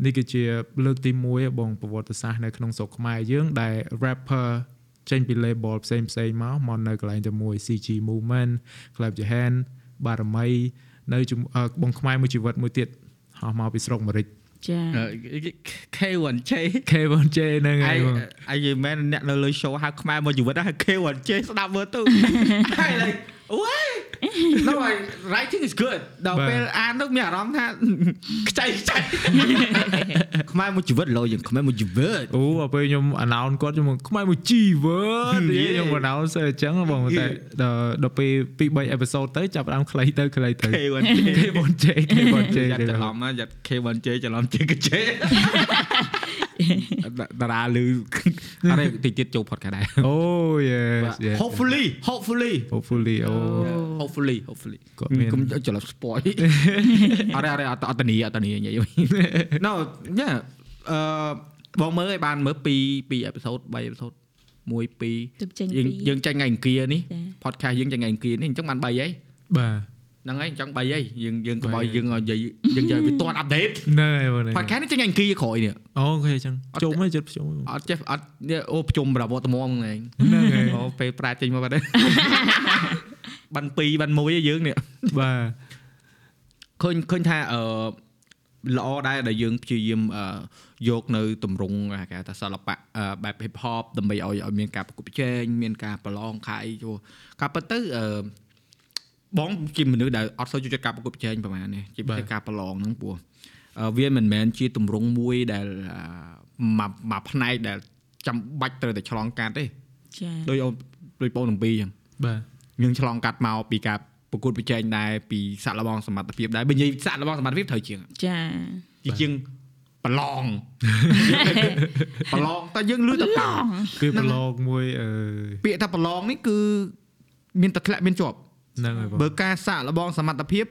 នេះគឺជាលើកទី1បងប្រវត្តិសាស្ត្រនៅក្នុងស្រុកខ្មែរយើងដែល rapper ចេញពី label ផ្សេងផ្សេងមកមកនៅកន្លែងតែមួយ CG Movement Club Johan បារមីនៅជាមួយអឺបងខ្មែរមួយជីវិតមួយទៀតហោះមកពីស្រុកម្រិចចា K1J K1J ហ្នឹងហើអាយយបងអាយមែនអ្នកនៅលើ show ហៅខ្មែរមកជីវិតហៅ K1J ស្ដាប់មើលទៅហើយ like what no I writing is good ដល់ពេលអានទៅមានអារម្មណ៍ថាខ្ចីខ្ចីខ្មែរមកជីវិតលោយើងខ្មែរមកជីវិតអូដល់ពេលខ្ញុំ announce គាត់ខ្ញុំខ្មែរមួយជីវិត Yeah. ខ្ញុំ announce អញ្ចឹងបងតែដល់ដល់ពេល2 3 episode ទៅចាប់ផ្ដើមខ្លីទៅខ្លីទៅ K1J K1J K1J យ៉ាត់ច្រឡំណាយ៉ាត់ K1J ច្រឡំ JKJ តារាលឺអរេតិចទៀតចូល podcast ដែរអូ yes yes hopefully hopefully hopefully អូ hopefully hopefully គាត់មានកុំច្រឡំ spoil អរេអរេអត់អត់តានីអត់តានីនិយាយ No yeah អឺបងមើលឲ្យបានមើល2 2 episode 3 episode 1 2ទៅចេញយើងពីយើងចាញ់ថ្ងៃអង្គារនេះចា podcast យើងចាញ់ថ្ងៃអង្គារនេះអញ្ចឹងបាន3ហីបាទ ហ្នឹងហើយអញ្ចឹង3ហីយើងយើងកុំឲ្យ3យើងឲ្យនិយាយយើងនិយាយវាទាន់ update ហ្នឹងហើយបង podcast នេះចាញ់ថ្ងៃអង្គារក្រោយនេះអូខេអញ្ចឹងជុំហើយចិត្តជុំអត់ចេះអត់នេះអូប្រជុំប្រវត្តិមងហ្នឹងឯងហ្នឹងហើយអូពេលប្រាចេញមកបាត់ហើយបាន2បាន1ឯងយើងនេះបាទឃើញឃើញថាអឺល្អដែរដែលយើងព្យាយាមអឺយកនៅទម្រង់គេហៅថាសិល្បៈអឺបែប hip hop ដើម្បីឲ្យឲ្យមានការប្រកួតប្រជែងមានការប្រឡងខៃចូលការពិតទៅអឺ បងជាមនុស្សដែលអត់សូវចូលចិត្តការប្រកួតប្រជែងប្រហែលនេះជាពិសេសការប្រឡងហ្នឹងព្រោះអឺវាមិនមែនជាទម្រង់មួយដែលអឺមួយមួយផ្នែកដែលចាំបាច់ត្រូវតែឆ្លងកាត់ទេចាដោយអូនដោយបងទាំងពីរអញ្ចឹងបាទយើងឆ្លងកាត់មកពីការប្រកួតប្រជែងដែរពីសាក់លបងសមត្ថភាពដែរបើនិយាយសាក់លបងសមត្ថភាពត្រូវជាងចាជាជាងប្រឡងប្រឡងតែយើងលឺតែប្រឡងគឺប្រឡងមួយអឺពាក្យថាប្រឡងនេះគឺមានតែធ្លាក់មានជាប់ ហ្នឹងហើយបងបើការសាក់លបងសមត្ថភាព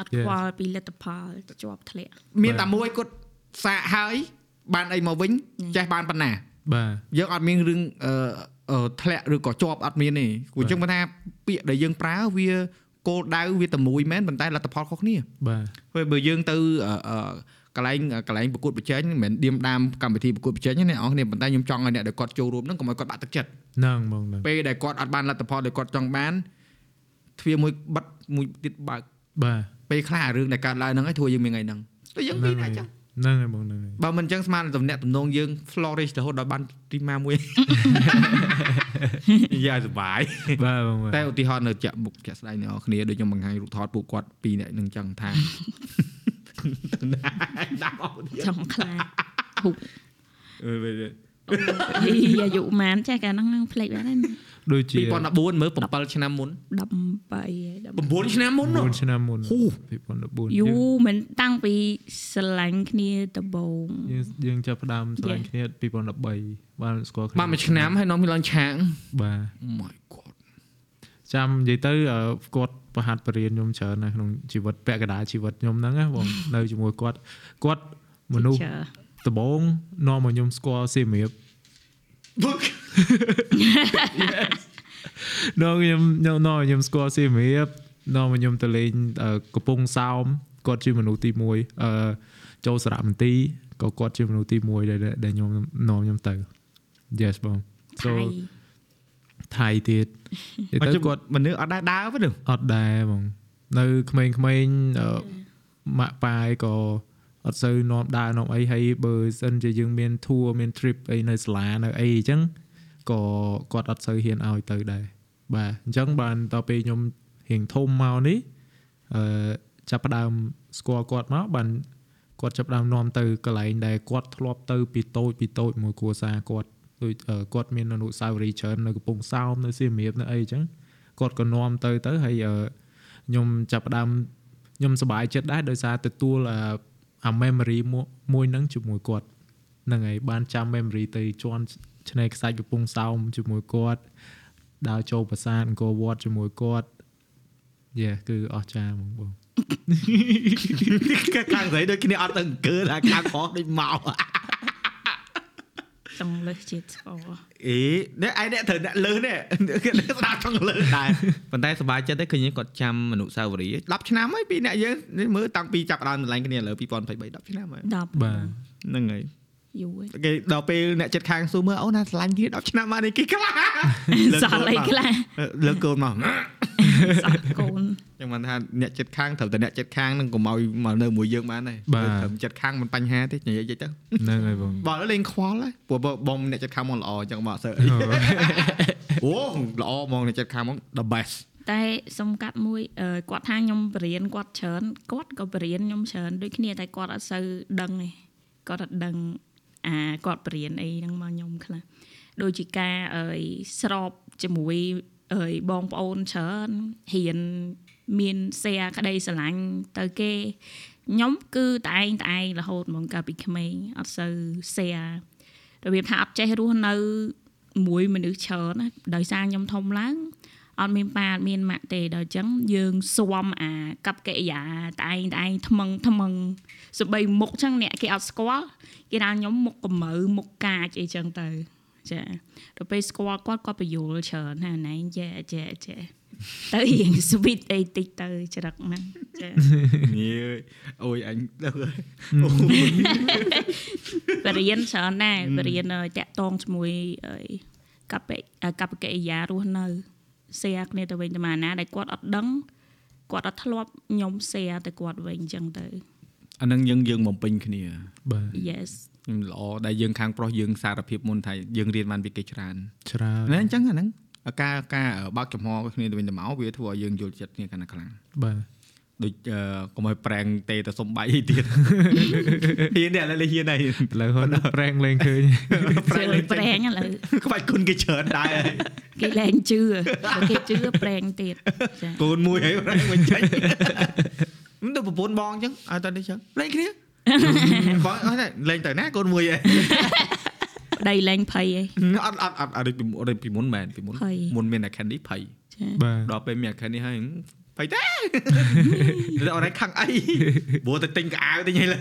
អត់ខ្វល់ពីលទ្ធផលជាប់ធ្លាក់មានតែមួយគាត់សាក់ហើយបានអីមកវិញចេះបានប៉ុណ្ណាបាទយើងអត់មានរឿងអឺអឺធ្លាក់ឬក៏ជាប់អត់មានទេគូអញ្ចឹងបើថាពាក្យដែលយើងប្រើវាគោលដៅវាតែមួយមែនប៉ុន្តែលទ្ធផលខុសគ្នាបាទពេលបើយើងទៅអឺអឺកន្លែងកន្លែងប្រកួតប្រជែងមិនមែនឌៀមដាមកម្មវិធីប្រកួតប្រជែងទេអ្នកនរគ្នាប៉ុន្តែខ្ញុំចង់ឲ្យអ្នកដែលគាត់ចូលរួមហ្នឹងកុំឲ្យគាត់បាក់ទឹកចិត្តហ្នឹងបងហ្នឹងពេលដែលគាត់អត់បានលទ្ធផលដែលគាត់ចង់បាន ទ្វារមួយបិទមួយទៀតបើកបាទពេលខ្លះអារឿងដែលកើតឡើងហ្នឹងឯងធ្វើយើងមានថ្ងៃហ្នឹងតែយើងមានតែអញ្ចឹងហ្នឹងហើយបងហ្នឹងហើយបើមិនអញ្ចឹងស្មានតំណាក់តំណងយើង flourish រហូតដល់បានទីម៉ាមួយយ៉ាសុបាយបាទបងបាទតែឧទាហរណ៍នៅចាក់មុខចាក់ស្ដែងអ្នកនរគ្នាដូចខ្ញុំបង្ហាញរូបថតពួកគាត់ពីរនាក់នឹងអញ្ចឹងថាដាក់អត់ចង់ខ្លាចហុកអឺ អីអាយុប៉ុន្មានចាស់កាលហ្នឹងហ្នឹងផ្លេចបាត់ហើយដូចជា2014មើល7ឆ្នាំមុន18ហើយ10 9ឆ្នាំមុននោះ4ឆ្នាំមុនហ៊ូ2014យូរមិនតាំងពីស្រឡាញ់គ្នាដំបូងយើងយើងចាប់ផ្ដើមស្រឡាញ់គ្នា2013បានស្គាល់គ្នាបានមួយឆ្នាំហើយនាំគ្នាឡើងឆាកបាទ my god ចាំនិយាយទៅអឺគាត់ប្រហាត់បរៀនខ្ញុំច្រើននៅក្នុងជីវិតពាក់កណ្ដាលជីវិតខ្ញុំហ្នឹងណាបងនៅជាមួយគាត់គាត់មនុស្សចា ដំបងនាំមកខ្ញុំស្គាល់សៀមរាប Book នាំខ្ញុំខ្ញុំនាំឲ្យខ្ញុំស្គាល់សៀមរាបនាំឲ្យខ្ញុំទៅលេងអឺកំពង់សោមគាត់ជាមនុស្សទី1អឺចូលសារមន្ទីរក៏គាត់ជាមនុស្សទី1ដែលដែលខ្ញុំនាំខ្ញុំទៅ Yes បងថៃថៃទៀតនិយាយទៅគាត់មនុស្សអត់ដែរដើរទេអត់ដែរបងនៅក្មេងៗអឺម៉ាក់ប៉ាយក៏ អត់សូវនាំដើរនាំអីហើយបើសិនជាយើងមាន tour មាន trip អីនៅសាលានៅអីអញ្ចឹងក៏គាត់អត់សូវហ៊ានឲ្យទៅដែរបាទអញ្ចឹងបានតទៅពេលខ្ញុំរៀងធំមកនេះអឺចាប់ផ្ដើមស្គាល់គាត់មកបានគាត់ចាប់ផ្ដើមនាំទៅកន្លែងដែលគាត់ធ្លាប់ទៅពីតូចពីតូចមួយគ្រួសារគាត់ដូចអឺគាត់មានអនុស្សាវរីយ៍ច្រើននៅកំពង់សោមនៅសៀមរាបនៅអីអញ្ចឹងគាត់ក៏នាំទៅទៅហើយអឺខ្ញុំចាប់ផ្ដើមខ្ញុំសប្បាយចិត្តដែរដោយសារទទួល អាអា memory មួយមួយហ្នឹងជាមួយគាត់ហ្នឹងហើយបានចាំ memory ទៅជន់ឆ្នេរខ្សាច់កំពង់សោមជាមួយគាត់ដើរចូលប្រាសាទអង្គរវត្តជាមួយគាត់យេគឺអស្ចារ្យហ្មងបងខាងស្រីដូចគ្នាអត់ទៅអង្គើថាខាងខុសដូចមក ចង់លើសជាតិស្ករអេនេះឯងអ្នកត្រូវអ្នកលើនេះស្ដាប់ចង់លើដែរប៉ុន្តែសប្បាយចិត្តទេឃើញគាត់ចាំអនុស្សាវរីយ៍10ឆ្នាំហើយពីអ្នកយើងនេះមើលតាំងពីចាប់ដើមឆ្លាញ់គ្នាឥឡូវ2023 10ឆ្នាំហើយ10បាទហ្នឹងហើយ យូរគេដល់ពេលអ្នកចិត្តខាងសួរមើលអូនណាឆ្លាញ់គ្នា10ឆ្នាំមកនេះគេខ្លះសល់អីខ្លះលើកកូនមកសល់កូនចឹងមិនថាអ្នកចិត្តខាងត្រូវតែអ្នកចិត្តខាងនឹងកុំឲ្យមកនៅមួយយើងបានទេត្រឹមចិត្តខាងមិនបញ្ហាទេនិយាយទៅហ្នឹងហើយបងបងលេងខ្វល់ហើយព្រោះបងអ្នកចិត្តខាងមកល្អចឹងមកសើអូល្អហ្មងអ្នកចិត្តខាងមក the best តែសុំកាត់មួយអឺគាត់ថាខ្ញុំបរៀនគាត់ច្រើនគាត់ក៏បរៀនខ្ញុំច្រើនដូចគ្នាតែគាត់អត់សូវដឹងទេគាត់អត់ដឹង អាគាត់បរៀនអីហ្នឹងមកខ្ញុំខ្លះដូចជាការអើយស្របជាមួយអើយបងប្អូនច្រើនហ៊ានមាន share ក្តីស្រឡាញ់ទៅគេខ្ញុំគឺតែឯងតែឯងរហូតហ្មងកាលពីក្មេងអត់សូវ share របៀបថាអត់ចេះរស់នៅមួយមនុស្សច្រើនណាដោយសារខ្ញុំធំឡើងអត់មានប៉ាអត់មានម៉ាក់ទេដល់អញ្ចឹងយើងស៊ាំអាកັບកិរិយាតែឯងតែឯងថ្មឹងថ្មឹង សម្បីមុខអញ្ចឹងអ្នកគេអត់ស្គាល់គេថាខ្ញុំមុខកម្ៅមុខកាចអីចឹងទៅចាដល់ពេលស្គាល់គាត់គាត់បញ្យល់ច្រើនណាណែចេះចេះចេះទៅរៀង sweet អីតិចទៅច្រឹកហ្នឹងចានេះអូយអញដឹងហើយបរៀនច្រើនដែរបរៀនតាក់តងជាមួយអីកបិកបកិរិយារស់នៅ share គ្នាទៅវិញទៅមកណាដែលគាត់អត់ដឹងគាត់អត់ធ្លាប់ខ្ញុំ share ទៅគាត់វិញអញ្ចឹងទៅ អានឹងយើងយើងបំពេញគ្នាបាទ yes ល្អដែលយើងខាងប្រុសយើងសារភាពមុនថាយើងរៀនបានពីគេច្រើនច្រើនណាអញ្ចឹងអាហ្នឹងការការបើកចំហគ្នាទៅវិញទៅមកវាធ្វើឲ្យយើងយល់ចិត្តគ្នាកាន់តែខ្លាំងបាទដូចអឺកុំឲ្យប្រេងទេទៅសំបាយអីទៀតហ៊ាននេះឥឡូវហ៊ានហើយឥឡូវហត់ប្រេងលេងឃើញជឿប្រេងឥឡូវក្បាច់គុណគេច្រើនដែរហើយគេលែងជឿបើគេជឿប្រេងទៀតចាកូនមួយហើយប្រេងវិញចេញ មិនទៅប្រពន្ធបងអញ្ចឹងឲ្យតើនេះចឹងលេងគ្នាបងអត់ទេលេងទៅណាកូនមួយហើយប្តីលែងភ័យឯងអត់អត់អត់អត់ពីអត់ពីមុនមែនពីមុនភ័យមុនមានអា Candy ភ័យចាបាទដល់ពេលមានអា Candy ហើយភ័យទេដល់អត់ខឹងអីព្រោះតែទិញកៅអៅទិញអីឡើយ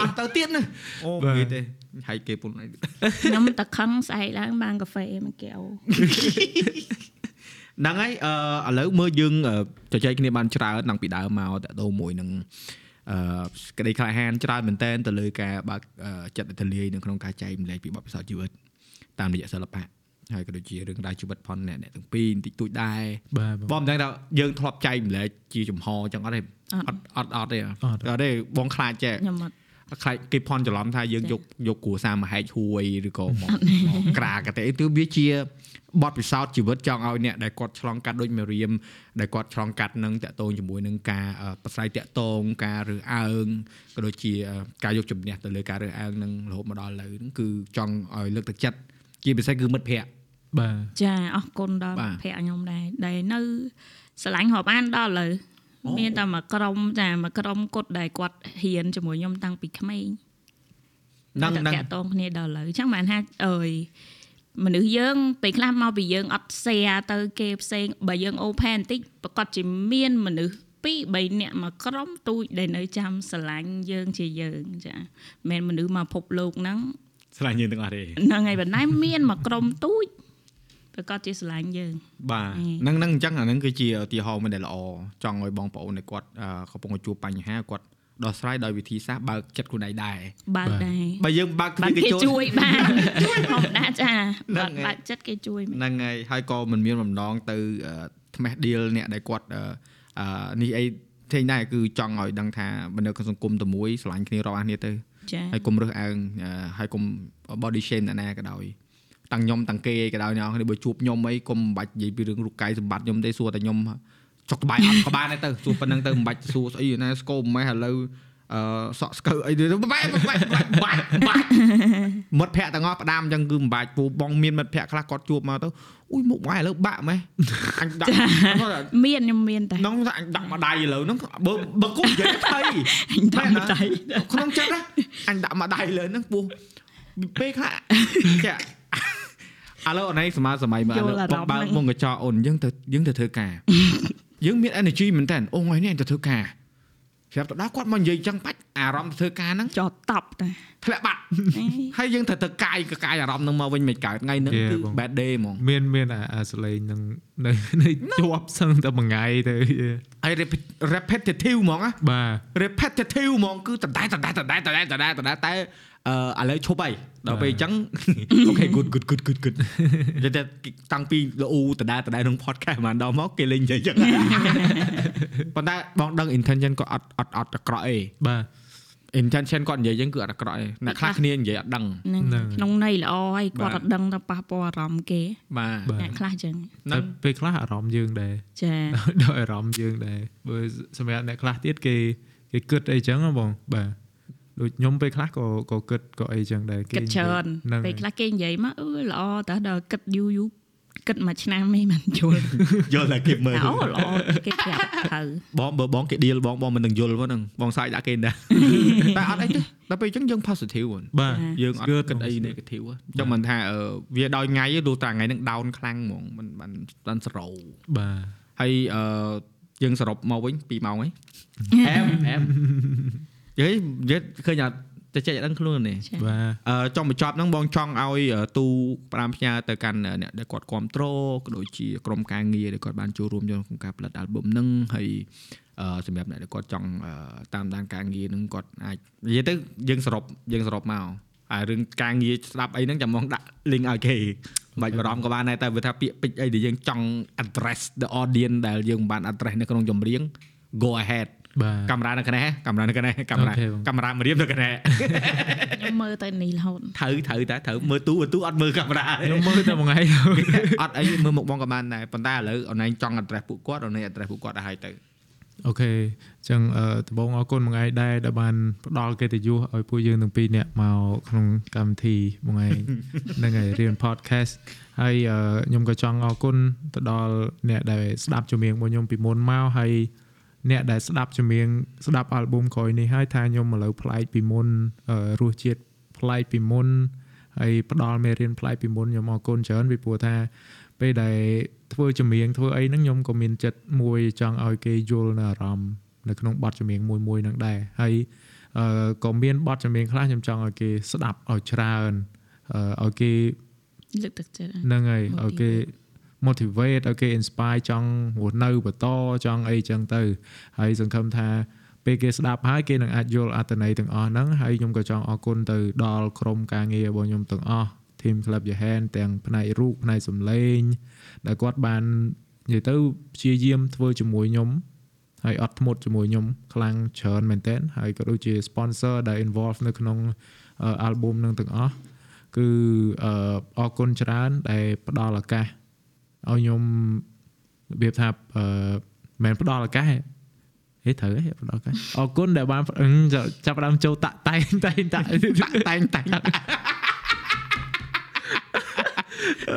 អត់ទៅទៀតណាអូនិយាយទេហើយគេពុនអីខ្ញុំតែខឹងស្អែកឡើងបានកាហ្វេមួយកែវ ហ្នឹងហើយអឺឥឡូវមើលយើងអឺជជែកគ្នាបានច្រើនតាំងពីដើមមកតទៅមួយនឹងអឺក្តីក្លាហានច្រើនមែនតើទៅលើការបើកអឺចិត្តឥតាលីនៅក្នុងការចែកម្លែកពីបទពិសោធន៍ជីវិតតាមរយៈសិល្បៈហើយក៏ដូចជារឿងរ៉ាវជីវិតផងអ្នកអ្នកទាំងពីរបន្តិចតួចដែរបាទបងបងមិនដឹងថាយើងធ្លាប់ចែកម្លែកជាចំហអញ្ចឹងអត់ទេអត់អត់អត់ទេអត់ទេបងខ្លាចចេះខ្ញុំអត់ខ្លាចគេផន់ច្រឡំថាយើងចា៎យកយកគ្រួសារមកហែកហួយឬក៏មកមកក្រាកតែគឺវាជា បទពិសោធន៍ជីវិតចង់ឲ្យអ្នកដែលគាត់ឆ្លងកាត់ដូចមេរៀមដែលគាត់ឆ្លងកាត់នឹងតកតងជាមួយនឹងការអឺប្រស្រ័យតកតងការរើសអើងក៏ដូចជាអឺការយកជំនះទៅលើការរើសអើងនឹងរហូតមកដល់ឥឡូវហ្នឹងគឺចង់ឲ្យលើកទឹកចិត្តជាពិសេសគឺមិត្តភ័ក្តិបាទចាអរគុណដល់បាទភ័ក្រខ្ញុំដែរដែលនៅស្រឡាញ់រាប់អានដល់ឥឡូវអូមានតែមួយក្រុមចាមួយក្រុមគត់ដែលគាត់ហ៊ានជាមួយខ្ញុំតាំងពីក្មេងហ្នឹងតែហ្នឹងតាក់តងគ្នាដល់ឥឡូវអញ្ចឹងបានថាអើយ មនុស្សយើងពេលខ្លះមកពីយើងអត់ share ទៅគេផ្សេងបើយើង open បន្តិចប្រកាសជាមានមនុស្សពីរបីនាក់មកក្រុមទូចដែលនៅចាំស្រឡាញ់យើងជាយើងចាមិនមែនមនុស្សមកភពលោកហ្នឹងស្រឡាញ់យើងទាំងអស់ទេហ្នឹងហើយប៉ុន្តែមានមកក្រុមទូចប្រកាសជាស្រឡាញ់យើងបាទអេហ្នឹងហ្នឹងអញ្ចឹងអាហ្នឹងគឺជាឧទាហរណ៍មួយដែលល្អចង់ឲ្យបងប្អូនដែលគាត់អឺកំពុងជួបបញ្ហាគាត់ ដោះស្រាយដោយវិធីសាស្ត្របើកចិត្តខ្លួនឯងដែរបើកដែរបើយើងបើកទ្វាបារនគេគេចូលជួយបានធម្មតាចាហ្នឹងបាហើយត់បើកចិត្តគេជួយមែនហ្នឹងហើយហើយក៏មិនមានបំណងទៅអឺថ្មេះឌីលអ្នកដែលគាត់អឺអឺនេះអីផ្សេងដែរគឺចង់ឲ្យដឹងថាបើនៅក្នុងសង្គមតែមួយឆ្លាញ់គ្នារាល់គ្នាទៅចាហើយកុំរើសអើងអឺហើយកុំ body shame អ្នកណាក៏ដោយតាំងខ្ញុំតាំងគេអីក៏ដោយអ្នកនរគ្នាបើជួបខ្ញុំអីកុំមិនបាច់និយាយពីរឿងរូបកាយសម្បត្តិខ្ញុំទេសួរតែខ្ញុំ ចុកក្បាយអត់ក៏បានដែរទៅសួរប៉ុណ្្នឹងទៅមិនបាច់សួរស្អីណាស្គមម៉េះឥឡូវអឺសក់ស្កូវអីទៅបាច់បាច់បាច់បាច់បាច់មិត្តភ័ក្តិទាំងអស់ផ្ដាំអញ្ចឹងគឺមិនបាច់ពូបងមានមិត្តភ័ក្តិខ្លះគាត់ជួបមកទៅអ៊ុយមុខម៉ែឥឡូវបាក់ម៉េះអញដាក់មានខ្ញុំមានតែហ្នឹងថាអញដាក់មកដៃឥឡូវហ្នឹងបើបើគុំនិយាយថៃអញតាមដៃក្នុងចិត្តណាអញដាក់មកដៃលើហ្នឹងពោះពេលខ្លះចាឥឡូវអូនឯងសម័យសម័យមកឥឡូវបងបើកមុងកញ្ចក់អូនយើងទៅយើងទៅធ្វើការ យើងមាន energy មែនតើអូថ្ងៃនេះអញទៅធ្វើការប្រាប់ទៅដល់គាត់មកនិយាយចឹងបាច់អារម្មណ៍ទៅធ្វើការហ្នឹងចោតតប់តាធ្លាក់បាត់អេហើយយើងត្រូវទៅកាយក៏កាយអារម្មណ៍ហ្នឹងមកវិញមិនកើតថ្ងៃហ្នឹង Yeah, គឺបង bad day ហ្មងមានមានអាអាសលេងនឹងនៅនៅជាប់សឹងតែមួយថ្ងៃទៅហើយ repet- repetitive ហ្មងណាបាទ repetitive ហ្មងគឺដដែលដដែលដដែលដដែលដដែលដដែលតែ អឺឥឡូវឈប់ហើយដល់ពេលអញ្ចឹងអូខេ good good good good good និយាយតែតាំងពីលូដដែលដដែលក្នុង podcast មកដល់មកគេលេងនិយាយអញ្ចឹងប៉ុន្តែបងដឹង intention គាត់អត់អត់អត់អាក្រក់ទេបាទ intention គាត់និយាយអញ្ចឹងគឺអត់អាក្រក់ទេអ្នកខ្លះគ្នានិយាយអត់ដឹងហ្នឹងហ្នឹងក្នុងន័យល្អហើយគាត់បាទអត់ដឹងថាប៉ះពាល់អារម្មណ៍គេបាទបាទអ្នកខ្លះចឹងតែពេលខ្លះអារម្មណ៍យើងដែរចាដោយអារម្មណ៍យើងដែរបើសម្រាប់អ្នកខ្លះទៀតគេគេគិតអីចឹងហ៎បងបាទ ដូចខ្ញុំពេលខ្លះក៏ក៏គិតក៏អីចឹងដែរគិតច្រើនហ្នឹងពេលខ្លះគេនិយាយមកអឺល្អតើដល់គិតយូរយូរគិតមួយឆ្នាំមិនបានយល់យល់តែគេមើលអូល្អគេប្រាប់ទៅបងបើបងគេ deal បងបងមិននឹងយល់ហ្នឹងបងសាយដាក់គេដែរតែអត់អីទេដល់ពេលអញ្ចឹងយើង positive ហ្មងបាទយើងអត់ Good គិតអី negative អញ្ចឹងមិនថាអឺវាដោយថ្ងៃទេទោះតែថ្ងៃហ្នឹង down ខ្លាំងហ្មងមិនបានបានសរោបាទហើយអឺយើងសរុបមកវិញ2ម៉ោងហីអែមអែម និយាយនិយាយឃើញអត់តែចេះដឹងខ្លួននេះចាបាទអឺចង់បញ្ចប់ហ្នឹងបងចង់ឲ្យអឺទូផ្ដាំផ្ញើទៅកាន់អ្នកដែលគាត់គ្រប់គ្រងក៏ដូចជាក្រុមការងារដែលគាត់បានចូលរួមក្នុងការផលិត album ហ្នឹងហើយអឺសម្រាប់អ្នកដែលគាត់ចង់អឺតាមដានការងារហ្នឹងគាត់អាចនិយាយទៅយើងសរុបយើងសរុបមកហើយរឿងការងារស្ដាប់អីហ្នឹងចាំមកដាក់ link ឲ្យគេមិនបាច់បារម្ភក៏បានដែរតែវាថាពាក្យពេចន៍អីដែលយើងចង់ address the audience ដែលយើងមិនបាន address នៅក្នុងចម្រៀង go ahead បាទ កាមេរ៉ានៅកណេះកាមេរ៉ានៅកណេះកាមេរ៉ា Okay បងកាមេរ៉ាមករៀបនៅកណេះខ្ញុំមើលទៅនេះរហូតត្រូវត្រូវតែត្រូវមើលទូមើលទូអត់មើលកាមេរ៉ាទេខ្ញុំមើលតែមួយថ្ងៃអត់អីមើលមុខបងក៏បានដែរប៉ុន្តែឥឡូវអនឡាញចង់ address ពួកគាត់អនឡាញ address ពួកគាត់ទៅហើយទៅអូខេអញ្ចឹងអឺដំបូងអរគុណមួយថ្ងៃដែរដែលបានផ្ដល់កិត្តិយសឲ្យពួកយើងទាំងពីរនាក់មកក្នុងកម្មវិធីមួយថ្ងៃហ្នឹងហើយរៀន podcast ហើយអឺខ្ញុំក៏ចង់អរគុណទៅដល់អ្នកដែលស្ដាប់ចម្រៀងរបស់ខ្ញុំពីមុនមកហើយ អ្នកដែលស្ដាប់ចម្រៀងស្ដាប់ album ក្រោយនេះហើយថាខ្ញុំឥឡូវប្លែកពីមុនអឺរសជាតិប្លែកពីមុនហើយផ្ដល់មេរៀនប្លែកពីមុនខ្ញុំអរគុណច្រើនពីព្រោះថាពេលដែលធ្វើចម្រៀងធ្វើអីហ្នឹងខ្ញុំក៏មានចិត្តមួយចង់ឲ្យគេយល់នៅអារម្មណ៍នៅក្នុងបទចម្រៀងមួយមួយហ្នឹងដែរហើយអឺក៏មានបទចម្រៀងខ្លះខ្ញុំចង់ឲ្យគេស្ដាប់ឲ្យច្រើនអឺឲ្យគេលើកទឹកចិត្តហ្នឹងហើយឲ្យគេ motivate ឲ្យគេ inspire ចង់រស់នៅបន្តចង់អីចឹងទៅហើយសង្ឃឹមថាពេលគេស្ដាប់ហើយគេនឹងអាចយល់អត្ថន័យទាំងអស់ហ្នឹងហើយខ្ញុំក៏ចង់អរគុណទៅដល់ក្រុមការងាររបស់ខ្ញុំទាំងអស់ team club your hand ទាំងផ្នែករូបផ្នែកសម្លេងដែលគាត់បាននិយាយទៅព្យាយាមធ្វើជាមួយខ្ញុំហើយអត់ធ្មត់ជាមួយខ្ញុំខ្លាំងច្រើនមែនទែនហើយក៏ដូចជា sponsor ដែល involve នៅក្នុងអឺ album នឹងទាំងអស់គឺអឺអរគុណច្រើនដែលផ្ដល់ឱកាស ឲ្យខ្ញុំរបៀបថាអឺមិនមែនផ្ដល់ឱកាសហេហេត្រូវហេផ្ដល់ឱកាសអរគុណដែលបានអឺចាប់ផ្ដើមចូលតាក់តែងតែងតាក់តាក់តែងតែង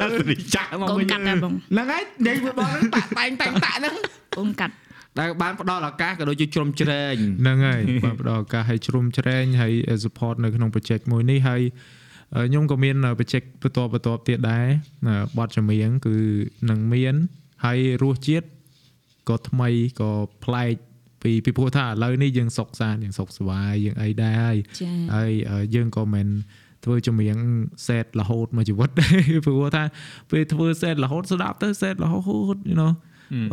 អត់រីចាក់មកកូនវិញកាត់ដែរបងហ្នឹងហើយនិយាយមកបងហ្នឹងតាក់តែងតែងតាក់ហ្នឹងកូនកាត់ដែលបានផ្ដល់ឱកាសក៏ដូចជាជ្រុំជ្រែងហ្នឹងហើយបានផ្ដល់ឱកាសឲ្យជ្រុំជ្រែងហើយ support នៅក្នុង project មួយនេះហើយអឺ ខ្ញុំក៏មាន project បន្តបន្តទៀតដែរអឺបទចម្រៀងគឺនឹងមានហើយរសជាតិក៏ថ្មីក៏ប្លែកពីពីព្រោះថាឥឡូវនេះយើងសុកសានយើងសុកសប្បាយយើងអីដែរហើយចាហើយអឺយើងក៏មិនធ្វើចម្រៀងសេតរហូតមួយជីវិតដែរព្រោះថាពេលធ្វើសេតរហូតស្ដាប់ទៅសេតរហូត you know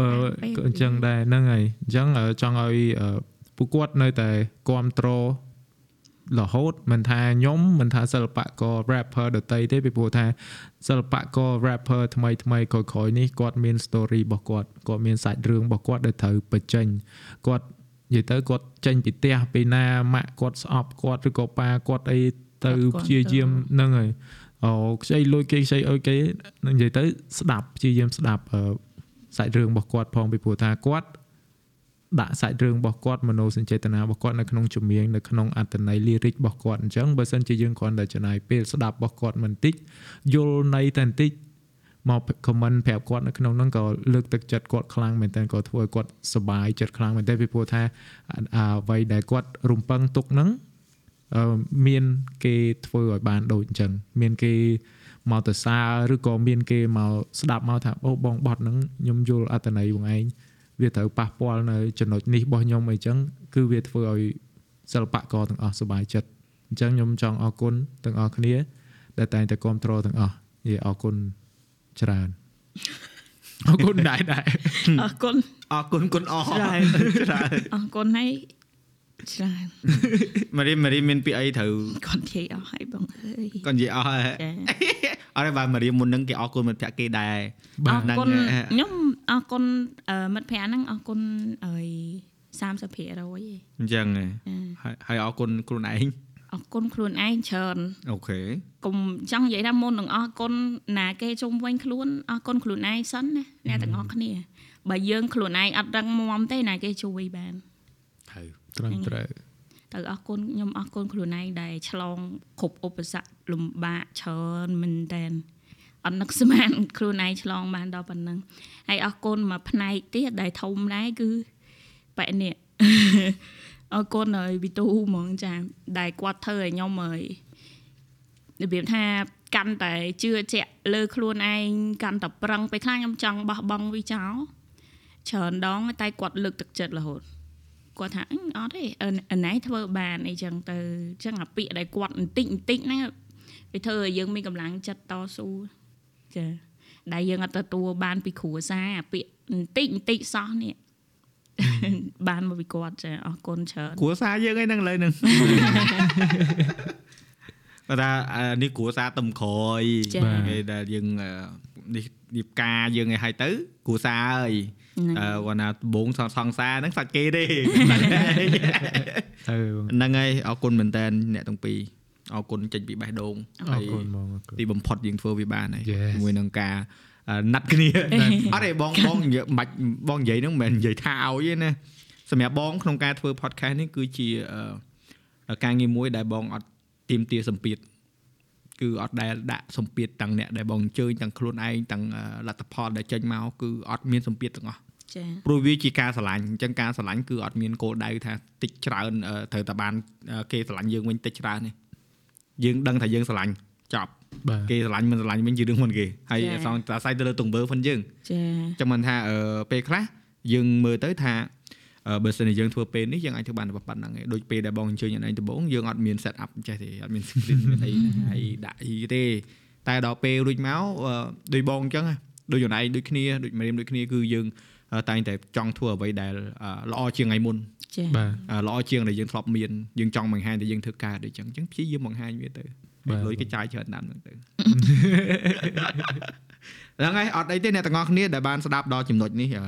អឺក៏អញ្ចឹងដែរហ្នឹងហើយអញ្ចឹងអឺចង់ឲ្យអឺពួកគាត់នៅតែគ្រប់គ្រង រហូតមិនថាខ្ញុំមិនថាសិល្បករ rapper ដទៃទេពីព្រោះថាសិល្បករ rapper ថ្មីថ្មីក្រោយៗនេះគាត់មាន story របស់គាត់គាត់មានសាច់រឿងរបស់គាត់ដែលត្រូវបញ្ចេញគាត់និយាយទៅគាត់ចេញពីផ្ទះពីណាម៉ាក់គាត់ស្អប់គាត់ឬក៏ប៉ាគាត់អីទៅព្យាយាមហ្នឹងហើយអូខ្ចីលុយគេខ្ចីអុយគេនិយាយទៅស្ដាប់ព្យាយាមស្ដាប់អឺសាច់រឿងរបស់គាត់ផងពីព្រោះថាគាត់ ដាក់សាច់រឿងរបស់គាត់មនោសញ្ចេតនារបស់គាត់នៅក្នុងចម្រៀងនៅក្នុងអត្ថន័យ lyric របស់គាត់អញ្ចឹងបើសិនជាយើងគ្រាន់តែចំណាយពេលស្ដាប់របស់គាត់មិនតិចយល់ន័យតែបន្តិចមក comment ប្រាប់គាត់នៅក្នុងហ្នឹងក៏លើកទឹកចិត្តគាត់ខ្លាំងមែនតើក៏ធ្វើឲ្យគាត់សប្បាយចិត្តខ្លាំងមែនតើពីព្រោះថាអាអ្វីដែលគាត់រំពឹងទុកហ្នឹងអឺមានគេធ្វើឲ្យបានដូចអញ្ចឹងមានគេមកទៅសារឬក៏មានគេមកស្ដាប់មកថាអូបងបត់ហ្នឹងខ្ញុំយល់អត្ថន័យបងឯង វាត្រូវប៉ះពាល់នៅចំណុចនេះរបស់ខ្ញុំអីចឹងគឺវាធ្វើឲ្យសិល្បករទាំងអស់សប្បាយចិត្តអញ្ចឹងខ្ញុំចង់អរគុណទាំងអស់គ្នា ដែលតែងតែគ្រប់គ្រងទាំងអស់និយាយអរគុណច្រើនអរគុណដែរដែរអរគុណអរគុណគុណអរច្រើនច្រើនអរគុណហើយ ច្រើនម៉ារីម៉ារីមានពាក្យអីត្រូវគាត់និយាយអស់ហើយបងអើយគាត់និយាយអស់ហើយចាអរបាទម៉ារីមុនហ្នឹងគេអរគុណមិត្តភក្តិគេដែរអបាទរគុណហ្នឹងហើយខ្ញុំអរគុណអឺមិត្តភ័ក្តិហ្នឹងអរគុណអើយ30%ឯងអញ្ចឹងហ៎ចាហើយហើយអរគុណខ្លួនឯងអរគុណខ្លួនឯងច្រើនអូខេកុំចង់និយាយថាមុននឹងអរគុណណាគេជុំវិញខ្លួនអរគុណខ្លួនឯងសិនណាអ្នកទាំងអស់គ្នាបើយើងខ្លួនឯងអត់រឹងមាំទេណាគេជួយបាន ត្រូវត្រឹមត្រូវទៅអរគុណខ្ញុំអរគុណខ្លួនឯងដែលឆ្លងគ្រប់ឧបសគ្គលំបាកច្រើនមែនតើអត់នឹកស្មានខ្លួនឯងឆ្លងបានដល់ប៉ុណ្ណឹងហើយអរគុណមួយផ្នែកទៀតដែលធំដែរគឺបែរនេះអរគុណឲ្យវិទូហ្មងចាដែលគាត់ធ្វើឲ្យខ្ញុំឲ្យរបៀបថាកាន់តែជឿជាក់លើខ្លួនឯងកាន់តែប្រឹងពេលខ្លះខ្ញុំចង់បោះបង់វាចោលច្រើនដងតែគាត់លើកទឹកចិត្តរហូត គាត់ថាអឺអត់ទេអឺអឺណៃធ្វើបានអីចឹងទៅអញ្ចឹងអាពាក្យដែលគាត់បន្តិចបន្តិចហ្នឹងវាធ្វើឲ្យយើងមានកម្លាំងចិត្តតស៊ូចាដែលយើងអត់ទទួលបានពីគ្រួសារអាពាក្យបន្តិចបន្តិចសោះនេះបានមកពីគាត់ចាអរគុណច្រើនគ្រួសារយើងឯហ្នឹងឥឡូវហ្នឹងបើថាអានេះគ្រួសារទំក្រោយចា៎គេដែលយើងអឺ នេះនេះផ្កាយើងឯឲ្យទៅគ្រួសារហើយហ្នឹងអឺគាត់ណាដំបងសងសង្សារហ្នឹងសាច់គេទេទៅហ្នឹងហើយអរគុណមែនតើអ្នកទាំងពីរអរគុណចេញពីបេះដូងអហើរយគុណបងអរគុណទីបំផុតយើងធ្វើវាបានហើយ Yes ជាមួយនឹងការអឺណាត់គ្នាអត់ទេបងបងនិយាយមិនបាច់បងនិយាយហ្នឹងមិនមែននិយាយថាឲ្យទេណាសម្រាប់បងក្នុងការធ្វើ podcast នេះគឺជាអឺការងារមួយដែលបងអត់ទៀមទាសម្ពាធ គឺអត់ដែលដាក់សម្ពាធទាំងអ្នកដែលបងអញ្ជើញទាំងខ្លួនឯងទាំងអឺលទ្ធផលដែលចេញមកគឺអត់មានសម្ពាធទាំងអស់ចាព្រោះវាជាការស្រឡាញ់អញ្ចឹងការស្រឡាញ់គឺអត់មានគោលដៅថាតិចច្រើនអឺត្រូវតែបានអឺគេស្រឡាញ់យើងវិញតិចច្រើនទេយើងដឹងថាយើងស្រឡាញ់ចប់បាទគេស្រឡាញ់មិនស្រឡាញ់វិញជារឿងមិនគេហើយសងតាស័យទៅលើទង្វើផងយើងចាចាំមិនថាអឺពេលខ្លះយើងមើលទៅថាអឺ បើសិនជាយើងធ្វើពេលនេះយើងអាចធ្វើបានតែប៉ុណ្្នឹងឯងដូចពេលដែលបងអញ្ជើញអ្នកឯងដំបូងយើងអត់មាន set up ចេះទេអត់មាន script មានអីហើយដាក់អីទេតែដល់ពេលរួចមកអឺដូចបងអញ្ចឹងណាដូចខ្លួនឯងដូចគ្នាដូចមេរៀមដូចគ្នាគឺយើងអឺតែងតែចង់ធ្វើអ្វីដែលអឺល្អជាងថ្ងៃមុនចាបាទអឺល្អជាងដែលយើងធ្លាប់មានយើងចង់បង្ហាញតែយើងធ្វើការដូចអញ្ចឹងអញ្ចឹងព្យាយាមបង្ហាញវាទៅបាទលុយគេចាយច្រើនតាមហ្នឹងទៅ ហ្នឹងហើយអត់អីទេអ្នកទាំងអស់គ្នាដែលបានស្ដាប់ដល់ចំណុចនេះអឺ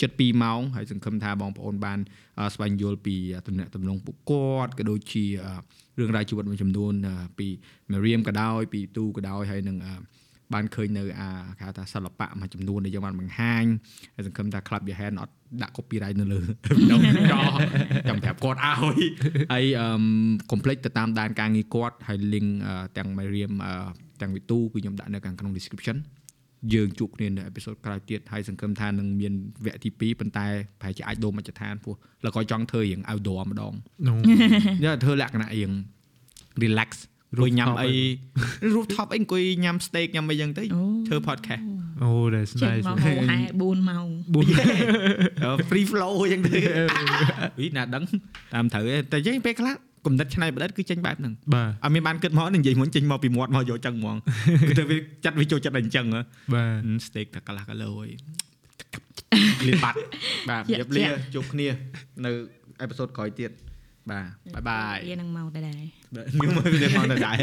ជិត2ម៉ោងហើយសង្ឃឹមថាបងប្អូនបានអឺស្វែងយល់ពីតំណែងតំណងពួកគាត់ក៏ដូចជាអឺរឿងរ៉ាវជីវិតមួយចំនួនអឺពី Miriam ក៏ដោយពីទូក៏ដោយហើយនឹងអឺបានឃើញនៅអាគេហៅថាសិល្បៈមួយចំនួនដែលយើងបានបង្ហាញហើយសង្ឃឹមថា Club Your Hand អត់ដាក់ copyright នៅលើ video ចោលចាំប្រាប់គាត់ឲ្យហើយអឺ complete ទៅតាមដានការងារគាត់ហើយ link អឺទាំង Miriam អឺទាំងវិទូគឺខ្ញុំដាក់នៅខាងក្នុង description យើងជួបគ្នានៅអេពីសូតក្រោយទៀតហើយសង្ឃឹមថានឹងមានវគ្គទី2ប៉ុន្តែប្រហែលជាអាចដូរមកចឋានពោះឬក៏ចង់ធ្វើរៀង outdoor ម្ដងយកធ្វើលក្ខណៈរៀង relax រួចញ៉ាំអី rooftop អីអង្គុយញ៉ាំ steak ញ៉ាំអីយ៉ាងទៅធ្វើ podcast អូ that's nice មកហែ4ម៉ោង free flow យ៉ាងទៅវិញណាដឹងតាមត្រូវតែយើងពេលខ្លះ គំនិតច្នៃប្រឌិតគឺចេញបែបហ្នឹងបាទអត់មានបានគិតមកនឹងនិយាយមុនចេញមកពីមាត់មកយកចឹងហ្មងគឺទៅវាចាត់វាចូលចិត្តតែអញ្ចឹងហ៎បាទ steak តែកន្លះគីឡូអីលៀបាត់បាទជម្រាបលាជួបគ្នានៅអេពីសូតក្រោយទៀតបាទបាយបាយវានឹងមកដែរខ្ញុំមើលវាមកដល់ដែរ